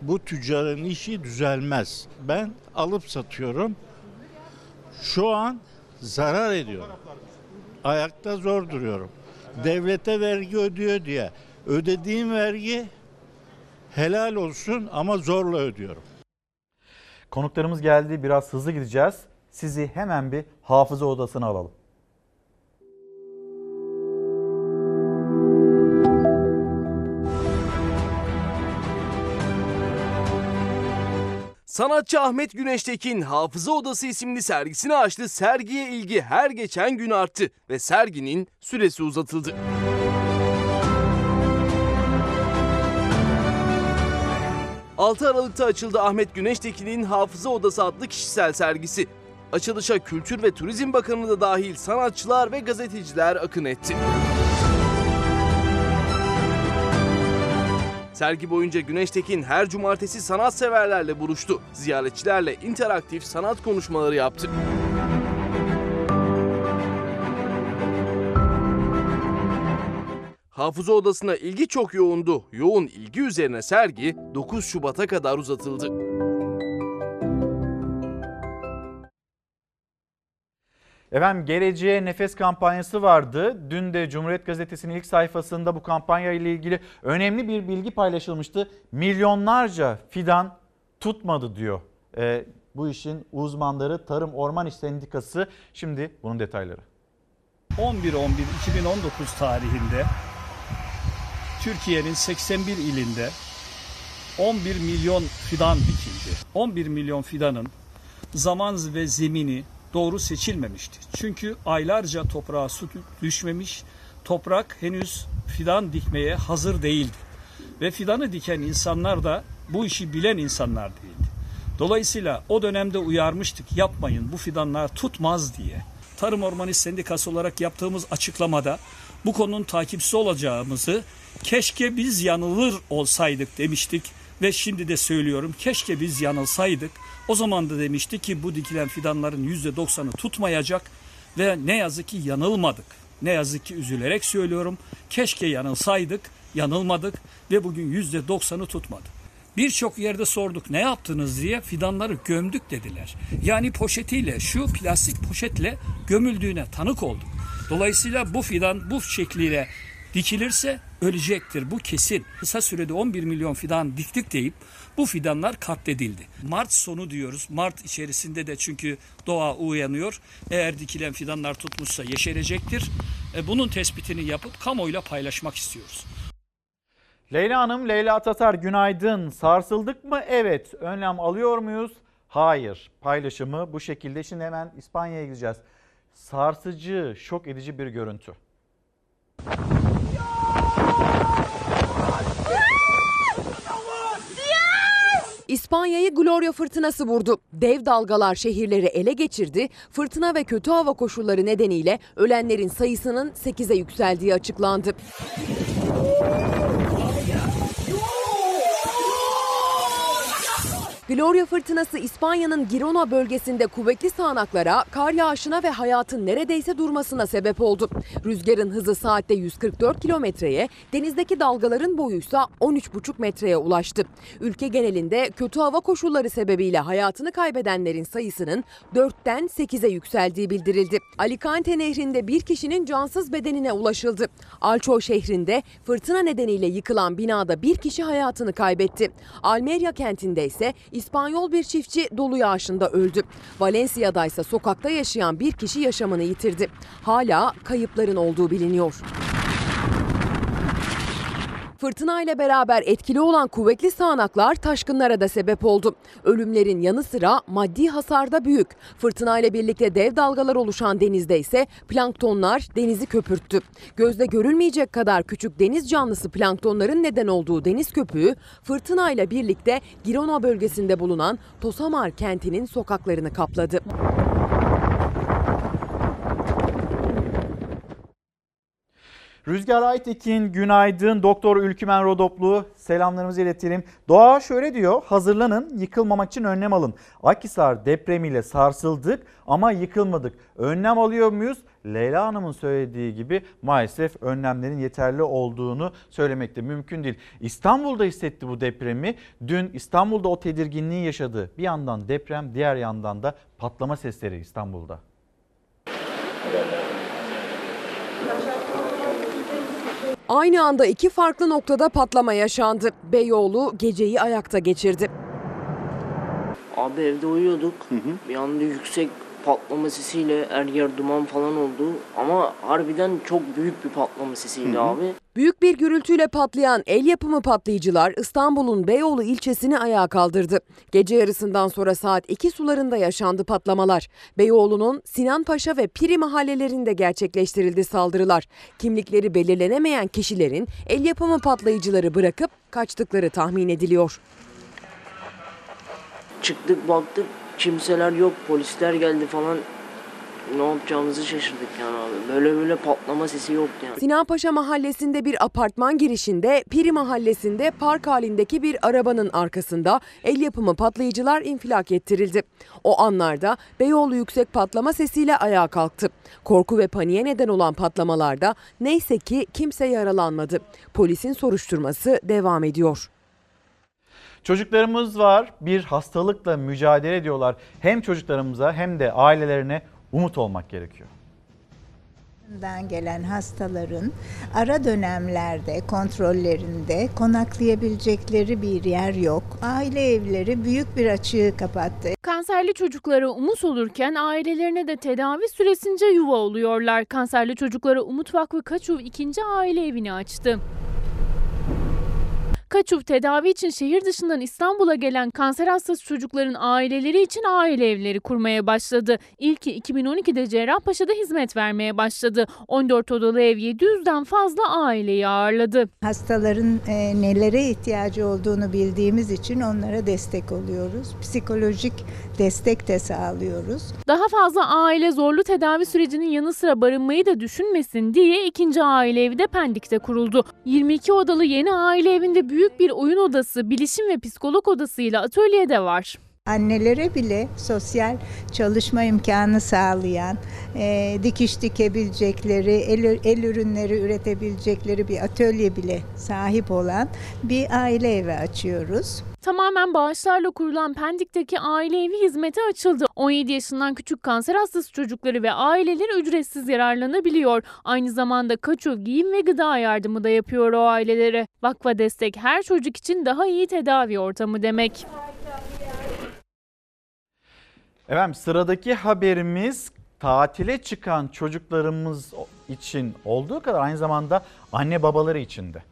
bu tüccarın işi düzelmez. Ben alıp satıyorum. Şu an zarar ediyorum. Ayakta zor duruyorum. Devlete vergi ödüyor diye. Ödediğim vergi helal olsun ama zorla ödüyorum. Konuklarımız geldi. Biraz hızlı gideceğiz. Sizi hemen bir hafıza odasına alalım. Sanatçı Ahmet Güneştekin Hafıza Odası isimli sergisini açtı. Sergiye ilgi her geçen gün arttı ve serginin süresi uzatıldı. ...6 Aralık'ta açıldı Ahmet Güneştekin'in Hafıza Odası adlı kişisel sergisi. Açılışa Kültür ve Turizm Bakanı da dahil sanatçılar ve gazeteciler akın etti. Sergi boyunca Güneştekin her cumartesi sanatseverlerle buluştu. Ziyaretçilerle interaktif sanat konuşmaları yaptı. Hafıza odasına ilgi çok yoğundu. Yoğun ilgi üzerine sergi 9 Şubat'a kadar uzatıldı. Efendim geleceğe nefes kampanyası vardı. Dün de Cumhuriyet Gazetesi'nin ilk sayfasında bu kampanya ile ilgili önemli bir bilgi paylaşılmıştı. Milyonlarca fidan tutmadı diyor. Ee, bu işin uzmanları Tarım Orman İş Sendikası. Şimdi bunun detayları. 11-11-2019 tarihinde Türkiye'nin 81 ilinde 11 milyon fidan dikildi. 11 milyon fidanın zaman ve zemini doğru seçilmemişti. Çünkü aylarca toprağa su düşmemiş, toprak henüz fidan dikmeye hazır değildi. Ve fidanı diken insanlar da bu işi bilen insanlar değildi. Dolayısıyla o dönemde uyarmıştık yapmayın bu fidanlar tutmaz diye. Tarım Orman İş Sendikası olarak yaptığımız açıklamada bu konunun takipçisi olacağımızı keşke biz yanılır olsaydık demiştik ve şimdi de söylüyorum keşke biz yanılsaydık. O zaman da demiştik ki bu dikilen fidanların %90'ı tutmayacak ve ne yazık ki yanılmadık. Ne yazık ki üzülerek söylüyorum keşke yanılsaydık, yanılmadık ve bugün %90'ı tutmadı. Birçok yerde sorduk ne yaptınız diye fidanları gömdük dediler. Yani poşetiyle şu plastik poşetle gömüldüğüne tanık olduk. Dolayısıyla bu fidan bu şekliyle dikilirse ölecektir. Bu kesin. Kısa sürede 11 milyon fidan diktik deyip bu fidanlar katledildi. Mart sonu diyoruz. Mart içerisinde de çünkü doğa uyanıyor. Eğer dikilen fidanlar tutmuşsa yeşerecektir. E, bunun tespitini yapıp kamuoyuyla paylaşmak istiyoruz. Leyla Hanım, Leyla Tatar günaydın. Sarsıldık mı? Evet. Önlem alıyor muyuz? Hayır. Paylaşımı bu şekilde. Şimdi hemen İspanya'ya gideceğiz. Sarsıcı, şok edici bir görüntü. İspanya'yı Gloria fırtınası vurdu. Dev dalgalar şehirleri ele geçirdi. Fırtına ve kötü hava koşulları nedeniyle ölenlerin sayısının 8'e yükseldiği açıklandı. Gloria fırtınası İspanya'nın Girona bölgesinde kuvvetli sağanaklara, kar yağışına ve hayatın neredeyse durmasına sebep oldu. Rüzgarın hızı saatte 144 kilometreye, denizdeki dalgaların boyuysa 13,5 metreye ulaştı. Ülke genelinde kötü hava koşulları sebebiyle hayatını kaybedenlerin sayısının 4'ten 8'e yükseldiği bildirildi. Alicante nehrinde bir kişinin cansız bedenine ulaşıldı. Alço şehrinde fırtına nedeniyle yıkılan binada bir kişi hayatını kaybetti. Almeria kentinde ise İspanyol bir çiftçi dolu yağışında öldü. Valencia'da ise sokakta yaşayan bir kişi yaşamını yitirdi. Hala kayıpların olduğu biliniyor. Fırtına ile beraber etkili olan kuvvetli sağanaklar taşkınlara da sebep oldu. Ölümlerin yanı sıra maddi hasar da büyük. Fırtına ile birlikte dev dalgalar oluşan denizde ise planktonlar denizi köpürttü. Gözle görülmeyecek kadar küçük deniz canlısı planktonların neden olduğu deniz köpüğü fırtına ile birlikte Girona bölgesinde bulunan Tosamar kentinin sokaklarını kapladı. Rüzgar Aytekin günaydın. Doktor Ülkümen Rodoplu selamlarımızı iletelim. Doğa şöyle diyor. Hazırlanın yıkılmamak için önlem alın. Akhisar depremiyle sarsıldık ama yıkılmadık. Önlem alıyor muyuz? Leyla Hanım'ın söylediği gibi maalesef önlemlerin yeterli olduğunu söylemek de mümkün değil. İstanbul'da hissetti bu depremi. Dün İstanbul'da o tedirginliği yaşadı. Bir yandan deprem diğer yandan da patlama sesleri İstanbul'da. Aynı anda iki farklı noktada patlama yaşandı. Beyoğlu geceyi ayakta geçirdi. Abi evde uyuyorduk. Bir anda yüksek patlama sesiyle her yer duman falan oldu. Ama harbiden çok büyük bir patlama sesiydi abi. Büyük bir gürültüyle patlayan el yapımı patlayıcılar İstanbul'un Beyoğlu ilçesini ayağa kaldırdı. Gece yarısından sonra saat 2 sularında yaşandı patlamalar. Beyoğlu'nun Sinan Paşa ve Piri mahallelerinde gerçekleştirildi saldırılar. Kimlikleri belirlenemeyen kişilerin el yapımı patlayıcıları bırakıp kaçtıkları tahmin ediliyor. Çıktık baktık kimseler yok polisler geldi falan. Ne yapacağımızı şaşırdık yani abi. Böyle böyle patlama sesi yoktu yani. Sinan Paşa mahallesinde bir apartman girişinde, Piri mahallesinde park halindeki bir arabanın arkasında el yapımı patlayıcılar infilak ettirildi. O anlarda Beyoğlu yüksek patlama sesiyle ayağa kalktı. Korku ve paniğe neden olan patlamalarda neyse ki kimse yaralanmadı. Polisin soruşturması devam ediyor. Çocuklarımız var bir hastalıkla mücadele ediyorlar. Hem çocuklarımıza hem de ailelerine umut olmak gerekiyor. gelen hastaların ara dönemlerde kontrollerinde konaklayabilecekleri bir yer yok. Aile evleri büyük bir açığı kapattı. Kanserli çocuklara umut olurken ailelerine de tedavi süresince yuva oluyorlar. Kanserli çocuklara Umut Vakfı Kaçuv ikinci aile evini açtı. Kaçuv tedavi için şehir dışından İstanbul'a gelen kanser hastası çocukların aileleri için aile evleri kurmaya başladı. İlki 2012'de Cerrahpaşa'da hizmet vermeye başladı. 14 odalı ev 700'den fazla aileyi ağırladı. Hastaların e, nelere ihtiyacı olduğunu bildiğimiz için onlara destek oluyoruz. Psikolojik destek de sağlıyoruz. Daha fazla aile zorlu tedavi sürecinin yanı sıra barınmayı da düşünmesin diye ikinci aile evi de Pendik'te kuruldu. 22 odalı yeni aile evinde büyük bir oyun odası, bilişim ve psikolog odasıyla atölye de var. Annelere bile sosyal çalışma imkanı sağlayan, e, dikiş dikebilecekleri, el, el ürünleri üretebilecekleri bir atölye bile sahip olan bir aile evi açıyoruz. Tamamen bağışlarla kurulan Pendik'teki aile evi hizmete açıldı. 17 yaşından küçük kanser hastası çocukları ve aileler ücretsiz yararlanabiliyor. Aynı zamanda kaçov, giyim ve gıda yardımı da yapıyor o ailelere. Vakfa destek her çocuk için daha iyi tedavi ortamı demek. Efendim sıradaki haberimiz tatile çıkan çocuklarımız için olduğu kadar aynı zamanda anne babaları için de.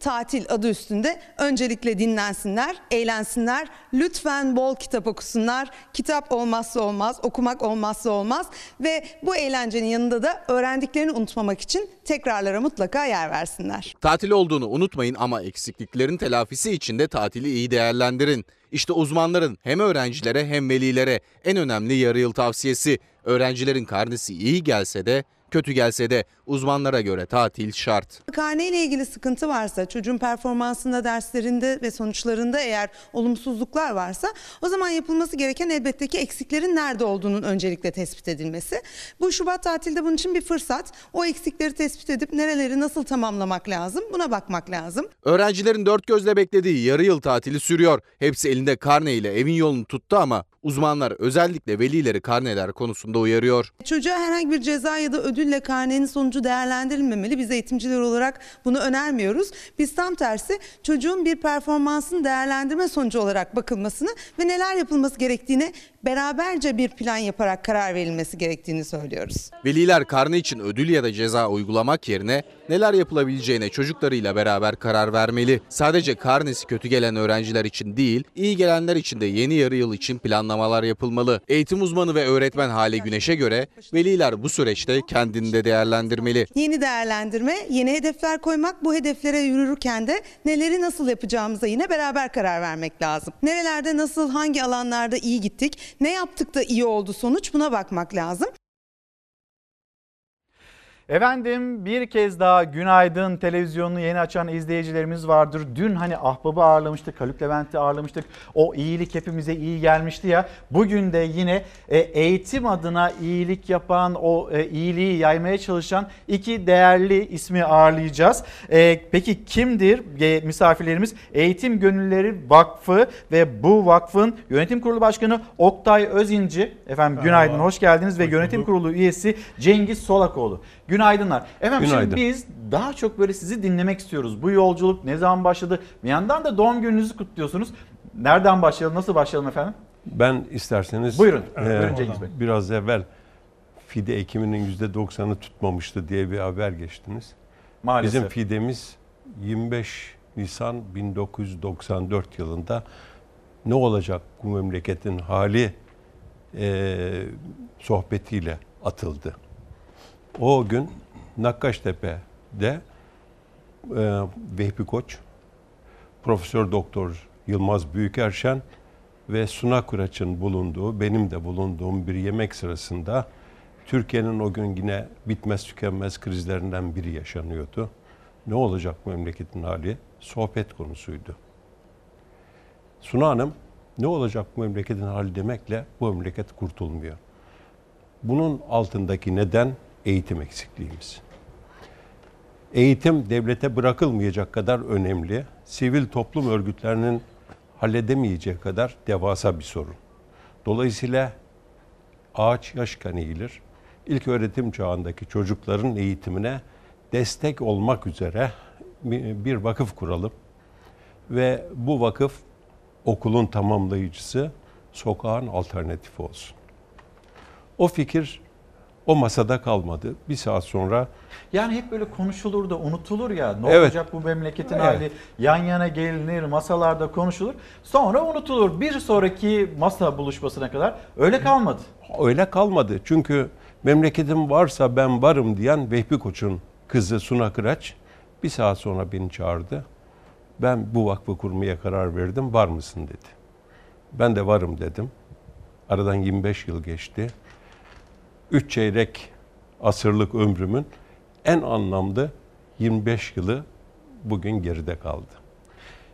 Tatil adı üstünde öncelikle dinlensinler, eğlensinler. Lütfen bol kitap okusunlar. Kitap olmazsa olmaz, okumak olmazsa olmaz ve bu eğlencenin yanında da öğrendiklerini unutmamak için tekrarlara mutlaka yer versinler. Tatil olduğunu unutmayın ama eksikliklerin telafisi için de tatili iyi değerlendirin. İşte uzmanların hem öğrencilere hem velilere en önemli yarı yıl tavsiyesi. Öğrencilerin karnesi iyi gelse de kötü gelse de uzmanlara göre tatil şart. Karne ile ilgili sıkıntı varsa, çocuğun performansında, derslerinde ve sonuçlarında eğer olumsuzluklar varsa o zaman yapılması gereken elbette ki eksiklerin nerede olduğunun öncelikle tespit edilmesi. Bu Şubat tatilde bunun için bir fırsat. O eksikleri tespit edip nereleri nasıl tamamlamak lazım buna bakmak lazım. Öğrencilerin dört gözle beklediği yarı yıl tatili sürüyor. Hepsi elinde karne ile evin yolunu tuttu ama uzmanlar özellikle velileri karneler konusunda uyarıyor. Çocuğa herhangi bir ceza ya da ödülle karnenin sonucu değerlendirilmemeli. Biz eğitimciler olarak bunu önermiyoruz. Biz tam tersi çocuğun bir performansını değerlendirme sonucu olarak bakılmasını ve neler yapılması gerektiğini beraberce bir plan yaparak karar verilmesi gerektiğini söylüyoruz. Veliler karne için ödül ya da ceza uygulamak yerine neler yapılabileceğine çocuklarıyla beraber karar vermeli. Sadece karnesi kötü gelen öğrenciler için değil, iyi gelenler için de yeni yarı yıl için planlamalar yapılmalı. Eğitim uzmanı ve öğretmen Hale Güneş'e göre veliler bu süreçte kendini de değerlendirmeli. Yeni değerlendirme, yeni hedefler koymak, bu hedeflere yürürken de neleri nasıl yapacağımıza yine beraber karar vermek lazım. Nerelerde nasıl, hangi alanlarda iyi gittik, ne yaptık da iyi oldu sonuç buna bakmak lazım. Efendim bir kez daha günaydın televizyonunu yeni açan izleyicilerimiz vardır. Dün hani Ahbab'ı ağırlamıştık, Haluk Levent'i ağırlamıştık. O iyilik hepimize iyi gelmişti ya. Bugün de yine e, eğitim adına iyilik yapan, o e, iyiliği yaymaya çalışan iki değerli ismi ağırlayacağız. E, peki kimdir misafirlerimiz? Eğitim Gönülleri Vakfı ve bu vakfın yönetim kurulu başkanı Oktay Özinci. Efendim günaydın, hoş geldiniz ve yönetim kurulu üyesi Cengiz Solakoğlu. Günaydınlar. Efendim Günaydın. şimdi biz daha çok böyle sizi dinlemek istiyoruz. Bu yolculuk ne zaman başladı? Bir yandan da doğum gününüzü kutluyorsunuz. Nereden başlayalım, nasıl başlayalım efendim? Ben isterseniz Buyurun. E, Buyurun Cengiz Bey. biraz evvel fide ekiminin %90'ı tutmamıştı diye bir haber geçtiniz. Maalesef. Bizim fidemiz 25 Nisan 1994 yılında ne olacak bu memleketin hali e, sohbetiyle atıldı. O gün Nakkaştepe'de e, Vehbi Koç, Profesör Doktor Yılmaz Büyükerşen ve Suna Kuraç'ın bulunduğu, benim de bulunduğum bir yemek sırasında Türkiye'nin o gün yine bitmez tükenmez krizlerinden biri yaşanıyordu. Ne olacak bu memleketin hali? Sohbet konusuydu. Suna Hanım, ne olacak bu memleketin hali demekle bu memleket kurtulmuyor. Bunun altındaki neden eğitim eksikliğimiz. Eğitim devlete bırakılmayacak kadar önemli. Sivil toplum örgütlerinin halledemeyeceği kadar devasa bir sorun. Dolayısıyla ağaç yaşken eğilir. İlk öğretim çağındaki çocukların eğitimine destek olmak üzere bir vakıf kuralım. Ve bu vakıf okulun tamamlayıcısı, sokağın alternatifi olsun. O fikir O masada kalmadı. Bir saat sonra Yani hep böyle konuşulur da unutulur ya. Ne Evet. olacak bu memleketin Evet. hali? Yan yana gelinir, masalarda konuşulur. Sonra unutulur. Bir sonraki masa buluşmasına kadar öyle kalmadı. öyle kalmadı. Çünkü memleketim varsa ben varım diyen Vehbi Koç'un kızı Suna Kıraç bir saat sonra beni çağırdı. Ben bu vakfı kurmaya karar verdim. Var mısın dedi. Ben de varım dedim. Aradan 25 yıl geçti. Üç çeyrek asırlık ömrümün en anlamlı 25 yılı bugün geride kaldı.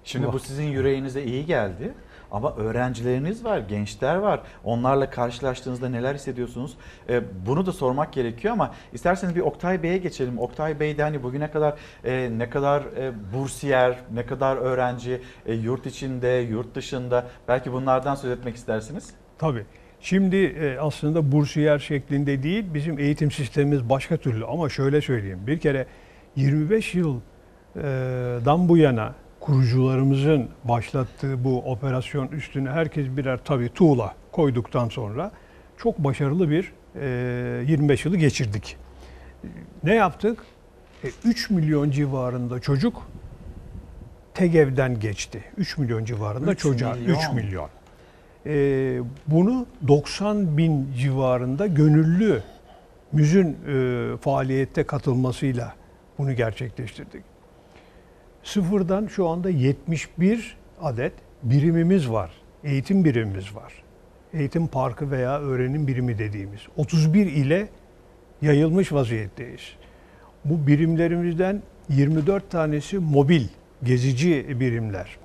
Şimdi bu sizin yüreğinize iyi geldi. Ama öğrencileriniz var, gençler var. Onlarla karşılaştığınızda neler hissediyorsunuz? Ee, bunu da sormak gerekiyor ama isterseniz bir Oktay Bey'e geçelim. Oktay Bey de hani bugüne kadar e, ne kadar e, bursiyer, ne kadar öğrenci, e, yurt içinde, yurt dışında belki bunlardan söz etmek istersiniz. Tabii. Şimdi e, aslında bursiyer şeklinde değil, bizim eğitim sistemimiz başka türlü. Ama şöyle söyleyeyim, bir kere 25 yıldan bu yana kurucularımızın başlattığı bu operasyon üstüne herkes birer tabii tuğla koyduktan sonra çok başarılı bir e, 25 yılı geçirdik. Ne yaptık? E, 3 milyon civarında çocuk TEGEV'den geçti. 3 milyon civarında çocuğa. milyon. 3 milyon. Ee, bunu 90 bin civarında gönüllü müzün e, faaliyette katılmasıyla bunu gerçekleştirdik. Sıfırdan şu anda 71 adet birimimiz var. Eğitim birimimiz var. Eğitim parkı veya öğrenim birimi dediğimiz. 31 ile yayılmış vaziyetteyiz. Bu birimlerimizden 24 tanesi mobil, gezici birimler.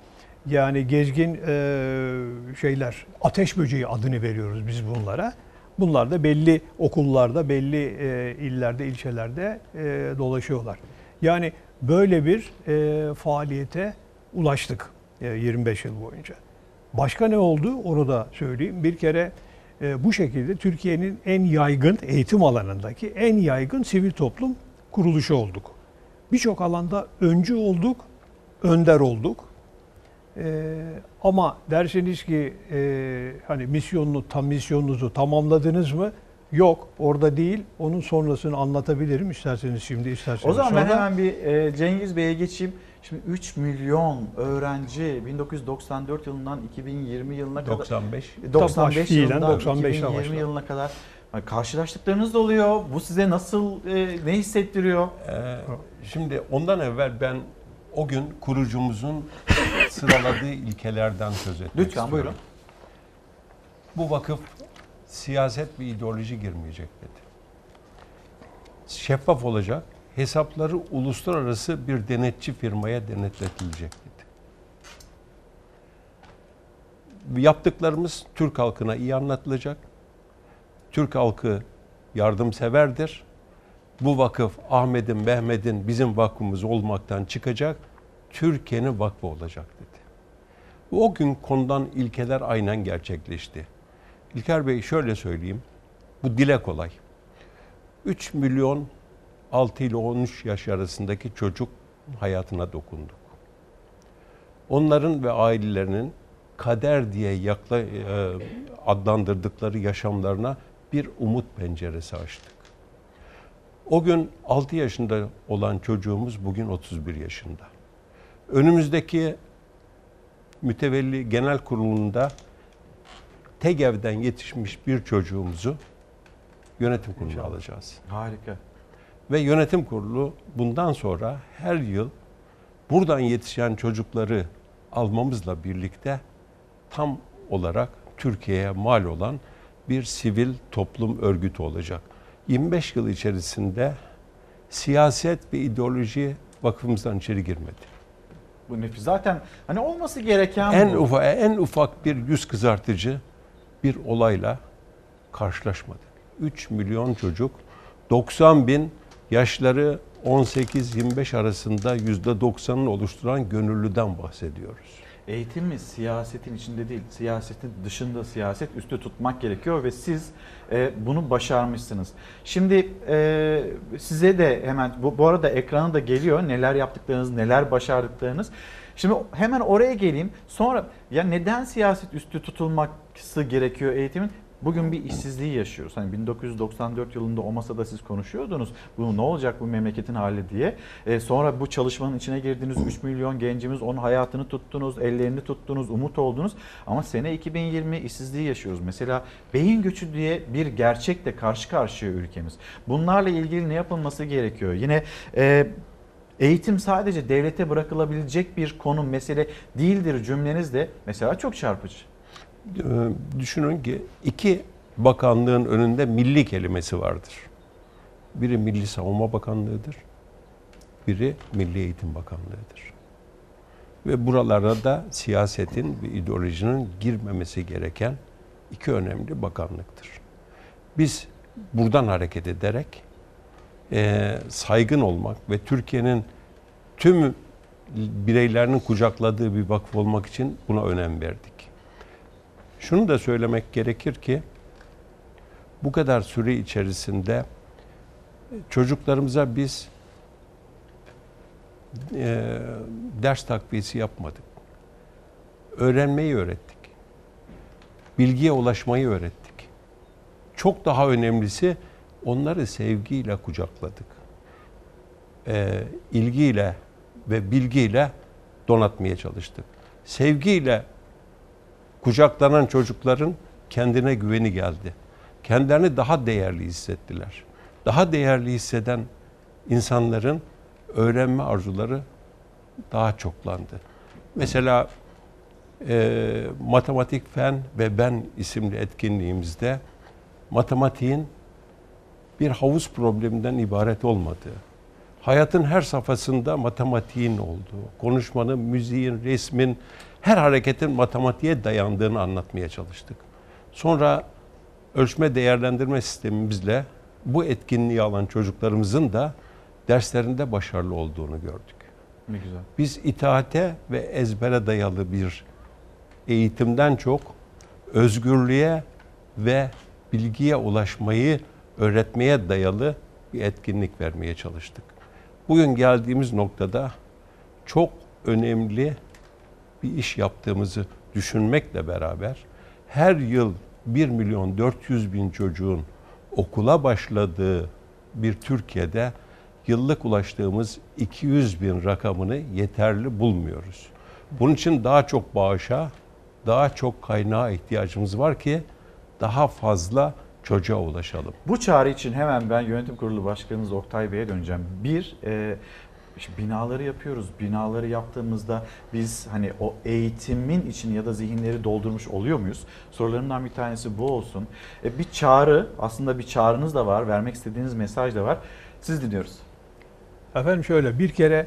Yani gezgin e, şeyler, ateş böceği adını veriyoruz biz bunlara. Bunlar da belli okullarda, belli e, illerde, ilçelerde e, dolaşıyorlar. Yani böyle bir e, faaliyete ulaştık e, 25 yıl boyunca. Başka ne oldu onu da söyleyeyim. Bir kere e, bu şekilde Türkiye'nin en yaygın eğitim alanındaki en yaygın sivil toplum kuruluşu olduk. Birçok alanda öncü olduk, önder olduk. Ee, ama derseniz ki e, hani misyonunu tam misyonunuzu tamamladınız mı? Yok, orada değil. Onun sonrasını anlatabilirim isterseniz şimdi, isterseniz O zaman ben sonra. hemen bir e, Cengiz Bey'e geçeyim. Şimdi 3 milyon öğrenci 1994 yılından 2020 yılına kadar 95. 95 Fiilen yılından 95'ten 2020 başladı. yılına kadar karşılaştıklarınız da oluyor. Bu size nasıl e, ne hissettiriyor? Ee, şimdi ondan evvel ben o gün kurucumuzun sıraladığı ilkelerden söz etmek Lütfen, istiyorum. buyurun. Bu vakıf siyaset ve ideoloji girmeyecek dedi. Şeffaf olacak, hesapları uluslararası bir denetçi firmaya denetletilecek dedi. Yaptıklarımız Türk halkına iyi anlatılacak. Türk halkı yardımseverdir. Bu vakıf Ahmet'in, Mehmet'in bizim vakfımız olmaktan çıkacak. Türkiye'nin vakfı olacak dedi. O gün konudan ilkeler aynen gerçekleşti. İlker Bey şöyle söyleyeyim. Bu dile kolay. 3 milyon 6 ile 13 yaş arasındaki çocuk hayatına dokunduk. Onların ve ailelerinin kader diye yakla, e, adlandırdıkları yaşamlarına bir umut penceresi açtık. O gün 6 yaşında olan çocuğumuz bugün 31 yaşında. Önümüzdeki mütevelli genel kurulunda TEGEV'den yetişmiş bir çocuğumuzu yönetim kuruluna alacağız. Harika. Ve yönetim kurulu bundan sonra her yıl buradan yetişen çocukları almamızla birlikte tam olarak Türkiye'ye mal olan bir sivil toplum örgütü olacak. 25 yıl içerisinde siyaset ve ideoloji vakfımızdan içeri girmedi. Bu nefis. Zaten hani olması gereken En bu. ufak en ufak bir yüz kızartıcı bir olayla karşılaşmadık. 3 milyon çocuk, 90 bin yaşları 18-25 arasında %90'ını oluşturan gönüllüden bahsediyoruz. Eğitim mi siyasetin içinde değil, siyasetin dışında siyaset üstü tutmak gerekiyor ve siz e, bunu başarmışsınız. Şimdi e, size de hemen bu, bu arada ekranı da geliyor neler yaptıklarınız, neler başardıklarınız. Şimdi hemen oraya geleyim. Sonra ya neden siyaset üstü tutulması gerekiyor eğitimin? Bugün bir işsizliği yaşıyoruz. Hani 1994 yılında o masada siz konuşuyordunuz. Bu ne olacak bu memleketin hali diye. E, sonra bu çalışmanın içine girdiniz. 3 milyon gencimiz onun hayatını tuttunuz, ellerini tuttunuz, umut oldunuz. Ama sene 2020 işsizliği yaşıyoruz. Mesela beyin göçü diye bir gerçekle karşı karşıya ülkemiz. Bunlarla ilgili ne yapılması gerekiyor? Yine e, eğitim sadece devlete bırakılabilecek bir konu, mesele değildir cümleniz de mesela çok çarpıcı. Ee, düşünün ki iki bakanlığın önünde milli kelimesi vardır. Biri Milli Savunma Bakanlığı'dır. Biri Milli Eğitim Bakanlığı'dır. Ve buralara da siyasetin ve ideolojinin girmemesi gereken iki önemli bakanlıktır. Biz buradan hareket ederek e, saygın olmak ve Türkiye'nin tüm bireylerinin kucakladığı bir vakıf olmak için buna önem verdik. Şunu da söylemek gerekir ki bu kadar süre içerisinde çocuklarımıza biz e, ders takviyesi yapmadık. Öğrenmeyi öğrettik. Bilgiye ulaşmayı öğrettik. Çok daha önemlisi onları sevgiyle kucakladık. E, ilgiyle ve bilgiyle donatmaya çalıştık. Sevgiyle kucaklanan çocukların kendine güveni geldi. Kendilerini daha değerli hissettiler. Daha değerli hisseden insanların öğrenme arzuları daha çoklandı. Mesela e, matematik fen ve ben isimli etkinliğimizde matematiğin bir havuz probleminden ibaret olmadığı, hayatın her safhasında matematiğin olduğu, konuşmanın, müziğin, resmin, her hareketin matematiğe dayandığını anlatmaya çalıştık. Sonra ölçme değerlendirme sistemimizle bu etkinliği alan çocuklarımızın da derslerinde başarılı olduğunu gördük. Ne güzel. Biz itaate ve ezbere dayalı bir eğitimden çok özgürlüğe ve bilgiye ulaşmayı öğretmeye dayalı bir etkinlik vermeye çalıştık. Bugün geldiğimiz noktada çok önemli bir iş yaptığımızı düşünmekle beraber her yıl 1 milyon 400 bin çocuğun okula başladığı bir Türkiye'de yıllık ulaştığımız 200 bin rakamını yeterli bulmuyoruz. Bunun için daha çok bağışa, daha çok kaynağa ihtiyacımız var ki daha fazla çocuğa ulaşalım. Bu çağrı için hemen ben yönetim kurulu başkanımız Oktay Bey'e döneceğim. Bir, e, işte binaları yapıyoruz. Binaları yaptığımızda biz hani o eğitimin için ya da zihinleri doldurmuş oluyor muyuz? Sorularımdan bir tanesi bu olsun. E, bir çağrı, aslında bir çağrınız da var, vermek istediğiniz mesaj da var. Siz dinliyoruz. Efendim şöyle bir kere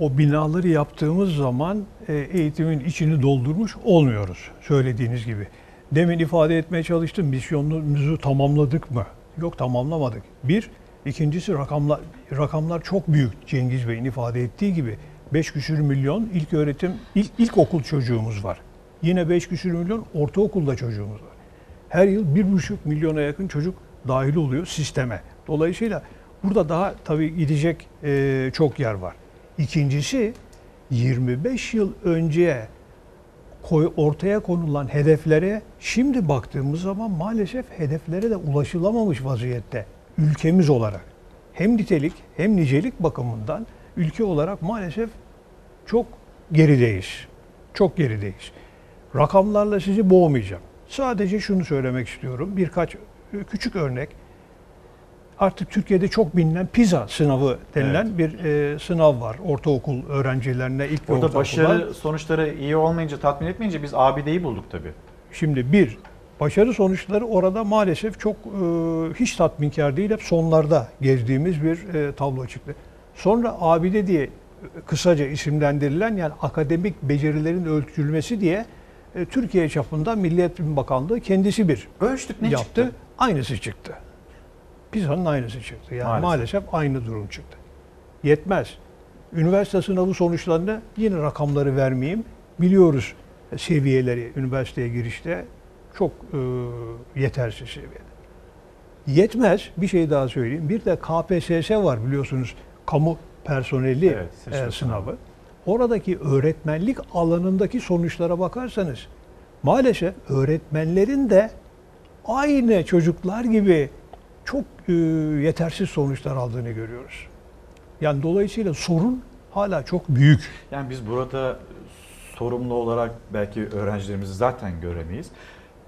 o binaları yaptığımız zaman e, eğitimin içini doldurmuş olmuyoruz söylediğiniz gibi. Demin ifade etmeye çalıştım misyonumuzu tamamladık mı? Yok tamamlamadık. Bir, ikincisi rakamlar rakamlar çok büyük Cengiz Bey'in ifade ettiği gibi. 5 küsür milyon ilk öğretim, ilk, ilkokul çocuğumuz var. Yine 5 küsür milyon ortaokulda çocuğumuz var. Her yıl 1,5 milyona yakın çocuk dahil oluyor sisteme. Dolayısıyla burada daha tabii gidecek e, çok yer var. İkincisi 25 yıl önce koy, ortaya konulan hedeflere şimdi baktığımız zaman maalesef hedeflere de ulaşılamamış vaziyette ülkemiz olarak. Hem nitelik hem nicelik bakımından ülke olarak maalesef çok gerideyiz. Çok gerideyiz. Rakamlarla sizi boğmayacağım. Sadece şunu söylemek istiyorum. Birkaç küçük örnek. Artık Türkiye'de çok bilinen PISA sınavı denilen evet. bir e, sınav var. Ortaokul öğrencilerine ilk Orada başarı sonuçları iyi olmayınca, tatmin etmeyince biz abideyi bulduk tabii. Şimdi bir, başarı sonuçları orada maalesef çok e, hiç tatminkar değil. Hep sonlarda gezdiğimiz bir e, tablo çıktı. Sonra abide diye kısaca isimlendirilen yani akademik becerilerin ölçülmesi diye e, Türkiye çapında Milli Eğitim Bakanlığı kendisi bir Ölçtük ne yaptı. çıktı? Aynısı çıktı. PISA'nın aynısı çıktı. Yani maalesef. maalesef aynı durum çıktı. Yetmez. Üniversite sınavı sonuçlarında yine rakamları vermeyeyim. Biliyoruz seviyeleri üniversiteye girişte çok e, yetersiz seviyede. Yetmez. Bir şey daha söyleyeyim. Bir de KPSS var biliyorsunuz. Kamu personeli evet, e, sınavı. Oradaki öğretmenlik alanındaki sonuçlara bakarsanız maalesef öğretmenlerin de aynı çocuklar gibi çok e, yetersiz sonuçlar aldığını görüyoruz. Yani dolayısıyla sorun hala çok büyük. Yani biz burada sorumlu olarak belki öğrencilerimizi zaten göremeyiz.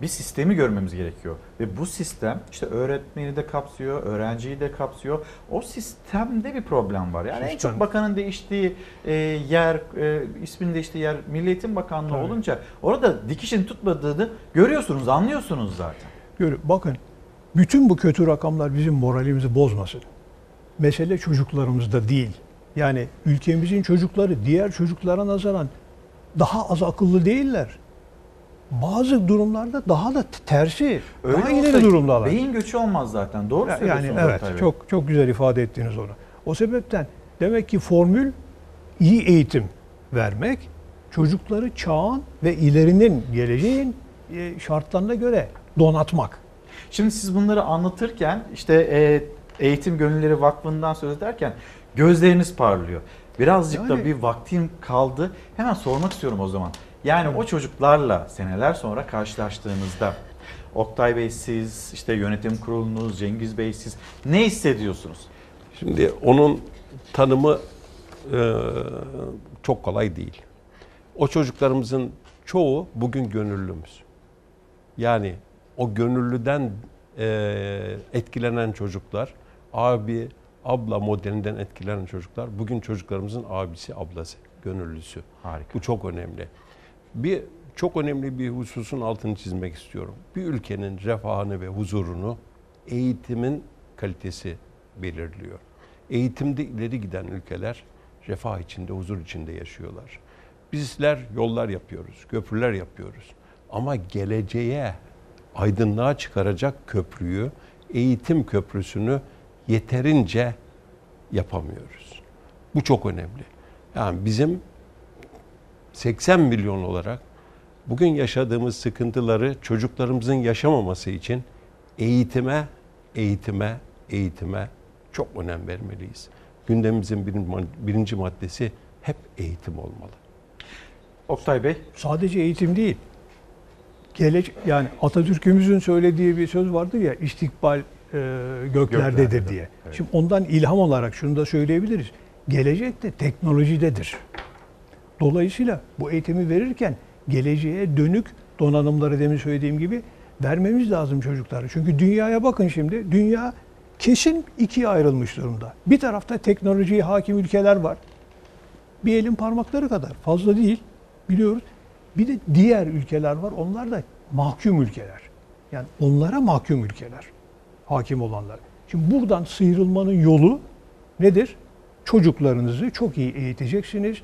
Bir sistemi görmemiz gerekiyor. Ve bu sistem işte öğretmeni de kapsıyor, öğrenciyi de kapsıyor. O sistemde bir problem var. Yani en Sistem. çok bakanın değiştiği e, yer, e, isminin değiştiği yer Milli Eğitim Bakanlığı Tabii. olunca orada dikişin tutmadığını görüyorsunuz, anlıyorsunuz zaten. Gör, bakın bütün bu kötü rakamlar bizim moralimizi bozmasın. Mesele çocuklarımızda değil. Yani ülkemizin çocukları diğer çocuklara nazaran daha az akıllı değiller. Bazı durumlarda daha da tersi. Öyle daha ileri durumdalar. Beyin göçü olmaz zaten. Doğru Yani söylüyorsunuz evet Bey. çok çok güzel ifade ettiniz onu. O sebepten demek ki formül iyi eğitim vermek, çocukları çağın ve ilerinin geleceğin e, şartlarına göre donatmak. Şimdi siz bunları anlatırken işte e, Eğitim Gönülleri Vakfı'ndan söz ederken gözleriniz parlıyor. Birazcık da Yani- bir vaktim kaldı. Hemen sormak istiyorum o zaman. Yani o çocuklarla seneler sonra karşılaştığınızda Oktay Bey siz, işte yönetim kurulunuz, Cengiz Bey siz ne hissediyorsunuz? Şimdi onun tanımı e, çok kolay değil. O çocuklarımızın çoğu bugün gönüllümüz. Yani o gönüllüden e, etkilenen çocuklar, abi, abla modelinden etkilenen çocuklar, bugün çocuklarımızın abisi, ablası, gönüllüsü. Harika. Bu çok önemli. Bir çok önemli bir hususun altını çizmek istiyorum. Bir ülkenin refahını ve huzurunu eğitimin kalitesi belirliyor. Eğitimde ileri giden ülkeler refah içinde, huzur içinde yaşıyorlar. Bizler yollar yapıyoruz, köprüler yapıyoruz. Ama geleceğe aydınlığa çıkaracak köprüyü, eğitim köprüsünü yeterince yapamıyoruz. Bu çok önemli. Yani bizim 80 milyon olarak bugün yaşadığımız sıkıntıları çocuklarımızın yaşamaması için eğitime, eğitime, eğitime çok önem vermeliyiz. Gündemimizin birin- birinci maddesi hep eğitim olmalı. Oktay Bey. Sadece eğitim değil. Gelecek yani Atatürk'ümüzün söylediği bir söz vardır ya istikbal e, göklerdedir Göklerde, diye. evet. Şimdi ondan ilham olarak şunu da söyleyebiliriz. Gelecek de teknolojidedir. Dolayısıyla bu eğitimi verirken geleceğe dönük donanımları demin söylediğim gibi vermemiz lazım çocuklara. Çünkü dünyaya bakın şimdi. Dünya kesin ikiye ayrılmış durumda. Bir tarafta teknolojiye hakim ülkeler var. Bir elin parmakları kadar fazla değil biliyoruz. Bir de diğer ülkeler var. Onlar da mahkum ülkeler. Yani onlara mahkum ülkeler. Hakim olanlar. Şimdi buradan sıyrılmanın yolu nedir? Çocuklarınızı çok iyi eğiteceksiniz.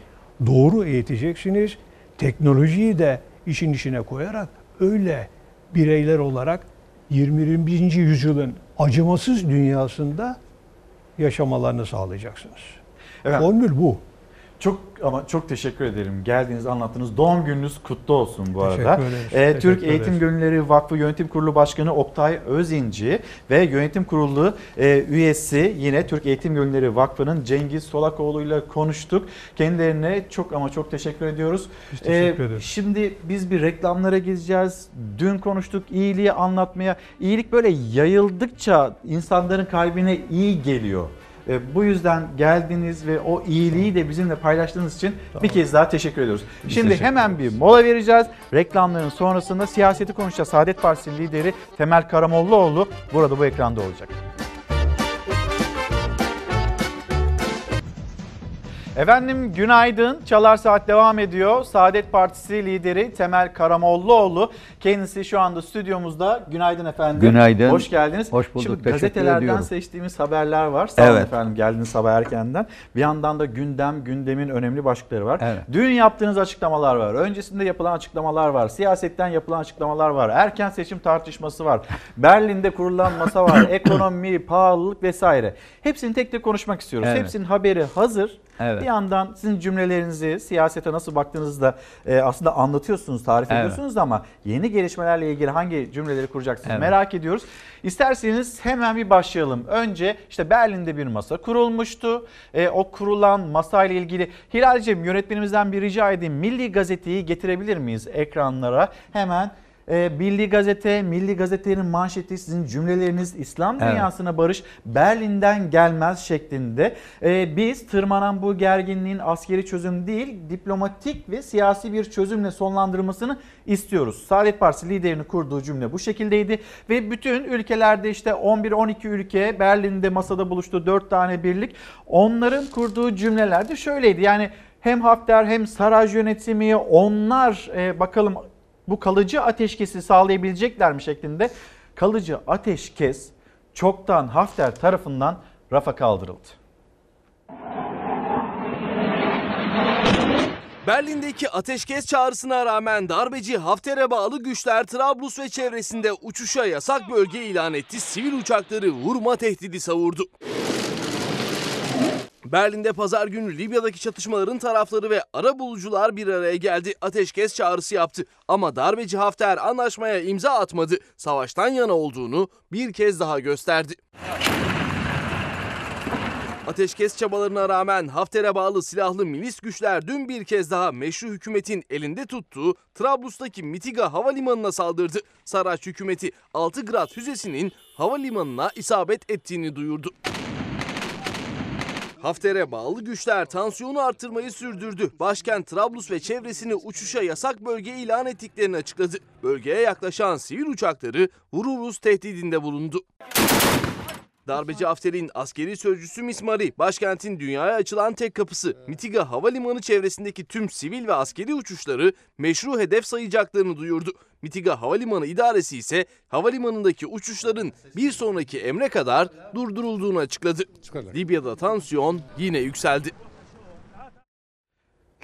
Doğru eğiteceksiniz. Teknolojiyi de işin içine koyarak öyle bireyler olarak 21. yüzyılın acımasız dünyasında yaşamalarını sağlayacaksınız. Evet. Formül bu. Çok ama çok teşekkür ederim. Geldiğiniz anlattığınız doğum gününüz kutlu olsun bu Teşekkür arada. ederiz. Ee, Teşekkür Türk Eğitim ederiz. Gönülleri Vakfı Yönetim Kurulu Başkanı Oktay Özinci ve yönetim kurulu e, üyesi yine Türk Eğitim Gönülleri Vakfı'nın Cengiz Solakoğlu ile konuştuk. Kendilerine çok ama çok teşekkür ediyoruz. Biz teşekkür Ee, ederiz. Şimdi biz bir reklamlara gideceğiz. Dün konuştuk iyiliği anlatmaya. İyilik böyle yayıldıkça insanların kalbine iyi geliyor. E, Bu yüzden geldiniz ve o iyiliği de bizimle paylaştığınız için bir kez daha teşekkür ediyoruz. Biz Şimdi teşekkür hemen bir mola vereceğiz. Reklamların sonrasında siyaseti konuşacağız. Saadet Partisi lideri Temel Karamollaoğlu burada bu ekranda olacak. Efendim günaydın. Çalar Saat devam ediyor. Saadet Partisi lideri Temel Karamollaoğlu. Kendisi şu anda stüdyomuzda. Günaydın efendim. Günaydın. Hoş geldiniz. Hoş bulduk, Şimdi teşekkür gazetelerden ediyorum. seçtiğimiz haberler var. Sağ olun Evet. efendim geldiniz sabah erkenden. Bir yandan da gündem, gündemin önemli başlıkları var. Evet. Dün yaptığınız açıklamalar var. Öncesinde yapılan açıklamalar var. Siyasetten yapılan açıklamalar var. Erken seçim tartışması var. Berlin'de kurulan masa var. Ekonomi, pahalılık vesaire. Hepsini tek tek konuşmak istiyoruz. Evet. Hepsinin haberi hazır. Evet. Bir yandan sizin cümlelerinizi siyasete nasıl baktığınızı da e, aslında anlatıyorsunuz, tarif Evet. ediyorsunuz ama yeni gelişmelerle ilgili hangi cümleleri kuracaksınız Evet. merak ediyoruz. İsterseniz hemen bir başlayalım. Önce işte Berlin'de bir masa kurulmuştu. E, o kurulan masayla ilgili Hilal'cim yönetmenimizden bir rica edeyim. Milli Gazete'yi getirebilir miyiz ekranlara? Hemen e, Milli Gazete, Milli Gazete'nin manşeti sizin cümleleriniz İslam Evet. dünyasına barış Berlin'den gelmez şeklinde. E, biz tırmanan bu gerginliğin askeri çözüm değil diplomatik ve siyasi bir çözümle sonlandırılmasını istiyoruz. Saadet Partisi liderini kurduğu cümle bu şekildeydi ve bütün ülkelerde işte 11-12 ülke Berlin'de masada buluştu 4 tane birlik. Onların kurduğu cümleler de şöyleydi. Yani hem Hafter hem Saraj yönetimi onlar e, bakalım bu kalıcı ateşkesi sağlayabilecekler mi şeklinde kalıcı ateşkes çoktan Hafter tarafından rafa kaldırıldı. Berlin'deki ateşkes çağrısına rağmen darbeci Hafter'e bağlı güçler Trablus ve çevresinde uçuşa yasak bölge ilan etti. Sivil uçakları vurma tehdidi savurdu. Berlin'de pazar günü Libya'daki çatışmaların tarafları ve ara bulucular bir araya geldi. Ateşkes çağrısı yaptı. Ama darbeci Hafter anlaşmaya imza atmadı. Savaştan yana olduğunu bir kez daha gösterdi. Ateşkes çabalarına rağmen Hafter'e bağlı silahlı milis güçler dün bir kez daha meşru hükümetin elinde tuttuğu Trablus'taki Mitiga havalimanına saldırdı. Saraç hükümeti 6 Grad füzesinin havalimanına isabet ettiğini duyurdu. Hafter'e bağlı güçler tansiyonu arttırmayı sürdürdü. Başkent Trablus ve çevresini uçuşa yasak bölge ilan ettiklerini açıkladı. Bölgeye yaklaşan sivil uçakları vururuz tehdidinde bulundu. Darbeci Hafter'in askeri sözcüsü Mismari, başkentin dünyaya açılan tek kapısı Mitiga Havalimanı çevresindeki tüm sivil ve askeri uçuşları meşru hedef sayacaklarını duyurdu. Mitiga Havalimanı İdaresi ise havalimanındaki uçuşların bir sonraki emre kadar durdurulduğunu açıkladı. Libya'da tansiyon yine yükseldi.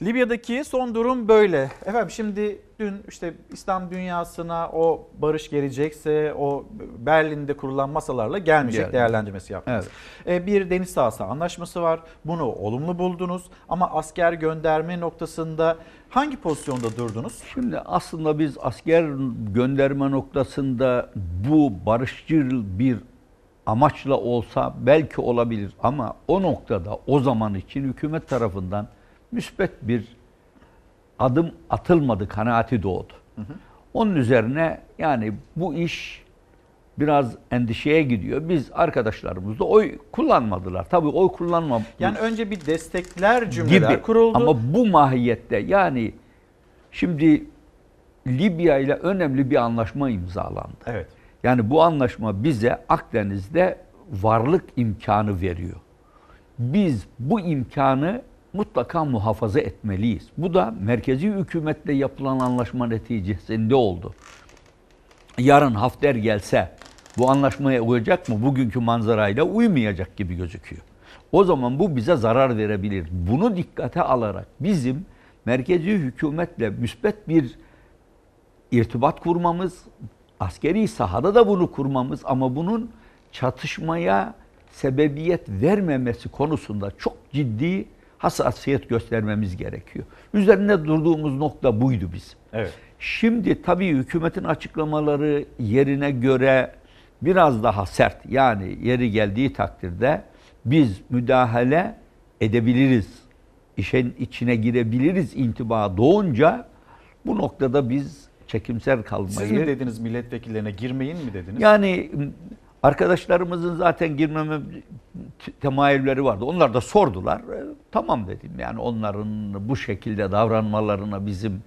Libya'daki son durum böyle. Efendim şimdi dün işte İslam dünyasına o barış gelecekse o Berlin'de kurulan masalarla gelmeyecek Geldi. değerlendirmesi yaptınız. E, Bir deniz sahası anlaşması var. Bunu olumlu buldunuz ama asker gönderme noktasında hangi pozisyonda durdunuz? Şimdi aslında biz asker gönderme noktasında bu barışçıl bir amaçla olsa belki olabilir ama o noktada o zaman için hükümet tarafından müspet bir adım atılmadı kanaati doğdu. Onun üzerine yani bu iş biraz endişeye gidiyor. Biz arkadaşlarımız da oy kullanmadılar. Tabii oy kullanma Yani önce bir destekler cümleler gibi. kuruldu. Ama bu mahiyette yani şimdi Libya ile önemli bir anlaşma imzalandı. Evet. Yani bu anlaşma bize Akdeniz'de varlık imkanı veriyor. Biz bu imkanı mutlaka muhafaza etmeliyiz. Bu da merkezi hükümetle yapılan anlaşma neticesinde oldu. Yarın Hafter gelse bu anlaşmaya uyacak mı? Bugünkü manzarayla uymayacak gibi gözüküyor. O zaman bu bize zarar verebilir. Bunu dikkate alarak bizim merkezi hükümetle müsbet bir irtibat kurmamız, askeri sahada da bunu kurmamız ama bunun çatışmaya sebebiyet vermemesi konusunda çok ciddi hassasiyet göstermemiz gerekiyor. Üzerinde durduğumuz nokta buydu bizim. Evet. Şimdi tabii hükümetin açıklamaları yerine göre biraz daha sert. Yani yeri geldiği takdirde biz müdahale edebiliriz. İşin içine girebiliriz intiba doğunca bu noktada biz çekimser kalmayı... Siz mi dediniz milletvekillerine girmeyin mi dediniz? Yani arkadaşlarımızın zaten girmeme temayülleri vardı. Onlar da sordular. E, Tamam dedim. Yani onların bu şekilde davranmalarına bizim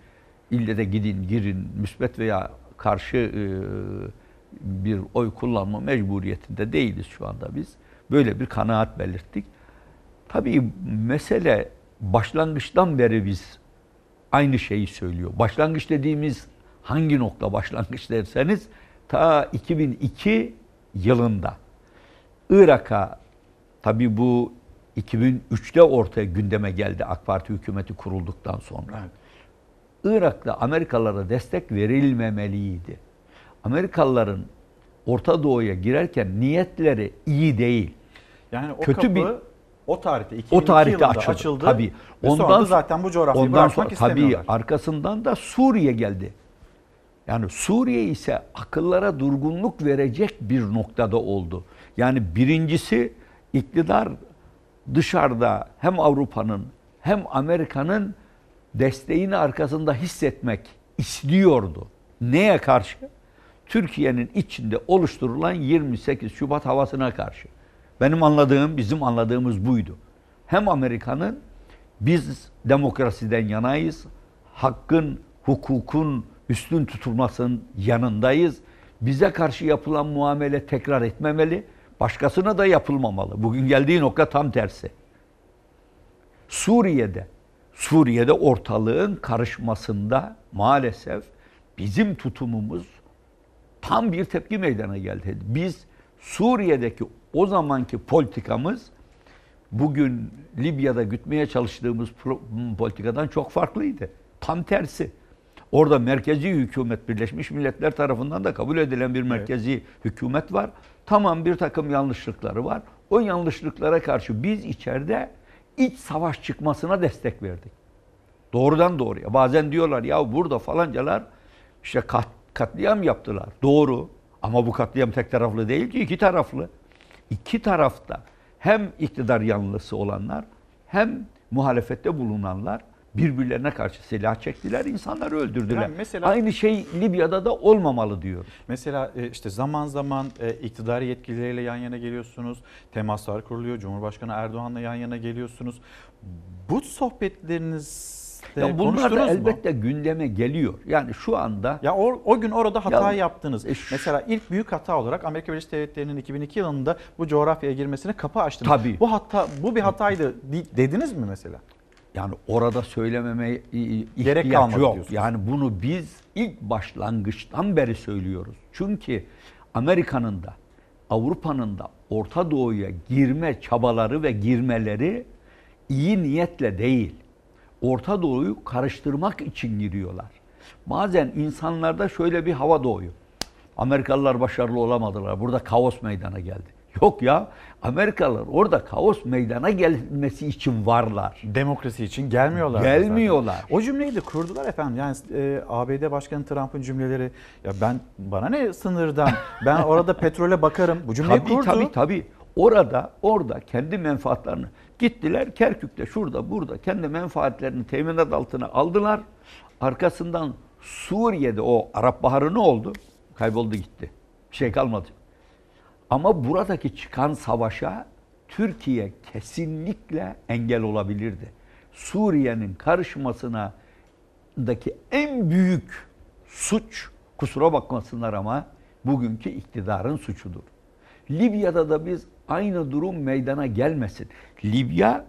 ille de gidin girin müsbet veya karşı e, bir oy kullanma mecburiyetinde değiliz şu anda biz. Böyle bir kanaat belirttik. Tabii mesele başlangıçtan beri biz aynı şeyi söylüyor. Başlangıç dediğimiz hangi nokta başlangıç derseniz ta 2002 yılında Irak'a tabii bu 2003'te ortaya gündeme geldi AK Parti hükümeti kurulduktan sonra. Irak'ta Amerikalılara destek verilmemeliydi. Amerikalıların Orta Doğu'ya girerken niyetleri iyi değil. Yani o Kötü kapı bir o tarihte 2002 o tarihte yılında açıldı. açıldı. Tabii. Ve sonra da zaten bu coğrafyayı ondan bırakmak sonra, tabii istemiyorlar. arkasından da Suriye geldi. Yani Suriye ise akıllara durgunluk verecek bir noktada oldu. Yani birincisi iktidar dışarıda hem Avrupa'nın hem Amerika'nın desteğini arkasında hissetmek istiyordu. Neye karşı? Türkiye'nin içinde oluşturulan 28 Şubat havasına karşı. Benim anladığım, bizim anladığımız buydu. Hem Amerika'nın biz demokrasiden yanayız, hakkın, hukukun üstün tutulmasının yanındayız. Bize karşı yapılan muamele tekrar etmemeli, başkasına da yapılmamalı. Bugün geldiği nokta tam tersi. Suriye'de, Suriye'de ortalığın karışmasında maalesef bizim tutumumuz tam bir tepki meydana geldi. Biz Suriye'deki o zamanki politikamız bugün Libya'da gütmeye çalıştığımız politikadan çok farklıydı. Tam tersi. Orada merkezi hükümet Birleşmiş Milletler tarafından da kabul edilen bir merkezi evet. hükümet var. Tamam bir takım yanlışlıkları var. O yanlışlıklara karşı biz içeride iç savaş çıkmasına destek verdik. Doğrudan doğruya. Bazen diyorlar ya burada falancalar işte kat, katliam yaptılar. Doğru. Ama bu katliam tek taraflı değil ki iki taraflı. İki tarafta hem iktidar yanlısı olanlar hem muhalefette bulunanlar birbirlerine karşı silah çektiler, insanları öldürdüler. Yani mesela, Aynı şey Libya'da da olmamalı diyor. Mesela e, işte zaman zaman e, iktidar yetkilileriyle yan yana geliyorsunuz, temaslar kuruluyor, Cumhurbaşkanı Erdoğan'la yan yana geliyorsunuz. Bu sohbetleriniz ya bunlar da elbette mu? gündeme geliyor. Yani şu anda... Ya o, o gün orada hata ya, yaptınız. E, Mesela ilk büyük hata olarak Amerika Birleşik Devletleri'nin 2002 yılında bu coğrafyaya girmesine kapı açtınız. Tabii. Bu hata bu bir hataydı dediniz mi mesela? Yani orada söylememe Gerek ihtiyaç yok. Diyorsunuz. Yani bunu biz ilk başlangıçtan beri söylüyoruz. Çünkü Amerika'nın da Avrupa'nın da Orta Doğu'ya girme çabaları ve girmeleri iyi niyetle değil. Orta Doğu'yu karıştırmak için giriyorlar. Bazen insanlarda şöyle bir hava doğuyor. Amerikalılar başarılı olamadılar. Burada kaos meydana geldi. Yok ya Amerikalılar orada kaos meydana gelmesi için varlar. Demokrasi için gelmiyorlar. Gelmiyorlar. Zaten. O cümleyi de kurdular efendim. Yani e, ABD Başkanı Trump'ın cümleleri ya ben bana ne sınırdan ben orada petrole bakarım. Bu cümleyi tabii, kurdu. Tabii tabii. Orada orada kendi menfaatlerini gittiler Kerkük'te şurada burada kendi menfaatlerini teminat altına aldılar. Arkasından Suriye'de o Arap Baharı ne oldu? Kayboldu gitti. Bir şey kalmadı. Ama buradaki çıkan savaşa Türkiye kesinlikle engel olabilirdi. Suriye'nin karışmasına daki en büyük suç kusura bakmasınlar ama bugünkü iktidarın suçudur. Libya'da da biz aynı durum meydana gelmesin. Libya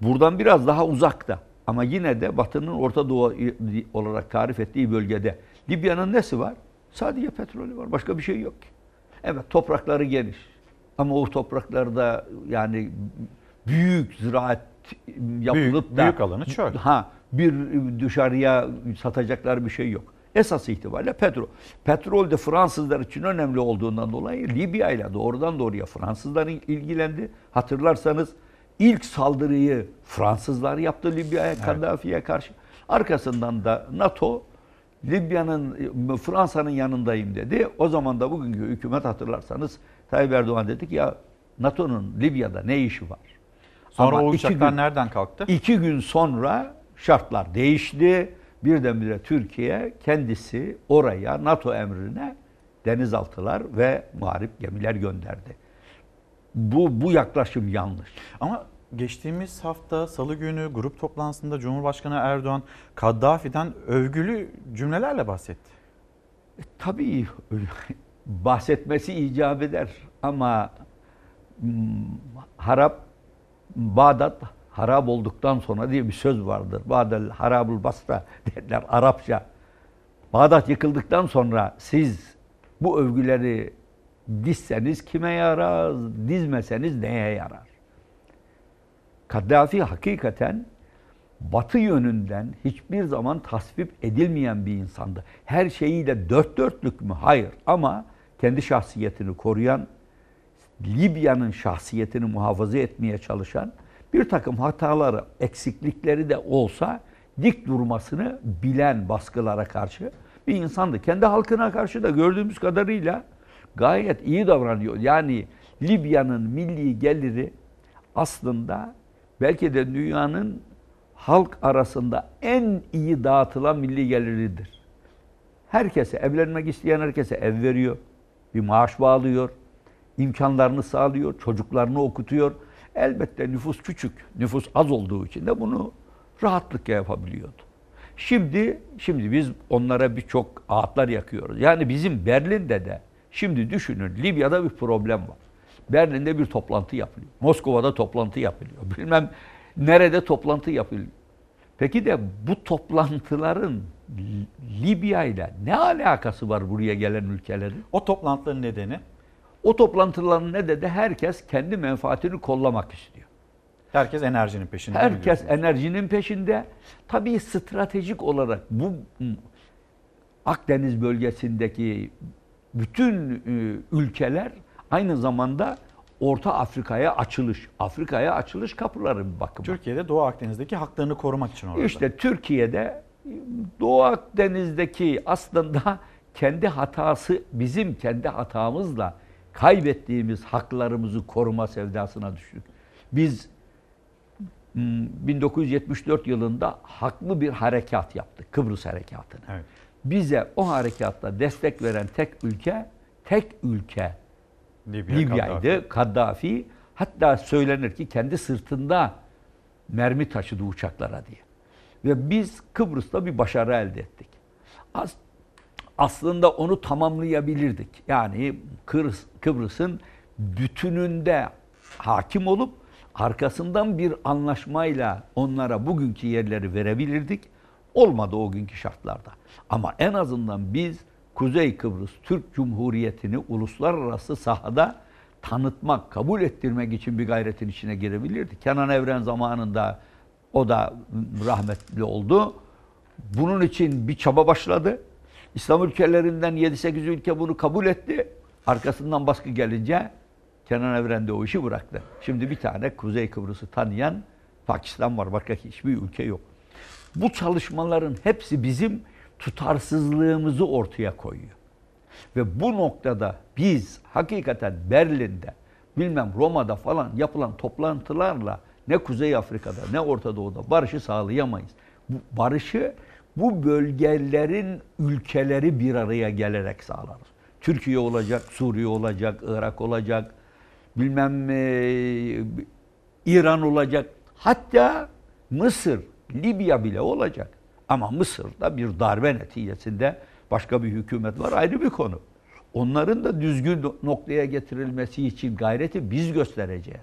buradan biraz daha uzakta ama yine de Batı'nın Orta Doğu olarak tarif ettiği bölgede. Libya'nın nesi var? Sadece petrolü var. Başka bir şey yok ki. Evet toprakları geniş. Ama o topraklarda yani büyük ziraat yapılıp büyük, da büyük alanı çöl. Ha bir dışarıya satacaklar bir şey yok. Esas itibariyle petrol. Petrol de Fransızlar için önemli olduğundan dolayı Libya ile doğrudan doğruya Fransızlar ilgilendi. Hatırlarsanız ilk saldırıyı Fransızlar yaptı Libya'ya, evet. Kaddafi'ye karşı. Arkasından da NATO Libya'nın, Fransa'nın yanındayım dedi. O zaman da bugünkü hükümet hatırlarsanız Tayyip Erdoğan dedik ya NATO'nun Libya'da ne işi var? Sonra Ama o uçaklar gün, nereden kalktı? İki gün sonra şartlar değişti. Birdenbire Türkiye kendisi oraya NATO emrine denizaltılar ve muharip gemiler gönderdi. Bu, bu yaklaşım yanlış. Ama geçtiğimiz hafta salı günü grup toplantısında Cumhurbaşkanı Erdoğan Kaddafi'den övgülü cümlelerle bahsetti. E, tabii bahsetmesi icap eder ama hmm, harap Bağdat harap olduktan sonra diye bir söz vardır. Bağdat harabul basra derler Arapça. Bağdat yıkıldıktan sonra siz bu övgüleri dizseniz kime yarar, dizmeseniz neye yarar? Kaddafi hakikaten batı yönünden hiçbir zaman tasvip edilmeyen bir insandı. Her şeyiyle dört dörtlük mü? Hayır. Ama kendi şahsiyetini koruyan, Libya'nın şahsiyetini muhafaza etmeye çalışan, bir takım hataları, eksiklikleri de olsa dik durmasını bilen baskılara karşı bir insandı. Kendi halkına karşı da gördüğümüz kadarıyla gayet iyi davranıyor. Yani Libya'nın milli geliri aslında belki de dünyanın halk arasında en iyi dağıtılan milli geliridir. Herkese, evlenmek isteyen herkese ev veriyor. Bir maaş bağlıyor. imkanlarını sağlıyor. Çocuklarını okutuyor. Elbette nüfus küçük. Nüfus az olduğu için de bunu rahatlıkla yapabiliyordu. Şimdi şimdi biz onlara birçok ağıtlar yakıyoruz. Yani bizim Berlin'de de şimdi düşünün Libya'da bir problem var. Berlin'de bir toplantı yapılıyor. Moskova'da toplantı yapılıyor. Bilmem nerede toplantı yapılıyor. Peki de bu toplantıların Libya ile ne alakası var buraya gelen ülkelerin? O toplantıların nedeni? O toplantıların nedeni herkes kendi menfaatini kollamak istiyor. Herkes enerjinin peşinde. Herkes enerjinin peşinde. Tabii stratejik olarak bu Akdeniz bölgesindeki bütün e, ülkeler aynı zamanda Orta Afrika'ya açılış, Afrika'ya açılış kapıları bir bakıma. Türkiye'de Doğu Akdeniz'deki haklarını korumak için orada. İşte Türkiye'de Doğu Akdeniz'deki aslında kendi hatası, bizim kendi hatamızla kaybettiğimiz haklarımızı koruma sevdasına düştük. Biz 1974 yılında haklı bir harekat yaptık. Kıbrıs harekatını. Evet. Bize o harekatta destek veren tek ülke, tek ülke Libya, Libya'ydı. Kaddafi. Kaddafi. Hatta söylenir ki kendi sırtında mermi taşıdı uçaklara diye. Ve biz Kıbrıs'ta bir başarı elde ettik. As aslında onu tamamlayabilirdik. Yani Kıbrıs'ın bütününde hakim olup arkasından bir anlaşmayla onlara bugünkü yerleri verebilirdik. Olmadı o günkü şartlarda. Ama en azından biz Kuzey Kıbrıs Türk Cumhuriyeti'ni uluslararası sahada tanıtmak, kabul ettirmek için bir gayretin içine girebilirdi. Kenan Evren zamanında o da rahmetli oldu. Bunun için bir çaba başladı. İslam ülkelerinden 7-8 ülke bunu kabul etti. Arkasından baskı gelince Kenan Evren de o işi bıraktı. Şimdi bir tane Kuzey Kıbrıs'ı tanıyan Pakistan var. Başka hiçbir ülke yok. Bu çalışmaların hepsi bizim tutarsızlığımızı ortaya koyuyor. Ve bu noktada biz hakikaten Berlin'de, bilmem Roma'da falan yapılan toplantılarla ne Kuzey Afrika'da ne Orta Doğu'da barışı sağlayamayız. Bu barışı bu bölgelerin ülkeleri bir araya gelerek sağlarız. Türkiye olacak, Suriye olacak, Irak olacak, bilmem e, İran olacak. Hatta Mısır, Libya bile olacak. Ama Mısır'da bir darbe neticesinde başka bir hükümet var ayrı bir konu. Onların da düzgün noktaya getirilmesi için gayreti biz göstereceğiz.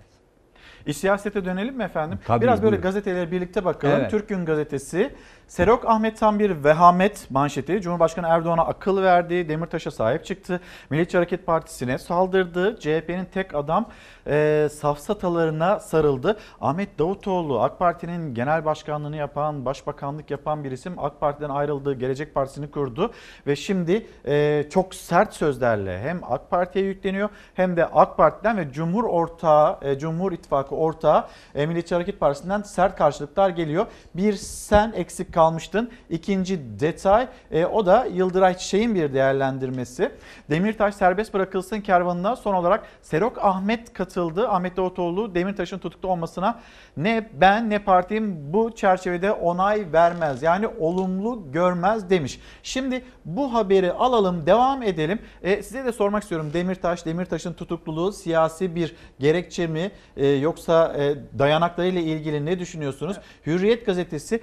İş siyasete dönelim mi efendim? Tabii, Biraz böyle buyurun. gazeteleri birlikte bakalım. Evet. Türk Gün Gazetesi. Serok Ahmet tam bir vehamet manşeti. Cumhurbaşkanı Erdoğan'a akıl verdi. Demirtaş'a sahip çıktı. Milliyetçi Hareket Partisi'ne saldırdı. CHP'nin tek adam e, safsatalarına sarıldı. Ahmet Davutoğlu AK Parti'nin genel başkanlığını yapan, başbakanlık yapan bir isim. AK Parti'den ayrıldı. Gelecek Partisi'ni kurdu. Ve şimdi e, çok sert sözlerle hem AK Parti'ye yükleniyor hem de AK Parti'den ve Cumhur ortağı, e, Cumhur İttifakı ortağı e, Milliyetçi Hareket Partisi'nden sert karşılıklar geliyor. Bir sen eksik kalmıştın. İkinci detay e, o da Yıldıray Çiçek'in bir değerlendirmesi. Demirtaş serbest bırakılsın kervanına son olarak Serok Ahmet katıldı. Ahmet Davutoğlu Demirtaş'ın tutuklu olmasına ne ben ne partim bu çerçevede onay vermez. Yani olumlu görmez demiş. Şimdi bu haberi alalım devam edelim. E, size de sormak istiyorum Demirtaş, Demirtaş'ın tutukluluğu siyasi bir gerekçe mi e, yoksa e, dayanaklarıyla ilgili ne düşünüyorsunuz? Hürriyet gazetesi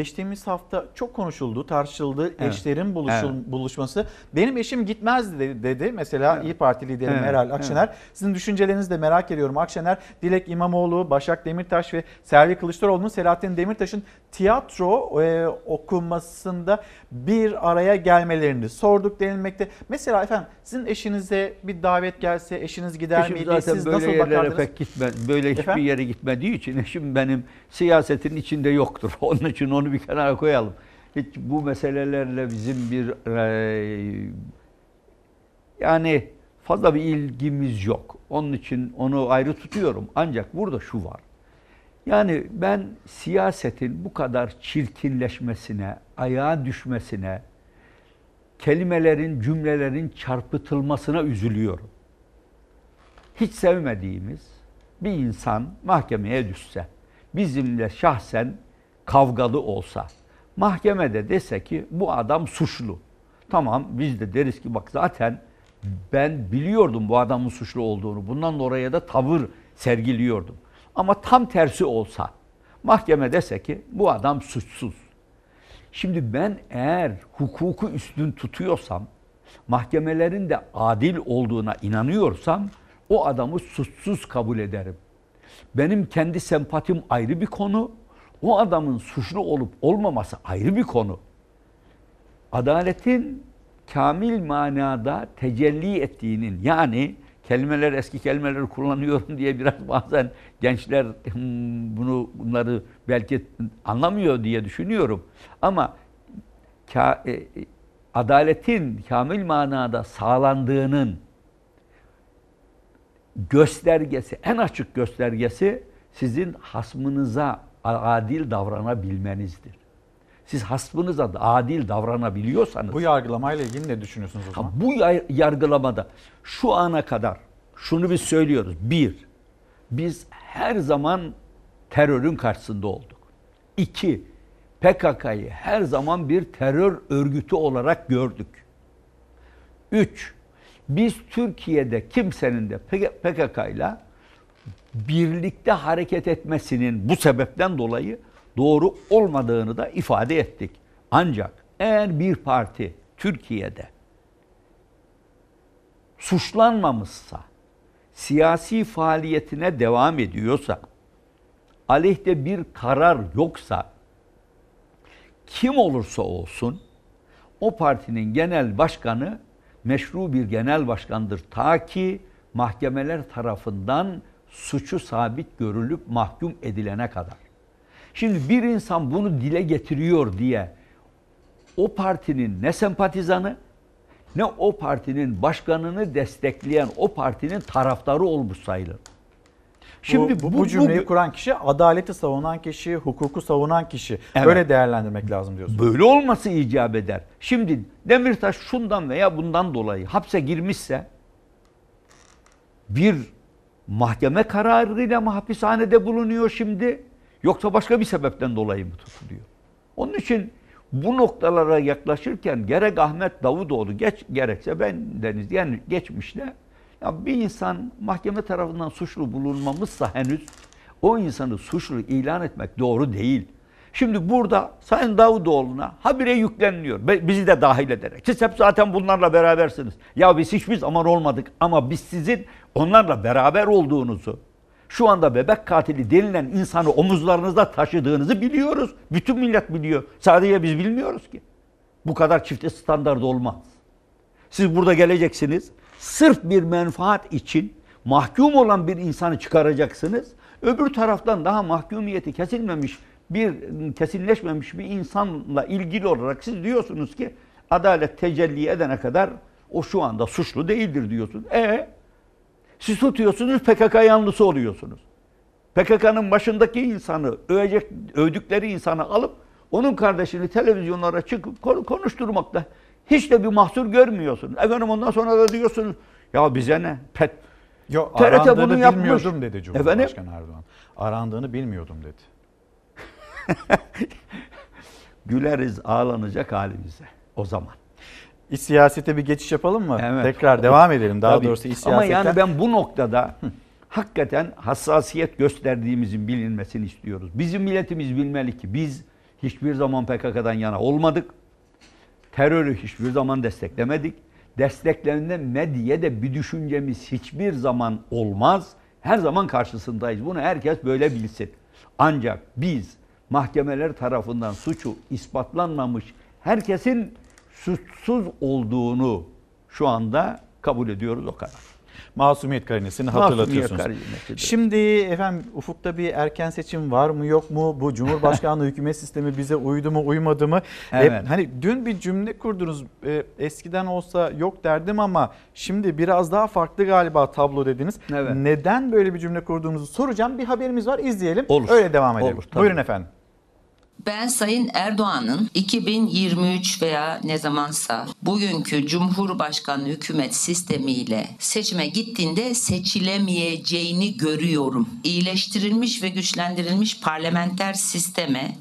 Geçtiğimiz hafta çok konuşuldu, tartışıldı Evet. eşlerin buluşul, Evet. buluşması. Benim eşim gitmez dedi, dedi. mesela Evet. İyi Parti lideri Evet, Meral Akşener. Sizin düşüncelerinizi de merak ediyorum. Akşener, Dilek İmamoğlu, Başak Demirtaş ve Selvi Kılıçdaroğlu'nun Selahattin Demirtaş'ın tiyatro e, okumasında bir araya gelmelerini sorduk denilmekte. Mesela efendim sizin eşinize bir davet gelse eşiniz gider Eşim miydi? zaten Siz böyle nasıl yerlere bakardınız? pek gitme, böyle hiçbir Efendim? yere gitmediği için eşim benim siyasetin içinde yoktur. Onun için onu bir kenara koyalım. Hiç bu meselelerle bizim bir e, yani fazla bir ilgimiz yok. Onun için onu ayrı tutuyorum. Ancak burada şu var. Yani ben siyasetin bu kadar çirkinleşmesine, ayağa düşmesine, kelimelerin, cümlelerin çarpıtılmasına üzülüyorum. Hiç sevmediğimiz bir insan mahkemeye düşse, bizimle şahsen kavgalı olsa, mahkemede dese ki bu adam suçlu. Tamam biz de deriz ki bak zaten ben biliyordum bu adamın suçlu olduğunu. Bundan oraya da tavır sergiliyordum. Ama tam tersi olsa mahkeme dese ki bu adam suçsuz. Şimdi ben eğer hukuku üstün tutuyorsam, mahkemelerin de adil olduğuna inanıyorsam o adamı suçsuz kabul ederim. Benim kendi sempatim ayrı bir konu, o adamın suçlu olup olmaması ayrı bir konu. Adaletin kamil manada tecelli ettiğinin yani kelimeler eski kelimeleri kullanıyorum diye biraz bazen gençler hmm, bunu bunları belki anlamıyor diye düşünüyorum. Ama ka, e, adaletin kamil manada sağlandığının göstergesi, en açık göstergesi sizin hasmınıza adil davranabilmenizdir. Siz hasbınıza adil davranabiliyorsanız... Bu yargılamayla ilgili ne düşünüyorsunuz o zaman? Ha, bu yargılamada şu ana kadar şunu biz söylüyoruz. Bir, biz her zaman terörün karşısında olduk. İki, PKK'yı her zaman bir terör örgütü olarak gördük. Üç, biz Türkiye'de kimsenin de PKK ile birlikte hareket etmesinin bu sebepten dolayı doğru olmadığını da ifade ettik. Ancak eğer bir parti Türkiye'de suçlanmamışsa, siyasi faaliyetine devam ediyorsa, aleyhte bir karar yoksa, kim olursa olsun o partinin genel başkanı meşru bir genel başkandır. Ta ki mahkemeler tarafından suçu sabit görülüp mahkum edilene kadar. Şimdi bir insan bunu dile getiriyor diye o partinin ne sempatizanı ne o partinin başkanını destekleyen o partinin taraftarı olmuş sayılır. Şimdi bu, bu, bu cümleyi bu, kuran kişi, adaleti savunan kişi, hukuku savunan kişi. Evet. Böyle değerlendirmek lazım diyorsunuz. Böyle olması icap eder. Şimdi Demirtaş şundan veya bundan dolayı hapse girmişse bir mahkeme kararıyla mı hapishanede bulunuyor şimdi yoksa başka bir sebepten dolayı mı tutuluyor? Onun için bu noktalara yaklaşırken gerek Ahmet Davutoğlu geç gerekse ben deniz yani geçmişte ya bir insan mahkeme tarafından suçlu bulunmamışsa henüz o insanı suçlu ilan etmek doğru değil. Şimdi burada Sayın Davutoğlu'na habire yükleniliyor. Bizi de dahil ederek. Siz hep zaten bunlarla berabersiniz. Ya biz hiçbir zaman olmadık ama biz sizin onlarla beraber olduğunuzu, şu anda bebek katili denilen insanı omuzlarınızda taşıdığınızı biliyoruz. Bütün millet biliyor. Sadece biz bilmiyoruz ki. Bu kadar çifte standart olmaz. Siz burada geleceksiniz. Sırf bir menfaat için mahkum olan bir insanı çıkaracaksınız. Öbür taraftan daha mahkumiyeti kesilmemiş bir kesinleşmemiş bir insanla ilgili olarak siz diyorsunuz ki adalet tecelli edene kadar o şu anda suçlu değildir diyorsunuz. E siz tutuyorsunuz PKK yanlısı oluyorsunuz. PKK'nın başındaki insanı, övecek, övdükleri insanı alıp onun kardeşini televizyonlara çıkıp konuşturmakta hiç de bir mahsur görmüyorsunuz. Efendim ondan sonra da diyorsunuz ya bize ne? Pet, Yo, TRT bunu yapmış. dedi Cumhurbaşkanı Efendim? Erdoğan. Arandığını bilmiyordum dedi. Güleriz ağlanacak halimize o zaman. İç siyasete bir geçiş yapalım mı? Evet. Tekrar devam edelim. Daha Tabii. doğrusu iç siyasetten. Ama yani ben bu noktada hakikaten hassasiyet gösterdiğimizin bilinmesini istiyoruz. Bizim milletimiz bilmeli ki biz hiçbir zaman PKK'dan yana olmadık. Terörü hiçbir zaman desteklemedik. Desteklerinde medyaya de bir düşüncemiz hiçbir zaman olmaz. Her zaman karşısındayız. Bunu herkes böyle bilsin. Ancak biz mahkemeler tarafından suçu ispatlanmamış herkesin suçsuz olduğunu şu anda kabul ediyoruz o kadar. Masumiyet karinesini hatırlatıyorsunuz. Masumiyet Şimdi efendim ufukta bir erken seçim var mı yok mu? Bu Cumhurbaşkanlığı hükümet sistemi bize uydu mu uymadı mı? Evet. E, hani dün bir cümle kurdunuz. E, eskiden olsa yok derdim ama şimdi biraz daha farklı galiba tablo dediniz. Evet. Neden böyle bir cümle kurduğunuzu soracağım. Bir haberimiz var izleyelim. Olur. Öyle devam edelim. Olur, tabii. Buyurun efendim. Ben Sayın Erdoğan'ın 2023 veya ne zamansa bugünkü Cumhurbaşkanı hükümet sistemiyle seçime gittiğinde seçilemeyeceğini görüyorum. İyileştirilmiş ve güçlendirilmiş parlamenter sisteme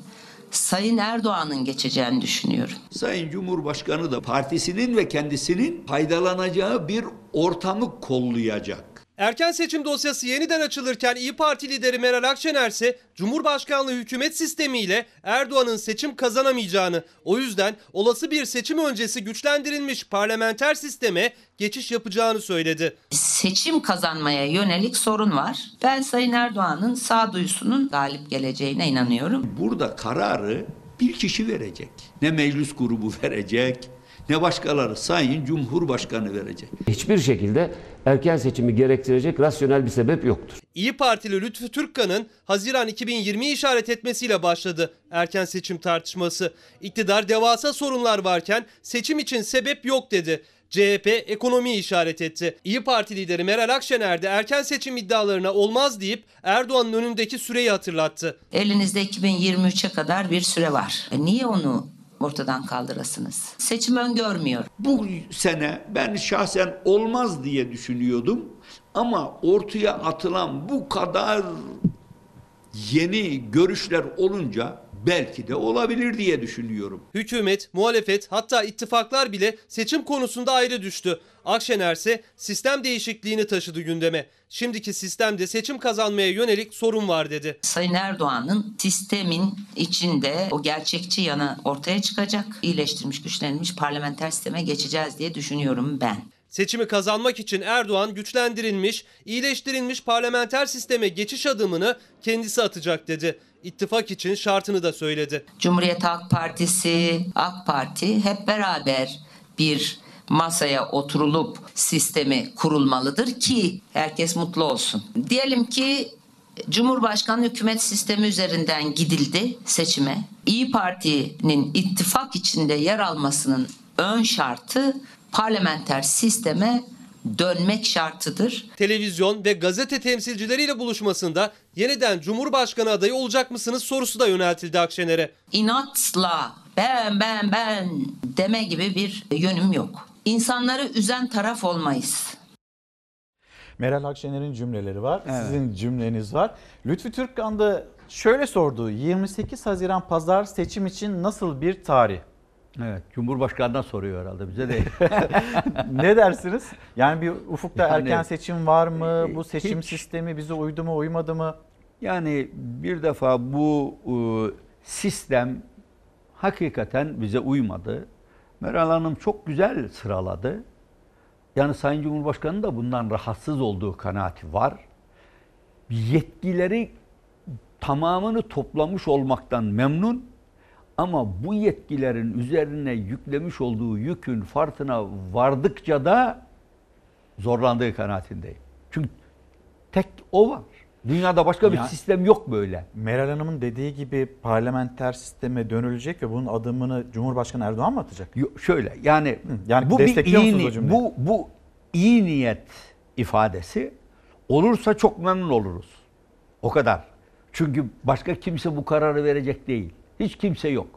Sayın Erdoğan'ın geçeceğini düşünüyorum. Sayın Cumhurbaşkanı da partisinin ve kendisinin faydalanacağı bir ortamı kollayacak. Erken seçim dosyası yeniden açılırken İyi Parti lideri Meral Akşener ise Cumhurbaşkanlığı hükümet sistemiyle Erdoğan'ın seçim kazanamayacağını, o yüzden olası bir seçim öncesi güçlendirilmiş parlamenter sisteme geçiş yapacağını söyledi. Seçim kazanmaya yönelik sorun var. Ben Sayın Erdoğan'ın sağduyusunun galip geleceğine inanıyorum. Burada kararı bir kişi verecek. Ne meclis grubu verecek, ne başkaları Sayın Cumhurbaşkanı verecek. Hiçbir şekilde erken seçimi gerektirecek rasyonel bir sebep yoktur. İyi Partili Lütfü Türkkan'ın Haziran 2020'yi işaret etmesiyle başladı erken seçim tartışması. İktidar devasa sorunlar varken seçim için sebep yok dedi. CHP ekonomiyi işaret etti. İyi Parti lideri Meral Akşener de erken seçim iddialarına olmaz deyip Erdoğan'ın önündeki süreyi hatırlattı. Elinizde 2023'e kadar bir süre var. E niye onu ortadan kaldırasınız? Seçim öngörmüyor. Bu sene ben şahsen olmaz diye düşünüyordum ama ortaya atılan bu kadar yeni görüşler olunca belki de olabilir diye düşünüyorum. Hükümet, muhalefet hatta ittifaklar bile seçim konusunda ayrı düştü. Akşener ise sistem değişikliğini taşıdı gündeme. Şimdiki sistemde seçim kazanmaya yönelik sorun var dedi. Sayın Erdoğan'ın sistemin içinde o gerçekçi yanı ortaya çıkacak. İyileştirilmiş, güçlenmiş parlamenter sisteme geçeceğiz diye düşünüyorum ben. Seçimi kazanmak için Erdoğan güçlendirilmiş, iyileştirilmiş parlamenter sisteme geçiş adımını kendisi atacak dedi. İttifak için şartını da söyledi. Cumhuriyet Halk Partisi, AK Parti hep beraber bir masaya oturulup sistemi kurulmalıdır ki herkes mutlu olsun. Diyelim ki Cumhurbaşkanı hükümet sistemi üzerinden gidildi seçime. İyi Parti'nin ittifak içinde yer almasının ön şartı parlamenter sisteme dönmek şartıdır. Televizyon ve gazete temsilcileriyle buluşmasında yeniden Cumhurbaşkanı adayı olacak mısınız sorusu da yöneltildi Akşener'e. İnatla ben ben ben deme gibi bir yönüm yok. İnsanları üzen taraf olmayız. Meral Akşener'in cümleleri var. Sizin cümleniz var. Lütfü Türkkan da şöyle sordu. 28 Haziran pazar seçim için nasıl bir tarih? Evet, Cumhurbaşkanı'na soruyor herhalde bize de. ne dersiniz? Yani bir ufukta Yani- erken seçim var mı? Bu seçim Hiç. sistemi bize uydu mu, uymadı mı? Yani bir defa bu e, sistem hakikaten bize uymadı. Meral Hanım çok güzel sıraladı. Yani Sayın Cumhurbaşkanı da bundan rahatsız olduğu kanaati var. Yetkileri tamamını toplamış olmaktan memnun ama bu yetkilerin üzerine yüklemiş olduğu yükün farkına vardıkça da zorlandığı kanaatindeyim. Çünkü tek o var. Dünyada başka bir Ya- sistem yok böyle. Meral Hanım'ın dediği gibi parlamenter sisteme dönülecek ve bunun adımını Cumhurbaşkanı Erdoğan mı atacak? Yo- Şöyle yani, yani bu bir iyi, cümleyi? bu bu iyi niyet ifadesi olursa çok memnun oluruz. O kadar. Çünkü başka kimse bu kararı verecek değil. Hiç kimse yok.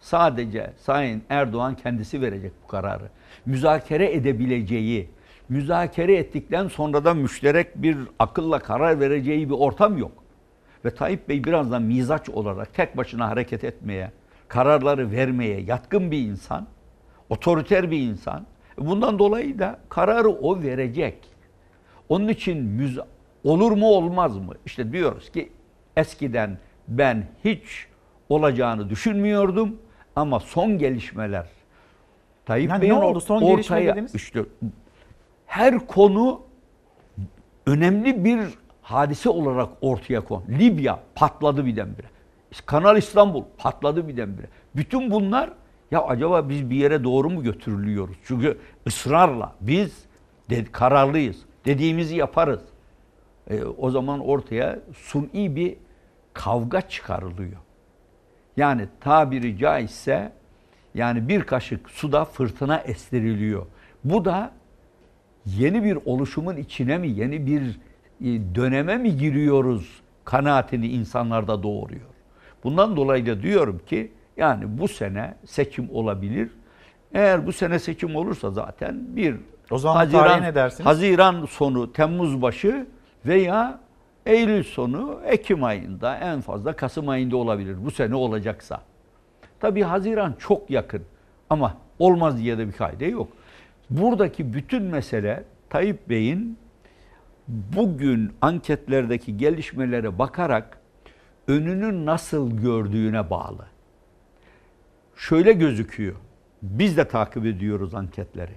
Sadece Sayın Erdoğan kendisi verecek bu kararı. Müzakere edebileceği, müzakere ettikten sonra da müşterek bir akılla karar vereceği bir ortam yok. Ve Tayyip Bey birazdan mizaç olarak tek başına hareket etmeye, kararları vermeye yatkın bir insan, otoriter bir insan. Bundan dolayı da kararı o verecek. Onun için müz olur mu olmaz mı? İşte diyoruz ki eskiden ben hiç olacağını düşünmüyordum ama son gelişmeler Tayyip Yani Bey'in oldu? Son ortaya işte her konu önemli bir hadise olarak ortaya kon. Libya patladı birdenbire. Kanal İstanbul patladı birdenbire. Bütün bunlar ya acaba biz bir yere doğru mu götürülüyoruz? Çünkü ısrarla biz de, kararlıyız. Dediğimizi yaparız. E, o zaman ortaya suni bir kavga çıkarılıyor. Yani tabiri caizse yani bir kaşık suda fırtına estiriliyor. Bu da yeni bir oluşumun içine mi, yeni bir e, döneme mi giriyoruz kanaatini insanlarda doğuruyor. Bundan dolayı da diyorum ki yani bu sene seçim olabilir. Eğer bu sene seçim olursa zaten bir O zaman tarihe ne dersiniz? Haziran sonu, Temmuz başı veya Eylül sonu, Ekim ayında en fazla Kasım ayında olabilir. Bu sene olacaksa. Tabii Haziran çok yakın ama olmaz diye de bir kaide yok. Buradaki bütün mesele Tayyip Bey'in bugün anketlerdeki gelişmelere bakarak önünü nasıl gördüğüne bağlı. Şöyle gözüküyor. Biz de takip ediyoruz anketleri.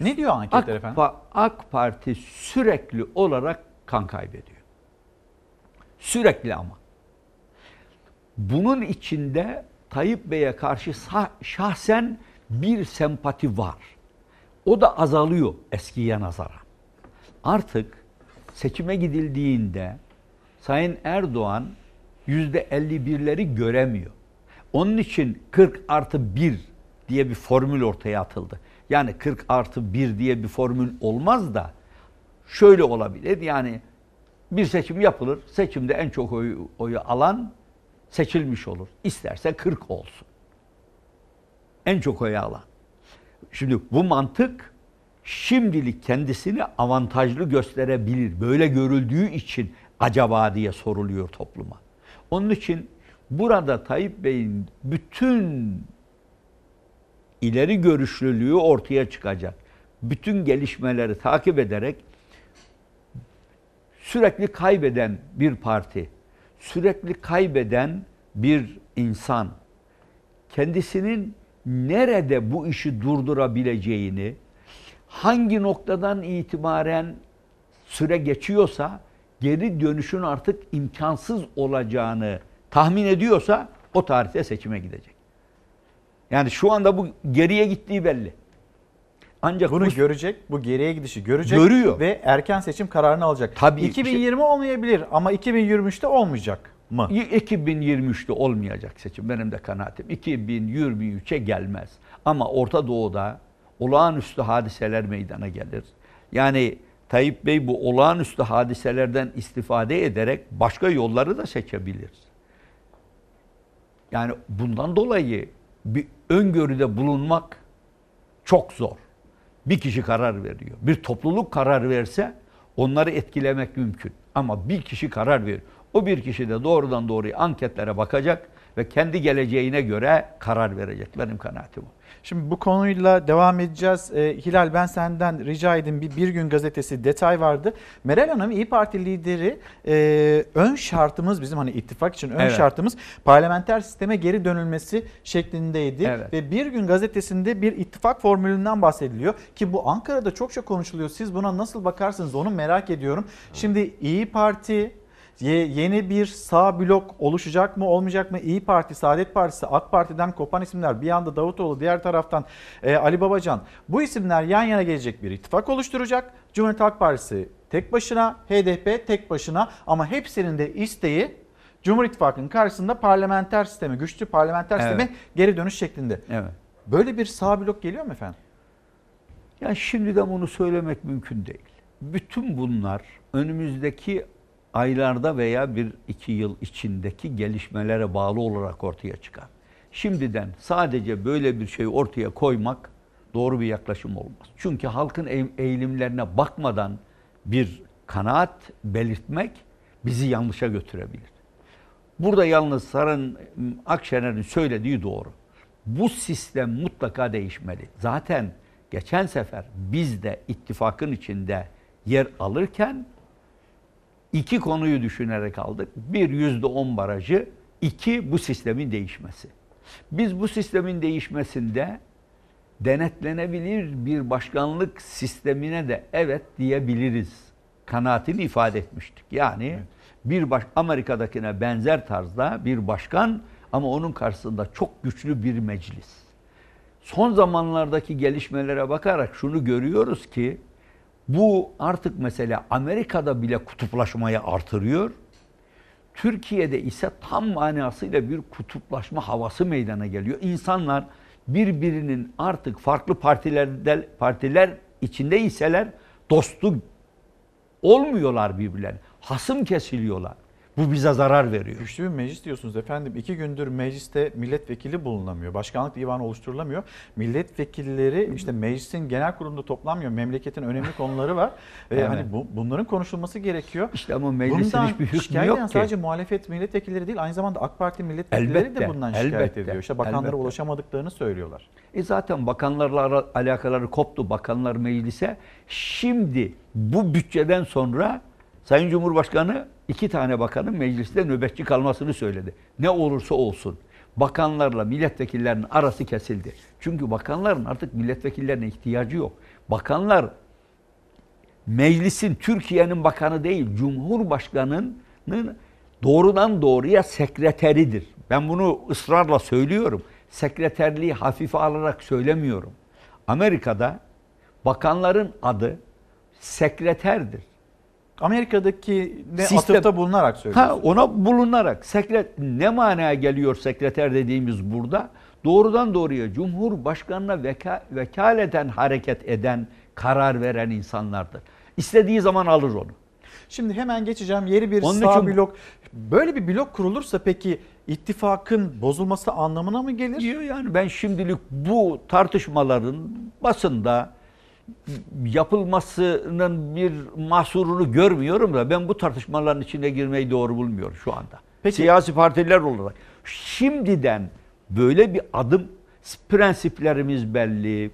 Ne diyor anketler AK, efendim? AK Parti sürekli olarak kan kaybediyor. Sürekli ama. Bunun içinde Tayyip Bey'e karşı şahsen bir sempati var. O da azalıyor eskiye nazaran. Artık seçime gidildiğinde Sayın Erdoğan yüzde 51'leri göremiyor. Onun için 40 artı 1 diye bir formül ortaya atıldı. Yani 40 artı 1 diye bir formül olmaz da şöyle olabilir. Yani bir seçim yapılır. Seçimde en çok oyu, oyu alan seçilmiş olur. İsterse 40 olsun. En çok oyu alan. Şimdi bu mantık şimdilik kendisini avantajlı gösterebilir. Böyle görüldüğü için acaba diye soruluyor topluma. Onun için burada Tayyip Bey'in bütün ileri görüşlülüğü ortaya çıkacak. Bütün gelişmeleri takip ederek sürekli kaybeden bir parti, sürekli kaybeden bir insan kendisinin nerede bu işi durdurabileceğini, hangi noktadan itibaren süre geçiyorsa geri dönüşün artık imkansız olacağını tahmin ediyorsa o tarihte seçime gidecek. Yani şu anda bu geriye gittiği belli. Ancak bunu bu, görecek, bu geriye gidişi görecek görüyor. ve erken seçim kararını alacak. Tabii 2020 şey, olmayabilir ama 2023'te olmayacak mı? 2023'te olmayacak seçim benim de kanaatim. 2023'e gelmez. Ama Orta Doğu'da olağanüstü hadiseler meydana gelir. Yani Tayyip Bey bu olağanüstü hadiselerden istifade ederek başka yolları da seçebilir. Yani bundan dolayı bir öngörüde bulunmak çok zor. Bir kişi karar veriyor. Bir topluluk karar verse onları etkilemek mümkün. Ama bir kişi karar veriyor. O bir kişi de doğrudan doğruya anketlere bakacak ve kendi geleceğine göre karar verecek. Benim kanaatim o. Şimdi bu konuyla devam edeceğiz. Ee, Hilal ben senden rica edeyim bir, bir gün gazetesi detay vardı. Meral Hanım İyi Parti lideri e, ön şartımız bizim hani ittifak için ön evet. şartımız parlamenter sisteme geri dönülmesi şeklindeydi. Evet. Ve bir gün gazetesinde bir ittifak formülünden bahsediliyor ki bu Ankara'da çokça konuşuluyor. Siz buna nasıl bakarsınız onu merak ediyorum. Şimdi İyi Parti yeni bir sağ blok oluşacak mı olmayacak mı? İyi Parti, Saadet Partisi, AK Parti'den kopan isimler bir yanda Davutoğlu diğer taraftan e, Ali Babacan. Bu isimler yan yana gelecek bir ittifak oluşturacak. Cumhuriyet Halk Partisi tek başına, HDP tek başına ama hepsinin de isteği Cumhur İttifakı'nın karşısında parlamenter sistemi, güçlü parlamenter evet. sisteme geri dönüş şeklinde. Evet. Böyle bir sağ blok geliyor mu efendim? Ya şimdiden bunu söylemek mümkün değil. Bütün bunlar önümüzdeki aylarda veya bir iki yıl içindeki gelişmelere bağlı olarak ortaya çıkar. Şimdiden sadece böyle bir şey ortaya koymak doğru bir yaklaşım olmaz. Çünkü halkın eğilimlerine bakmadan bir kanaat belirtmek bizi yanlışa götürebilir. Burada yalnız Sarın Akşener'in söylediği doğru. Bu sistem mutlaka değişmeli. Zaten geçen sefer biz de ittifakın içinde yer alırken iki konuyu düşünerek aldık. Bir yüzde on barajı, iki bu sistemin değişmesi. Biz bu sistemin değişmesinde denetlenebilir bir başkanlık sistemine de evet diyebiliriz. Kanaatini ifade etmiştik. Yani evet. bir baş, Amerika'dakine benzer tarzda bir başkan ama onun karşısında çok güçlü bir meclis. Son zamanlardaki gelişmelere bakarak şunu görüyoruz ki bu artık mesela Amerika'da bile kutuplaşmayı artırıyor. Türkiye'de ise tam manasıyla bir kutuplaşma havası meydana geliyor. İnsanlar birbirinin artık farklı partilerde partiler içinde iseler dostu olmuyorlar birbirlerine. Hasım kesiliyorlar. Bu bize zarar veriyor. Güçlü bir meclis diyorsunuz efendim. İki gündür mecliste milletvekili bulunamıyor. Başkanlık divanı oluşturulamıyor. Milletvekilleri işte meclisin genel kurulunda toplanmıyor. Memleketin önemli konuları var. Ve Evet. hani bu, bunların konuşulması gerekiyor. İşte ama meclisin Bundan hiçbir hükmü yok ki. sadece muhalefet milletvekilleri değil aynı zamanda AK Parti milletvekilleri Elbette, de bundan şikayet elbette, ediyor. İşte bakanlara elbette. ulaşamadıklarını söylüyorlar. E zaten bakanlarla alakaları koptu. Bakanlar meclise. Şimdi bu bütçeden sonra Sayın Cumhurbaşkanı iki tane bakanın mecliste nöbetçi kalmasını söyledi. Ne olursa olsun. Bakanlarla milletvekillerinin arası kesildi. Çünkü bakanların artık milletvekillerine ihtiyacı yok. Bakanlar meclisin Türkiye'nin bakanı değil, Cumhurbaşkanı'nın doğrudan doğruya sekreteridir. Ben bunu ısrarla söylüyorum. Sekreterliği hafife alarak söylemiyorum. Amerika'da bakanların adı sekreterdir. Amerika'daki ne Sistem- atıfta bulunarak Ha, söylüyorsunuz. ona bulunarak sekret ne manaya geliyor sekreter dediğimiz burada? Doğrudan doğruya Cumhurbaşkanına veka, vekaleten hareket eden, karar veren insanlardır. İstediği zaman alır onu. Şimdi hemen geçeceğim. Yeni bir Onun sağ için- blok. Böyle bir blok kurulursa peki ittifakın bozulması anlamına mı gelir? Diyor yani ben şimdilik bu tartışmaların basında yapılmasının bir mahsurunu görmüyorum da ben bu tartışmaların içine girmeyi doğru bulmuyorum şu anda. Peki. Siyasi partiler olarak şimdiden böyle bir adım prensiplerimiz belli,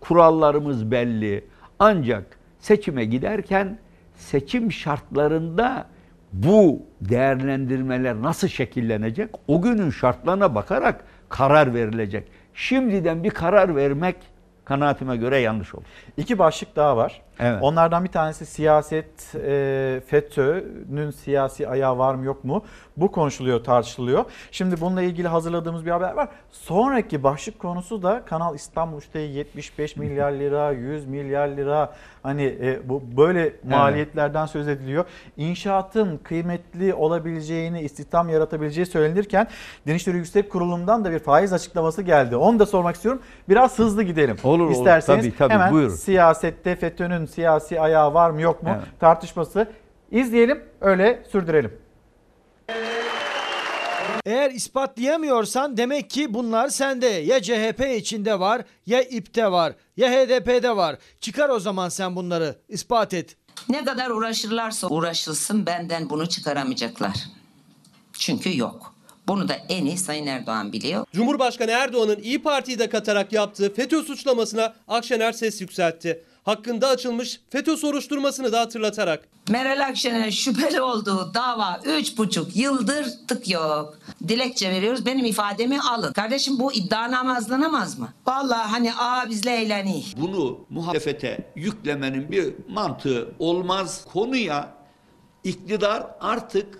kurallarımız belli. Ancak seçime giderken seçim şartlarında bu değerlendirmeler nasıl şekillenecek? O günün şartlarına bakarak karar verilecek. Şimdiden bir karar vermek kanaatime göre yanlış olur. İki başlık daha var. Evet. Onlardan bir tanesi siyaset, e, FETÖ'nün siyasi ayağı var mı yok mu? Bu konuşuluyor, tartışılıyor. Şimdi bununla ilgili hazırladığımız bir haber var. Sonraki başlık konusu da Kanal İstanbul işte 75 milyar lira, 100 milyar lira hani e, bu böyle maliyetlerden söz ediliyor. İnşaatın kıymetli olabileceğini, istihdam yaratabileceği söylenirken Din İşleri Yüksek Kurulu'ndan da bir faiz açıklaması geldi. Onu da sormak istiyorum. Biraz hızlı gidelim. Olur, olur. İsterseniz Tabii, tabii. hemen Buyurun. siyasette FETÖ'nün siyasi ayağı var mı yok mu Evet. tartışması. İzleyelim öyle sürdürelim. Eğer ispatlayamıyorsan demek ki bunlar sende. Ya CHP içinde var, ya İP'te var, ya HDP'de var. Çıkar o zaman sen bunları. ispat et. Ne kadar uğraşırlarsa uğraşılsın benden bunu çıkaramayacaklar. Çünkü yok. Bunu da en iyi Sayın Erdoğan biliyor. Cumhurbaşkanı Erdoğan'ın İyi Parti'yi de katarak yaptığı FETÖ suçlamasına Akşener ses yükseltti. Hakkında açılmış FETÖ soruşturmasını da hatırlatarak. Meral Akşener şüpheli olduğu dava 3,5 yıldır tık yok. Dilekçe veriyoruz benim ifademi alın. Kardeşim bu iddianame hazırlanamaz mı? Vallahi hani aa bizle eğleni. Bunu muhalefete yüklemenin bir mantığı olmaz. Konuya iktidar artık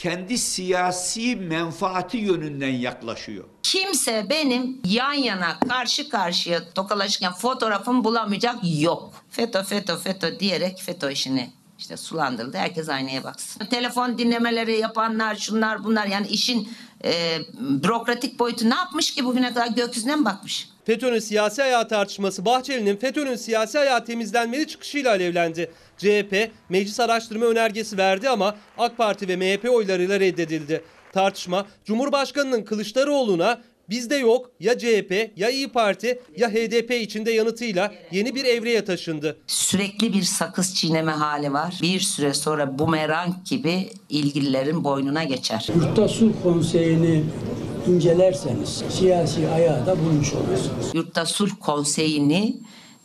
kendi siyasi menfaati yönünden yaklaşıyor. Kimse benim yan yana karşı karşıya tokalaşırken fotoğrafımı bulamayacak yok. FETÖ FETÖ FETÖ diyerek FETÖ işini işte sulandırıldı. Herkes aynaya baksın. Telefon dinlemeleri yapanlar şunlar bunlar yani işin e, bürokratik boyutu ne yapmış ki bugüne kadar gökyüzüne mi bakmış? FETÖ'nün siyasi ayağı tartışması Bahçeli'nin FETÖ'nün siyasi ayağı temizlenmeli çıkışıyla alevlendi. CHP meclis araştırma önergesi verdi ama AK Parti ve MHP oylarıyla reddedildi. Tartışma Cumhurbaşkanı'nın Kılıçdaroğlu'na bizde yok ya CHP ya İyi Parti ya HDP içinde yanıtıyla yeni bir evreye taşındı. Sürekli bir sakız çiğneme hali var. Bir süre sonra bumerang gibi ilgililerin boynuna geçer. Yurtta Sulh Konseyi'ni incelerseniz siyasi ayağı da bulmuş olursunuz. Yurtta Sulh Konseyi'ni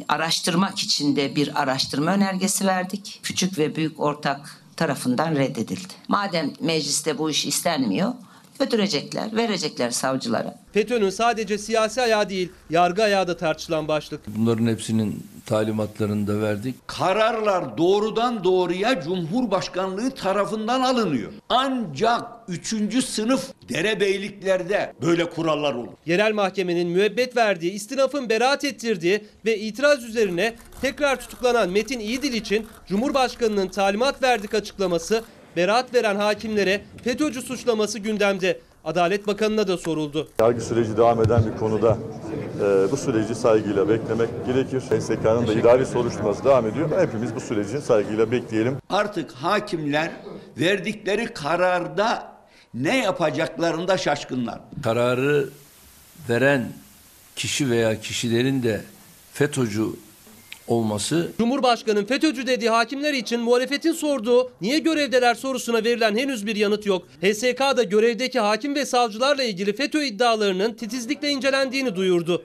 araştırmak için de bir araştırma önergesi verdik. Küçük ve büyük ortak tarafından reddedildi. Madem mecliste bu iş istenmiyor, götürecekler, verecekler savcılara. FETÖ'nün sadece siyasi ayağı değil yargı ayağı da tartışılan başlık. Bunların hepsinin talimatlarını da verdik. Kararlar doğrudan doğruya Cumhurbaşkanlığı tarafından alınıyor. Ancak üçüncü sınıf derebeyliklerde böyle kurallar olur. Yerel mahkemenin müebbet verdiği, istinafın beraat ettirdiği ve itiraz üzerine tekrar tutuklanan Metin İyidil için Cumhurbaşkanı'nın talimat verdik açıklaması, beraat veren hakimlere FETÖ'cü suçlaması gündemde. Adalet Bakanı'na da soruldu. Yargı süreci devam eden bir konuda e, bu süreci saygıyla beklemek gerekir. SSK'nın da idari soruşturması devam ediyor. Hepimiz bu süreci saygıyla bekleyelim. Artık hakimler verdikleri kararda ne yapacaklarında şaşkınlar. Kararı veren kişi veya kişilerin de FETÖ'cü olması Cumhurbaşkanı FETÖ'cü dediği hakimler için muhalefetin sorduğu niye görevdeler sorusuna verilen henüz bir yanıt yok. HSK da görevdeki hakim ve savcılarla ilgili FETÖ iddialarının titizlikle incelendiğini duyurdu.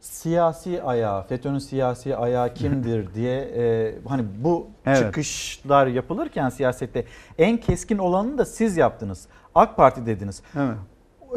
Siyasi ayağı, FETÖ'nün siyasi ayağı kimdir diye e, hani bu Evet. çıkışlar yapılırken siyasette en keskin olanını da siz yaptınız. AK Parti dediniz. Evet.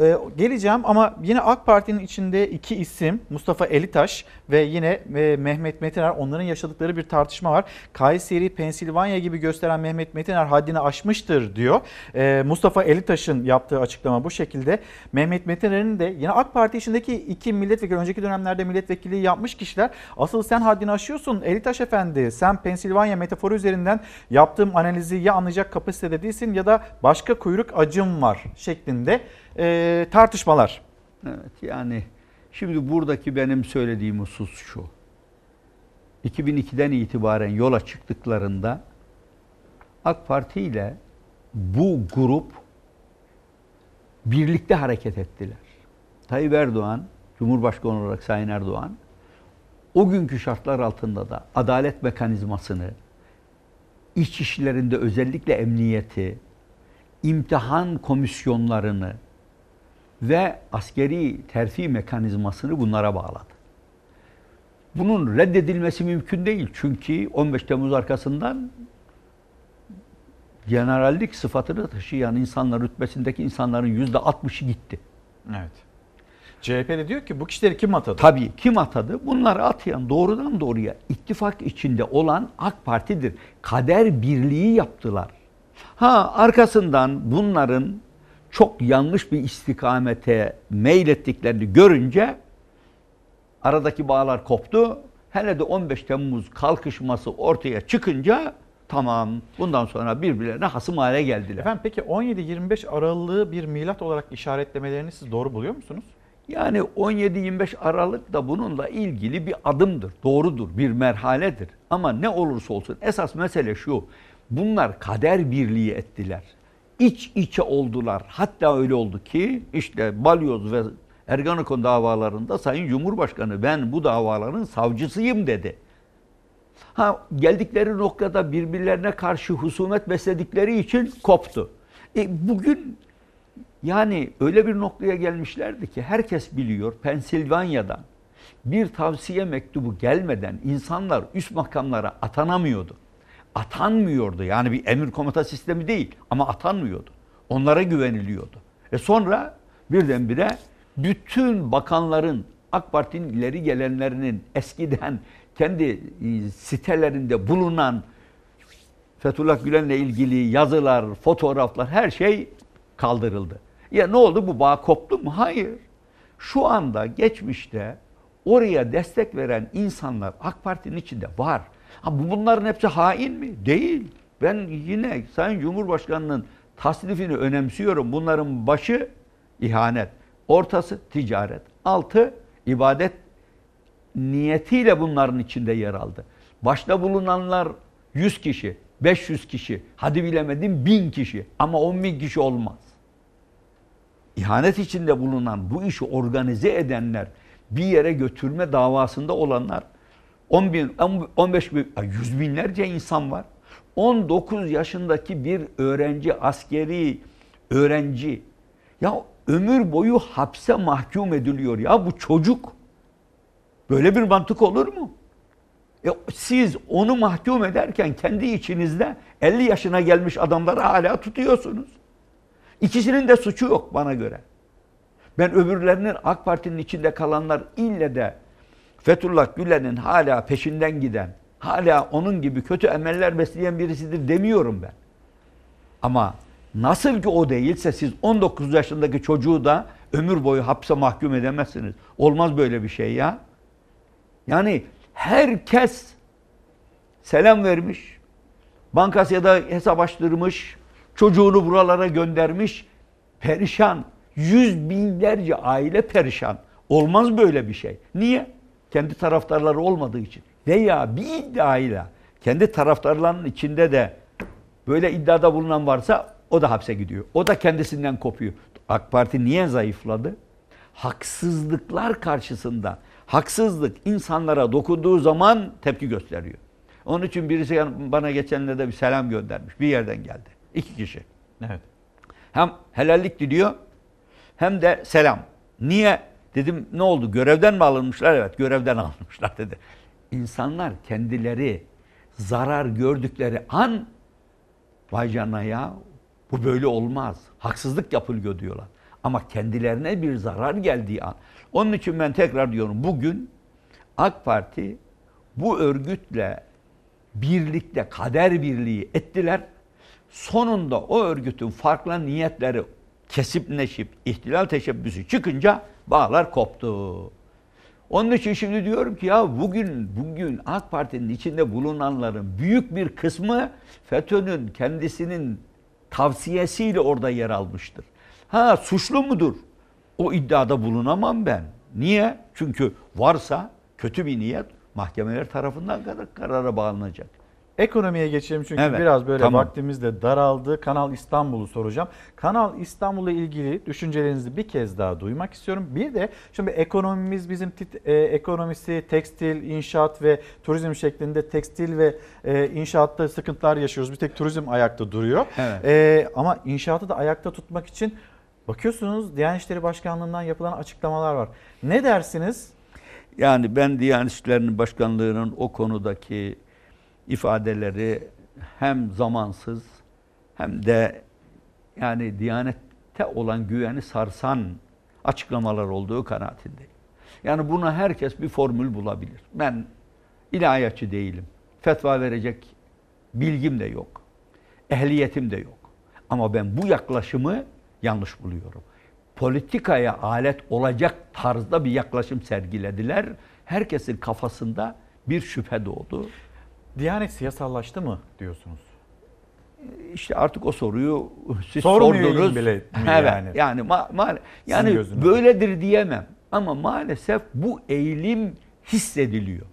Ee, geleceğim ama yine AK Parti'nin içinde iki isim Mustafa Elitaş ve yine e, Mehmet Metiner onların yaşadıkları bir tartışma var. Kayseri, Pensilvanya gibi gösteren Mehmet Metiner haddini aşmıştır diyor. Ee, Mustafa Elitaş'ın yaptığı açıklama bu şekilde. Mehmet Metiner'in de yine AK Parti içindeki iki milletvekili önceki dönemlerde milletvekilliği yapmış kişiler asıl sen haddini aşıyorsun Elitaş Efendi sen Pensilvanya metaforu üzerinden yaptığım analizi ya anlayacak kapasitede değilsin ya da başka kuyruk acım var şeklinde e, tartışmalar. Evet yani şimdi buradaki benim söylediğim husus şu. 2002'den itibaren yola çıktıklarında AK Parti ile bu grup birlikte hareket ettiler. Tayyip Erdoğan, Cumhurbaşkanı olarak Sayın Erdoğan, o günkü şartlar altında da adalet mekanizmasını, iç işlerinde özellikle emniyeti, imtihan komisyonlarını ve askeri terfi mekanizmasını bunlara bağladı. Bunun reddedilmesi mümkün değil. Çünkü 15 Temmuz arkasından generallik sıfatını taşıyan insanlar, rütbesindeki insanların yüzde 60'ı gitti. Evet. CHP de diyor ki bu kişileri kim atadı? Tabii kim atadı? Bunları atayan doğrudan doğruya ittifak içinde olan AK Parti'dir. Kader birliği yaptılar. Ha arkasından bunların çok yanlış bir istikamete meylettiklerini görünce aradaki bağlar koptu. Hele de 15 Temmuz kalkışması ortaya çıkınca tamam bundan sonra birbirlerine hasım hale geldiler. Efendim peki 17-25 Aralık'ı bir milat olarak işaretlemelerini siz doğru buluyor musunuz? Yani 17-25 Aralık da bununla ilgili bir adımdır, doğrudur, bir merhaledir. Ama ne olursa olsun esas mesele şu, bunlar kader birliği ettiler. İç içe oldular. Hatta öyle oldu ki işte Balyoz ve Ergenekon davalarında Sayın Cumhurbaşkanı ben bu davaların savcısıyım dedi. Ha geldikleri noktada birbirlerine karşı husumet besledikleri için koptu. E, bugün yani öyle bir noktaya gelmişlerdi ki herkes biliyor Pensilvanya'dan bir tavsiye mektubu gelmeden insanlar üst makamlara atanamıyordu. Atanmıyordu. Yani bir emir komuta sistemi değil ama atanmıyordu. Onlara güveniliyordu. E sonra birdenbire bütün bakanların AK Parti'nin ileri gelenlerinin eskiden kendi e, sitelerinde bulunan Fethullah Gülen'le ilgili yazılar, fotoğraflar her şey kaldırıldı. Ya ne oldu bu bağ koptu mu? Hayır. Şu anda geçmişte oraya destek veren insanlar AK Parti'nin içinde var. Ha bunların hepsi hain mi? Değil. Ben yine Sayın Cumhurbaşkanı'nın tasnifini önemsiyorum. Bunların başı ihanet, ortası ticaret, altı ibadet niyetiyle bunların içinde yer aldı. Başta bulunanlar 100 kişi, 500 kişi, hadi bilemedim 1000 kişi ama 10 bin kişi olmaz. İhanet içinde bulunan bu işi organize edenler, bir yere götürme davasında olanlar 10 bin, 15 bin, 100 binlerce insan var. 19 yaşındaki bir öğrenci, askeri öğrenci ya ömür boyu hapse mahkum ediliyor ya bu çocuk. Böyle bir mantık olur mu? E, siz onu mahkum ederken kendi içinizde 50 yaşına gelmiş adamları hala tutuyorsunuz. İkisinin de suçu yok bana göre. Ben öbürlerinin AK Parti'nin içinde kalanlar ille de Fethullah Gülen'in hala peşinden giden, hala onun gibi kötü emeller besleyen birisidir demiyorum ben. Ama nasıl ki o değilse siz 19 yaşındaki çocuğu da ömür boyu hapse mahkum edemezsiniz. Olmaz böyle bir şey ya. Yani herkes selam vermiş, bankasya hesap açtırmış, çocuğunu buralara göndermiş, perişan. Yüz binlerce aile perişan. Olmaz böyle bir şey. Niye? Kendi taraftarları olmadığı için. Veya bir iddiayla kendi taraftarlarının içinde de Böyle iddiada bulunan varsa o da hapse gidiyor. O da kendisinden kopuyor. AK Parti niye zayıfladı? Haksızlıklar karşısında haksızlık insanlara dokunduğu zaman tepki gösteriyor. Onun için birisi bana geçenlerde bir selam göndermiş. Bir yerden geldi. İki kişi. Evet. Hem helallik diliyor hem de selam. Niye? Dedim ne oldu? Görevden mi alınmışlar? Evet görevden alınmışlar dedi. İnsanlar kendileri zarar gördükleri an vay canına ya bu böyle olmaz. Haksızlık yapılıyor diyorlar. Ama kendilerine bir zarar geldiği an. Onun için ben tekrar diyorum bugün AK Parti bu örgütle birlikte kader birliği ettiler. Sonunda o örgütün farklı niyetleri kesip neşip ihtilal teşebbüsü çıkınca bağlar koptu. Onun için şimdi diyorum ki ya bugün bugün AK Parti'nin içinde bulunanların büyük bir kısmı FETÖ'nün kendisinin tavsiyesiyle orada yer almıştır. Ha suçlu mudur? O iddiada bulunamam ben. Niye? Çünkü varsa kötü bir niyet mahkemeler tarafından karara bağlanacak. Ekonomiye geçelim çünkü Evet, biraz böyle tamam. vaktimiz de daraldı. Kanal İstanbul'u soracağım. Kanal İstanbul'la ilgili düşüncelerinizi bir kez daha duymak istiyorum. Bir de şimdi ekonomimiz bizim tit- e, ekonomisi tekstil, inşaat ve turizm şeklinde tekstil ve e, inşaatta sıkıntılar yaşıyoruz. Bir tek turizm ayakta duruyor. Evet. E, ama inşaatı da ayakta tutmak için bakıyorsunuz Diyanet İşleri Başkanlığı'ndan yapılan açıklamalar var. Ne dersiniz? Yani ben Diyanet İşleri Başkanlığı'nın o konudaki ifadeleri hem zamansız hem de yani Diyanet'te olan güveni sarsan açıklamalar olduğu kanaatindeyim. Yani buna herkes bir formül bulabilir. Ben ilahiyatçı değilim. Fetva verecek bilgim de yok. Ehliyetim de yok. Ama ben bu yaklaşımı yanlış buluyorum. Politikaya alet olacak tarzda bir yaklaşım sergilediler. Herkesin kafasında bir şüphe doğdu. Diyanet siyasallaştı mı diyorsunuz? İşte artık o soruyu siz sordunuz. bile mi evet, yani? yani ma- ma- yani böyledir diyemem. Ama maalesef bu eğilim hissediliyor.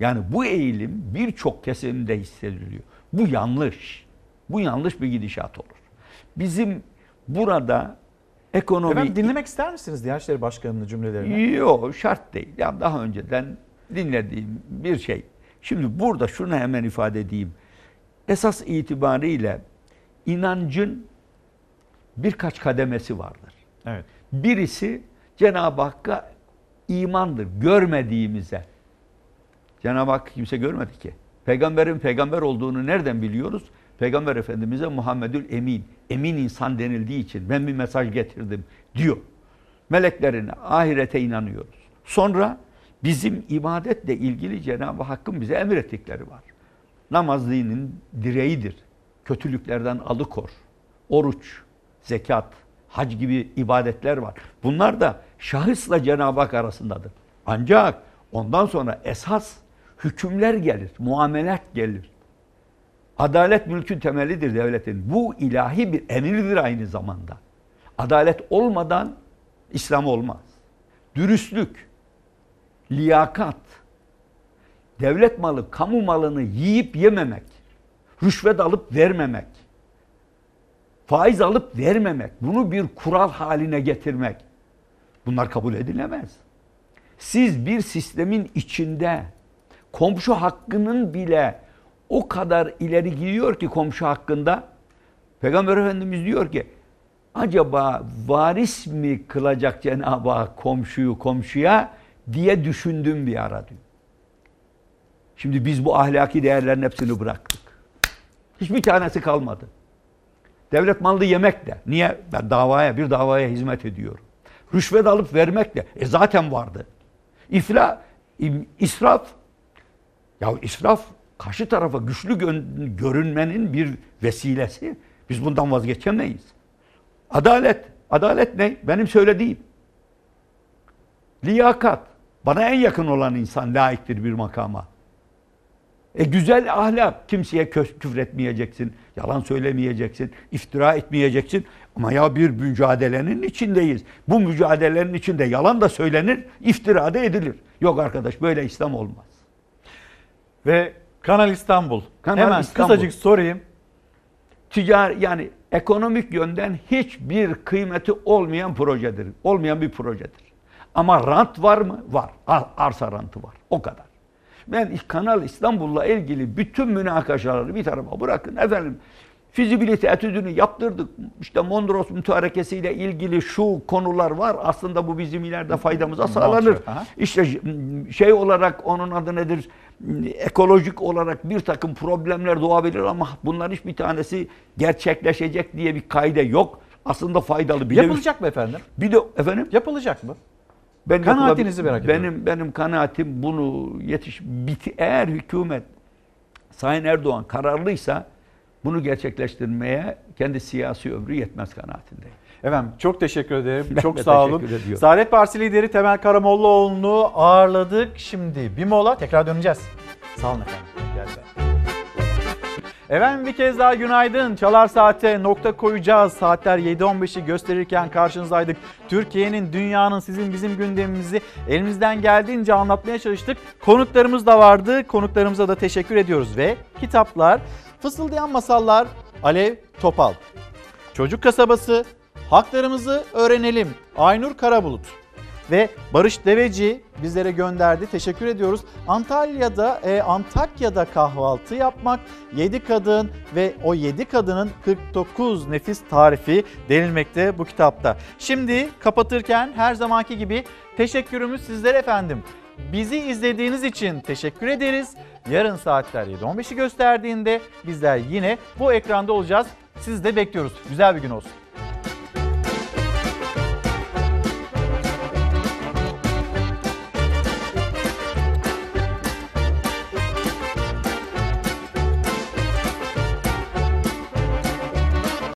Yani bu eğilim birçok kesimde hissediliyor. Bu yanlış. Bu yanlış bir gidişat olur. Bizim burada ekonomi... Efendim dinlemek ister misiniz Diyanet İşleri Başkanı'nın cümlelerini? Yok şart değil. Ya daha önceden dinlediğim bir şey. Şimdi burada şunu hemen ifade edeyim. Esas itibariyle inancın birkaç kademesi vardır. Evet. Birisi Cenab-ı Hakk'a imandır. Görmediğimize. Cenab-ı Hak kimse görmedi ki. Peygamberin peygamber olduğunu nereden biliyoruz? Peygamber Efendimiz'e Muhammedül Emin, emin insan denildiği için ben bir mesaj getirdim diyor. Meleklerine, ahirete inanıyoruz. Sonra bizim ibadetle ilgili Cenab-ı Hakk'ın bize emrettikleri var. Namaz dinin direğidir. Kötülüklerden alıkor. Oruç, zekat, hac gibi ibadetler var. Bunlar da şahısla Cenab-ı Hak arasındadır. Ancak ondan sonra esas hükümler gelir, muamelat gelir. Adalet mülkün temelidir devletin. Bu ilahi bir emirdir aynı zamanda. Adalet olmadan İslam olmaz. Dürüstlük, liyakat, devlet malı, kamu malını yiyip yememek, rüşvet alıp vermemek, faiz alıp vermemek, bunu bir kural haline getirmek. Bunlar kabul edilemez. Siz bir sistemin içinde komşu hakkının bile o kadar ileri gidiyor ki komşu hakkında Peygamber Efendimiz diyor ki acaba varis mi kılacak Cenab-ı Hak komşuyu komşuya diye düşündüm bir ara diyor. Şimdi biz bu ahlaki değerlerin hepsini bıraktık. Hiçbir tanesi kalmadı. Devlet malı yemek de. Niye? Ben davaya, bir davaya hizmet ediyorum. Rüşvet alıp vermek de. E zaten vardı. İfla, israf. Ya israf karşı tarafa güçlü gö- görünmenin bir vesilesi. Biz bundan vazgeçemeyiz. Adalet. Adalet ne? Benim söylediğim. Liyakat. Bana en yakın olan insan layıktır bir makama. E güzel ahlak. Kimseye küfür etmeyeceksin. Yalan söylemeyeceksin. iftira etmeyeceksin. Ama ya bir mücadelenin içindeyiz. Bu mücadelenin içinde yalan da söylenir, iftira da edilir. Yok arkadaş böyle İslam olmaz. Ve Kanal İstanbul. Kanal Hemen İstanbul. kısacık sorayım. ticari yani ekonomik yönden hiçbir kıymeti olmayan projedir. Olmayan bir projedir. Ama rant var mı? Var. Arsa rantı var. O kadar. Ben Kanal İstanbul'la ilgili bütün münakaşaları bir tarafa bırakın. Efendim fizibilite etüdünü yaptırdık. İşte Mondros mütarekesiyle ilgili şu konular var. Aslında bu bizim ileride faydamıza sağlanır. İşte şey olarak onun adı nedir? Ekolojik olarak bir takım problemler doğabilir ama bunların hiçbir tanesi gerçekleşecek diye bir kaide yok. Aslında faydalı. Bir Yapılacak de, mı efendim? Bir de efendim? Yapılacak mı? Ben Kanaatinizi merak ediyorum. Benim benim kanaatim bunu yetiş biti eğer hükümet Sayın Erdoğan kararlıysa bunu gerçekleştirmeye kendi siyasi ömrü yetmez kanaatindeyim. Efendim çok teşekkür ederim. Ben çok sağ olun. ediyorum. Saadet Partisi lideri Temel Karamollaoğlu'nu ağırladık. Şimdi bir mola tekrar döneceğiz. Sağ olun efendim. Geldi. Efendim bir kez daha günaydın. Çalar Saat'e nokta koyacağız. Saatler 7.15'i gösterirken karşınızdaydık. Türkiye'nin, dünyanın, sizin bizim gündemimizi elimizden geldiğince anlatmaya çalıştık. Konuklarımız da vardı. Konuklarımıza da teşekkür ediyoruz. Ve kitaplar, Fısıldayan Masallar, Alev Topal. Çocuk Kasabası, Haklarımızı Öğrenelim, Aynur Karabulut ve Barış Deveci bizlere gönderdi. Teşekkür ediyoruz. Antalya'da, e, Antakya'da kahvaltı yapmak, 7 kadın ve o 7 kadının 49 nefis tarifi denilmekte bu kitapta. Şimdi kapatırken her zamanki gibi teşekkürümüz sizlere efendim. Bizi izlediğiniz için teşekkür ederiz. Yarın saatler 7.15'i gösterdiğinde bizler yine bu ekranda olacağız. Sizi de bekliyoruz. Güzel bir gün olsun.